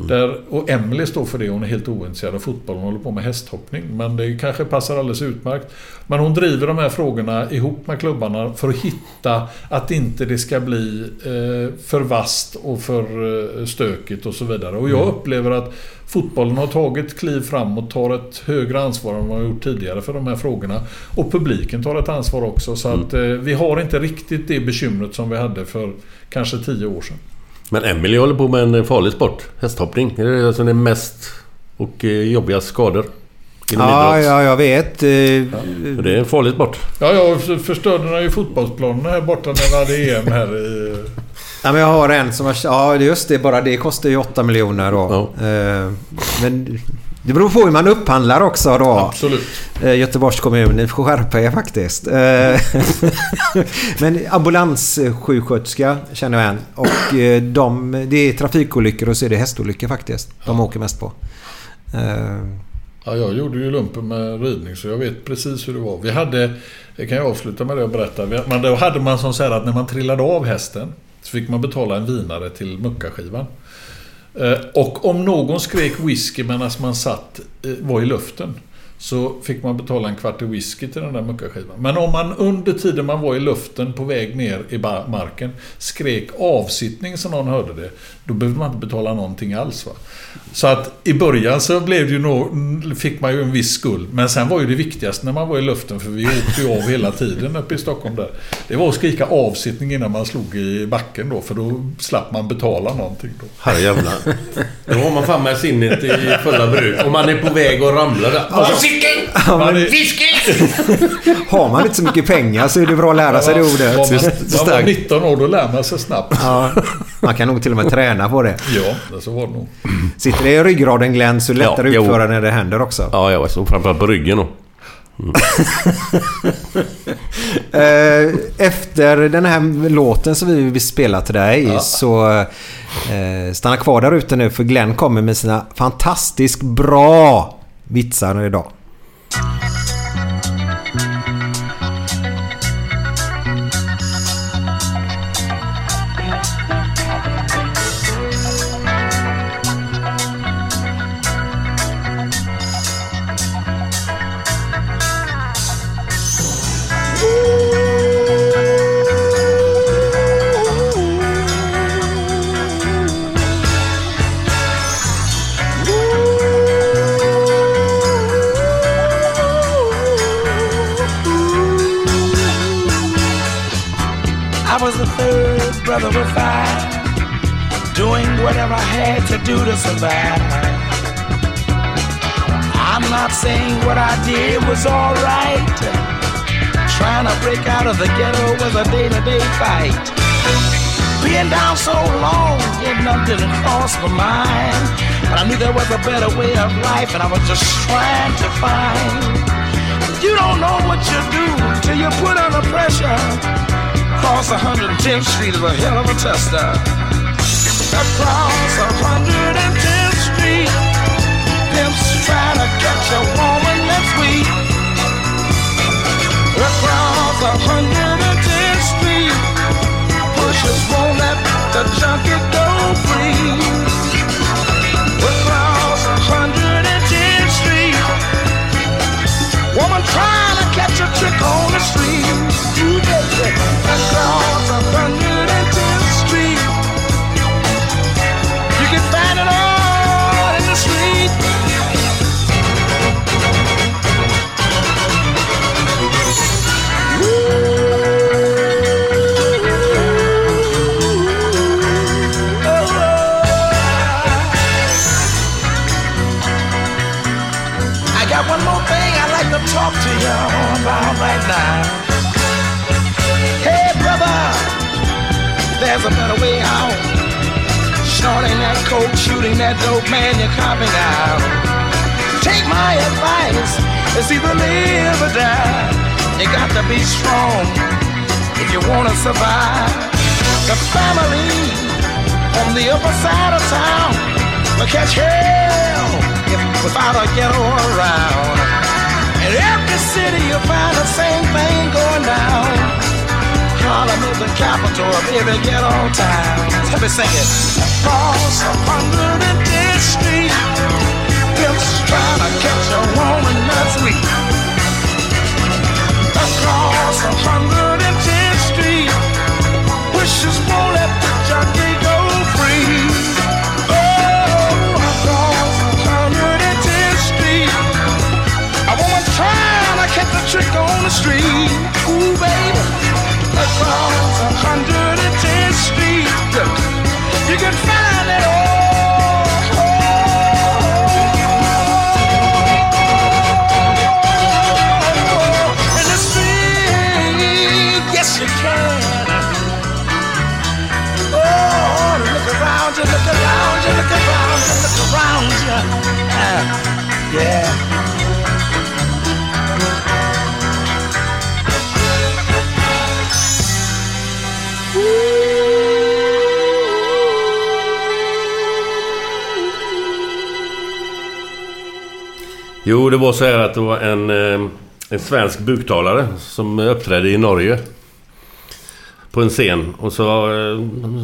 D: Där, och Emily står för det. Hon är helt ointresserad av fotboll. Hon håller på med hästhoppning. Men det kanske passar alldeles utmärkt. Men hon driver de här frågorna ihop med klubbarna för att hitta att inte det ska bli eh, för vast och för eh, stökigt och så vidare. Och jag
B: Mm.
D: upplever att fotbollen har tagit kliv framåt, tar ett högre ansvar än vad man har gjort tidigare för de här frågorna. Och publiken tar ett ansvar också. Så att eh, vi har inte riktigt det bekymret som vi hade för kanske tio år sedan.
B: Men Emily håller på med en farlig sport. Hästhoppning. Är det det som är mest och eh, jobbigast skador?
E: Ja, ja, jag vet. Eh,
B: För Det är en farlig sport.
D: Ja, jag förstörde den ju fotbollsplanen här borta när vi hade EM här i...
E: Ja, men jag har en som har... Ja, just det. Bara det kostar ju 8 miljoner då. Eh, Men det beror på hur man upphandlar också då.
D: Absolut.
E: Eh, Göteborgs kommun, ni får skärpa er faktiskt. Eh, Men ambulanssjuksköterska känner jag en. Och eh, de, det är trafikolyckor och så är det hästolyckor faktiskt. De åker mest på.
D: Ja, jag gjorde ju lumpen med ridning så jag vet precis hur det var. Vi hade, det kan jag avsluta med det och berätta. Men då hade man som så här att när man trillade av hästen så fick man betala en vinare till muckaskivan. Eh, och om någon skrek whisky medan man satt, eh, var i luften så fick man betala en kvart i whisky till den där muckaskivan. Men om man under tiden man var i luften på väg ner i marken skrek avsittning så någon hörde det, då behövde man inte betala någonting alls. Va? Så att i början så blev det ju nå- fick man ju en viss skuld. Men sen var ju det viktigaste när man var i luften, för vi åkte ju av hela tiden uppe i Stockholm där. Det var att skrika avsittning innan man slog i backen då, för då slapp man betala någonting då.
B: Herrejävlar. Då har man fan med sinnet i fulla bruk. Och man är på väg att ramla där. Avsittning!
E: Ja, men-
B: Whisky!
E: har man inte så mycket pengar så är det bra att lära sig det ordet.
D: Var
E: Så-
D: man,
E: så
D: man var
E: starkt.
D: 19 år, då lär man sig snabbt.
E: Ja, man kan nog till och med träna på det.
D: Ja, så var det nog.
E: Sitter det i ryggraden Glenn så är det lättare att
B: Ja, jo.
E: utföra när det händer också.
B: Ja, jag stod framförallt på ryggen då.
E: Eh, Efter den här låten som vi vill spela till dig så eh, stanna kvar där ute nu för Glenn kommer med sina fantastiskt bra vitsar idag.
H: Was alright. Trying to break out of the ghetto was a day to day fight. Being down so long, getting up didn't cross my mind. But I knew there was a better way of life, and I was just trying to find. You don't know what you do till you put under pressure. Cross 110th Street is a hell of a tester. Across 110th Street, pimps trying to catch a woman. Across 110th Street, pushers won't let the junkie go free. Across 110th Street, woman trying to catch a trick on the street. Ooh, baby. Across about right now. Hey, brother, there's a better way out. Snorting that coke, shooting that dope, man, you're copping out. Take my advice, it's either live or die. You got to be strong if you want to survive. The family on the upper side of town will catch hell if without a ghetto around. In every city you find the same thing going down. Harlem is the capital of every ghetto town. Let me sing it. Across 110th Street, pimps trying to catch a woman that's weak. Across a hundred. Yeah.
B: Jo, det var så här att det var en, eh, en svensk buktalare som uppträdde i Norge. På en scen. Och så eh,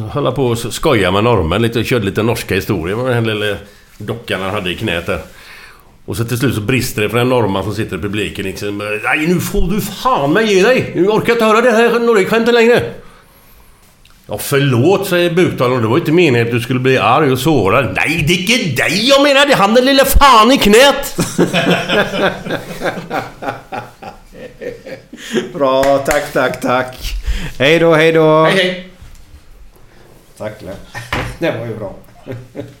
B: höll han på att skoja med norrmän lite. Körde lite norska historier med den lilla dockan han hade i knät där. Och så till slut så brister det för en norrman som sitter i publiken liksom. Nej, nu får du fan mig ge dig! Nu orkar jag inte höra det här Norge-skämtet längre. Ja, förlåt, säger buktalaren. Det var inte meningen att du skulle bli arg och sårad. Nej, det är inte dig jag menar! Det är han den lilla fan i knät!
E: Bra, tack, tack, tack. Hej då, hej då.
D: Hej, hej.
E: Tack. Det var ju bra.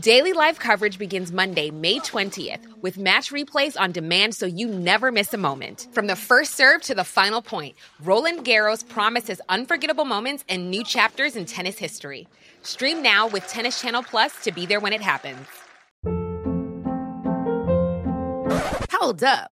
I: Daily live coverage begins Monday, May 20th, with match replays on demand so you never miss a moment. From the first serve to the final point, Roland Garros promises unforgettable moments and new chapters in tennis history. Stream now with Tennis Channel Plus to be there when it happens.
J: Hold up.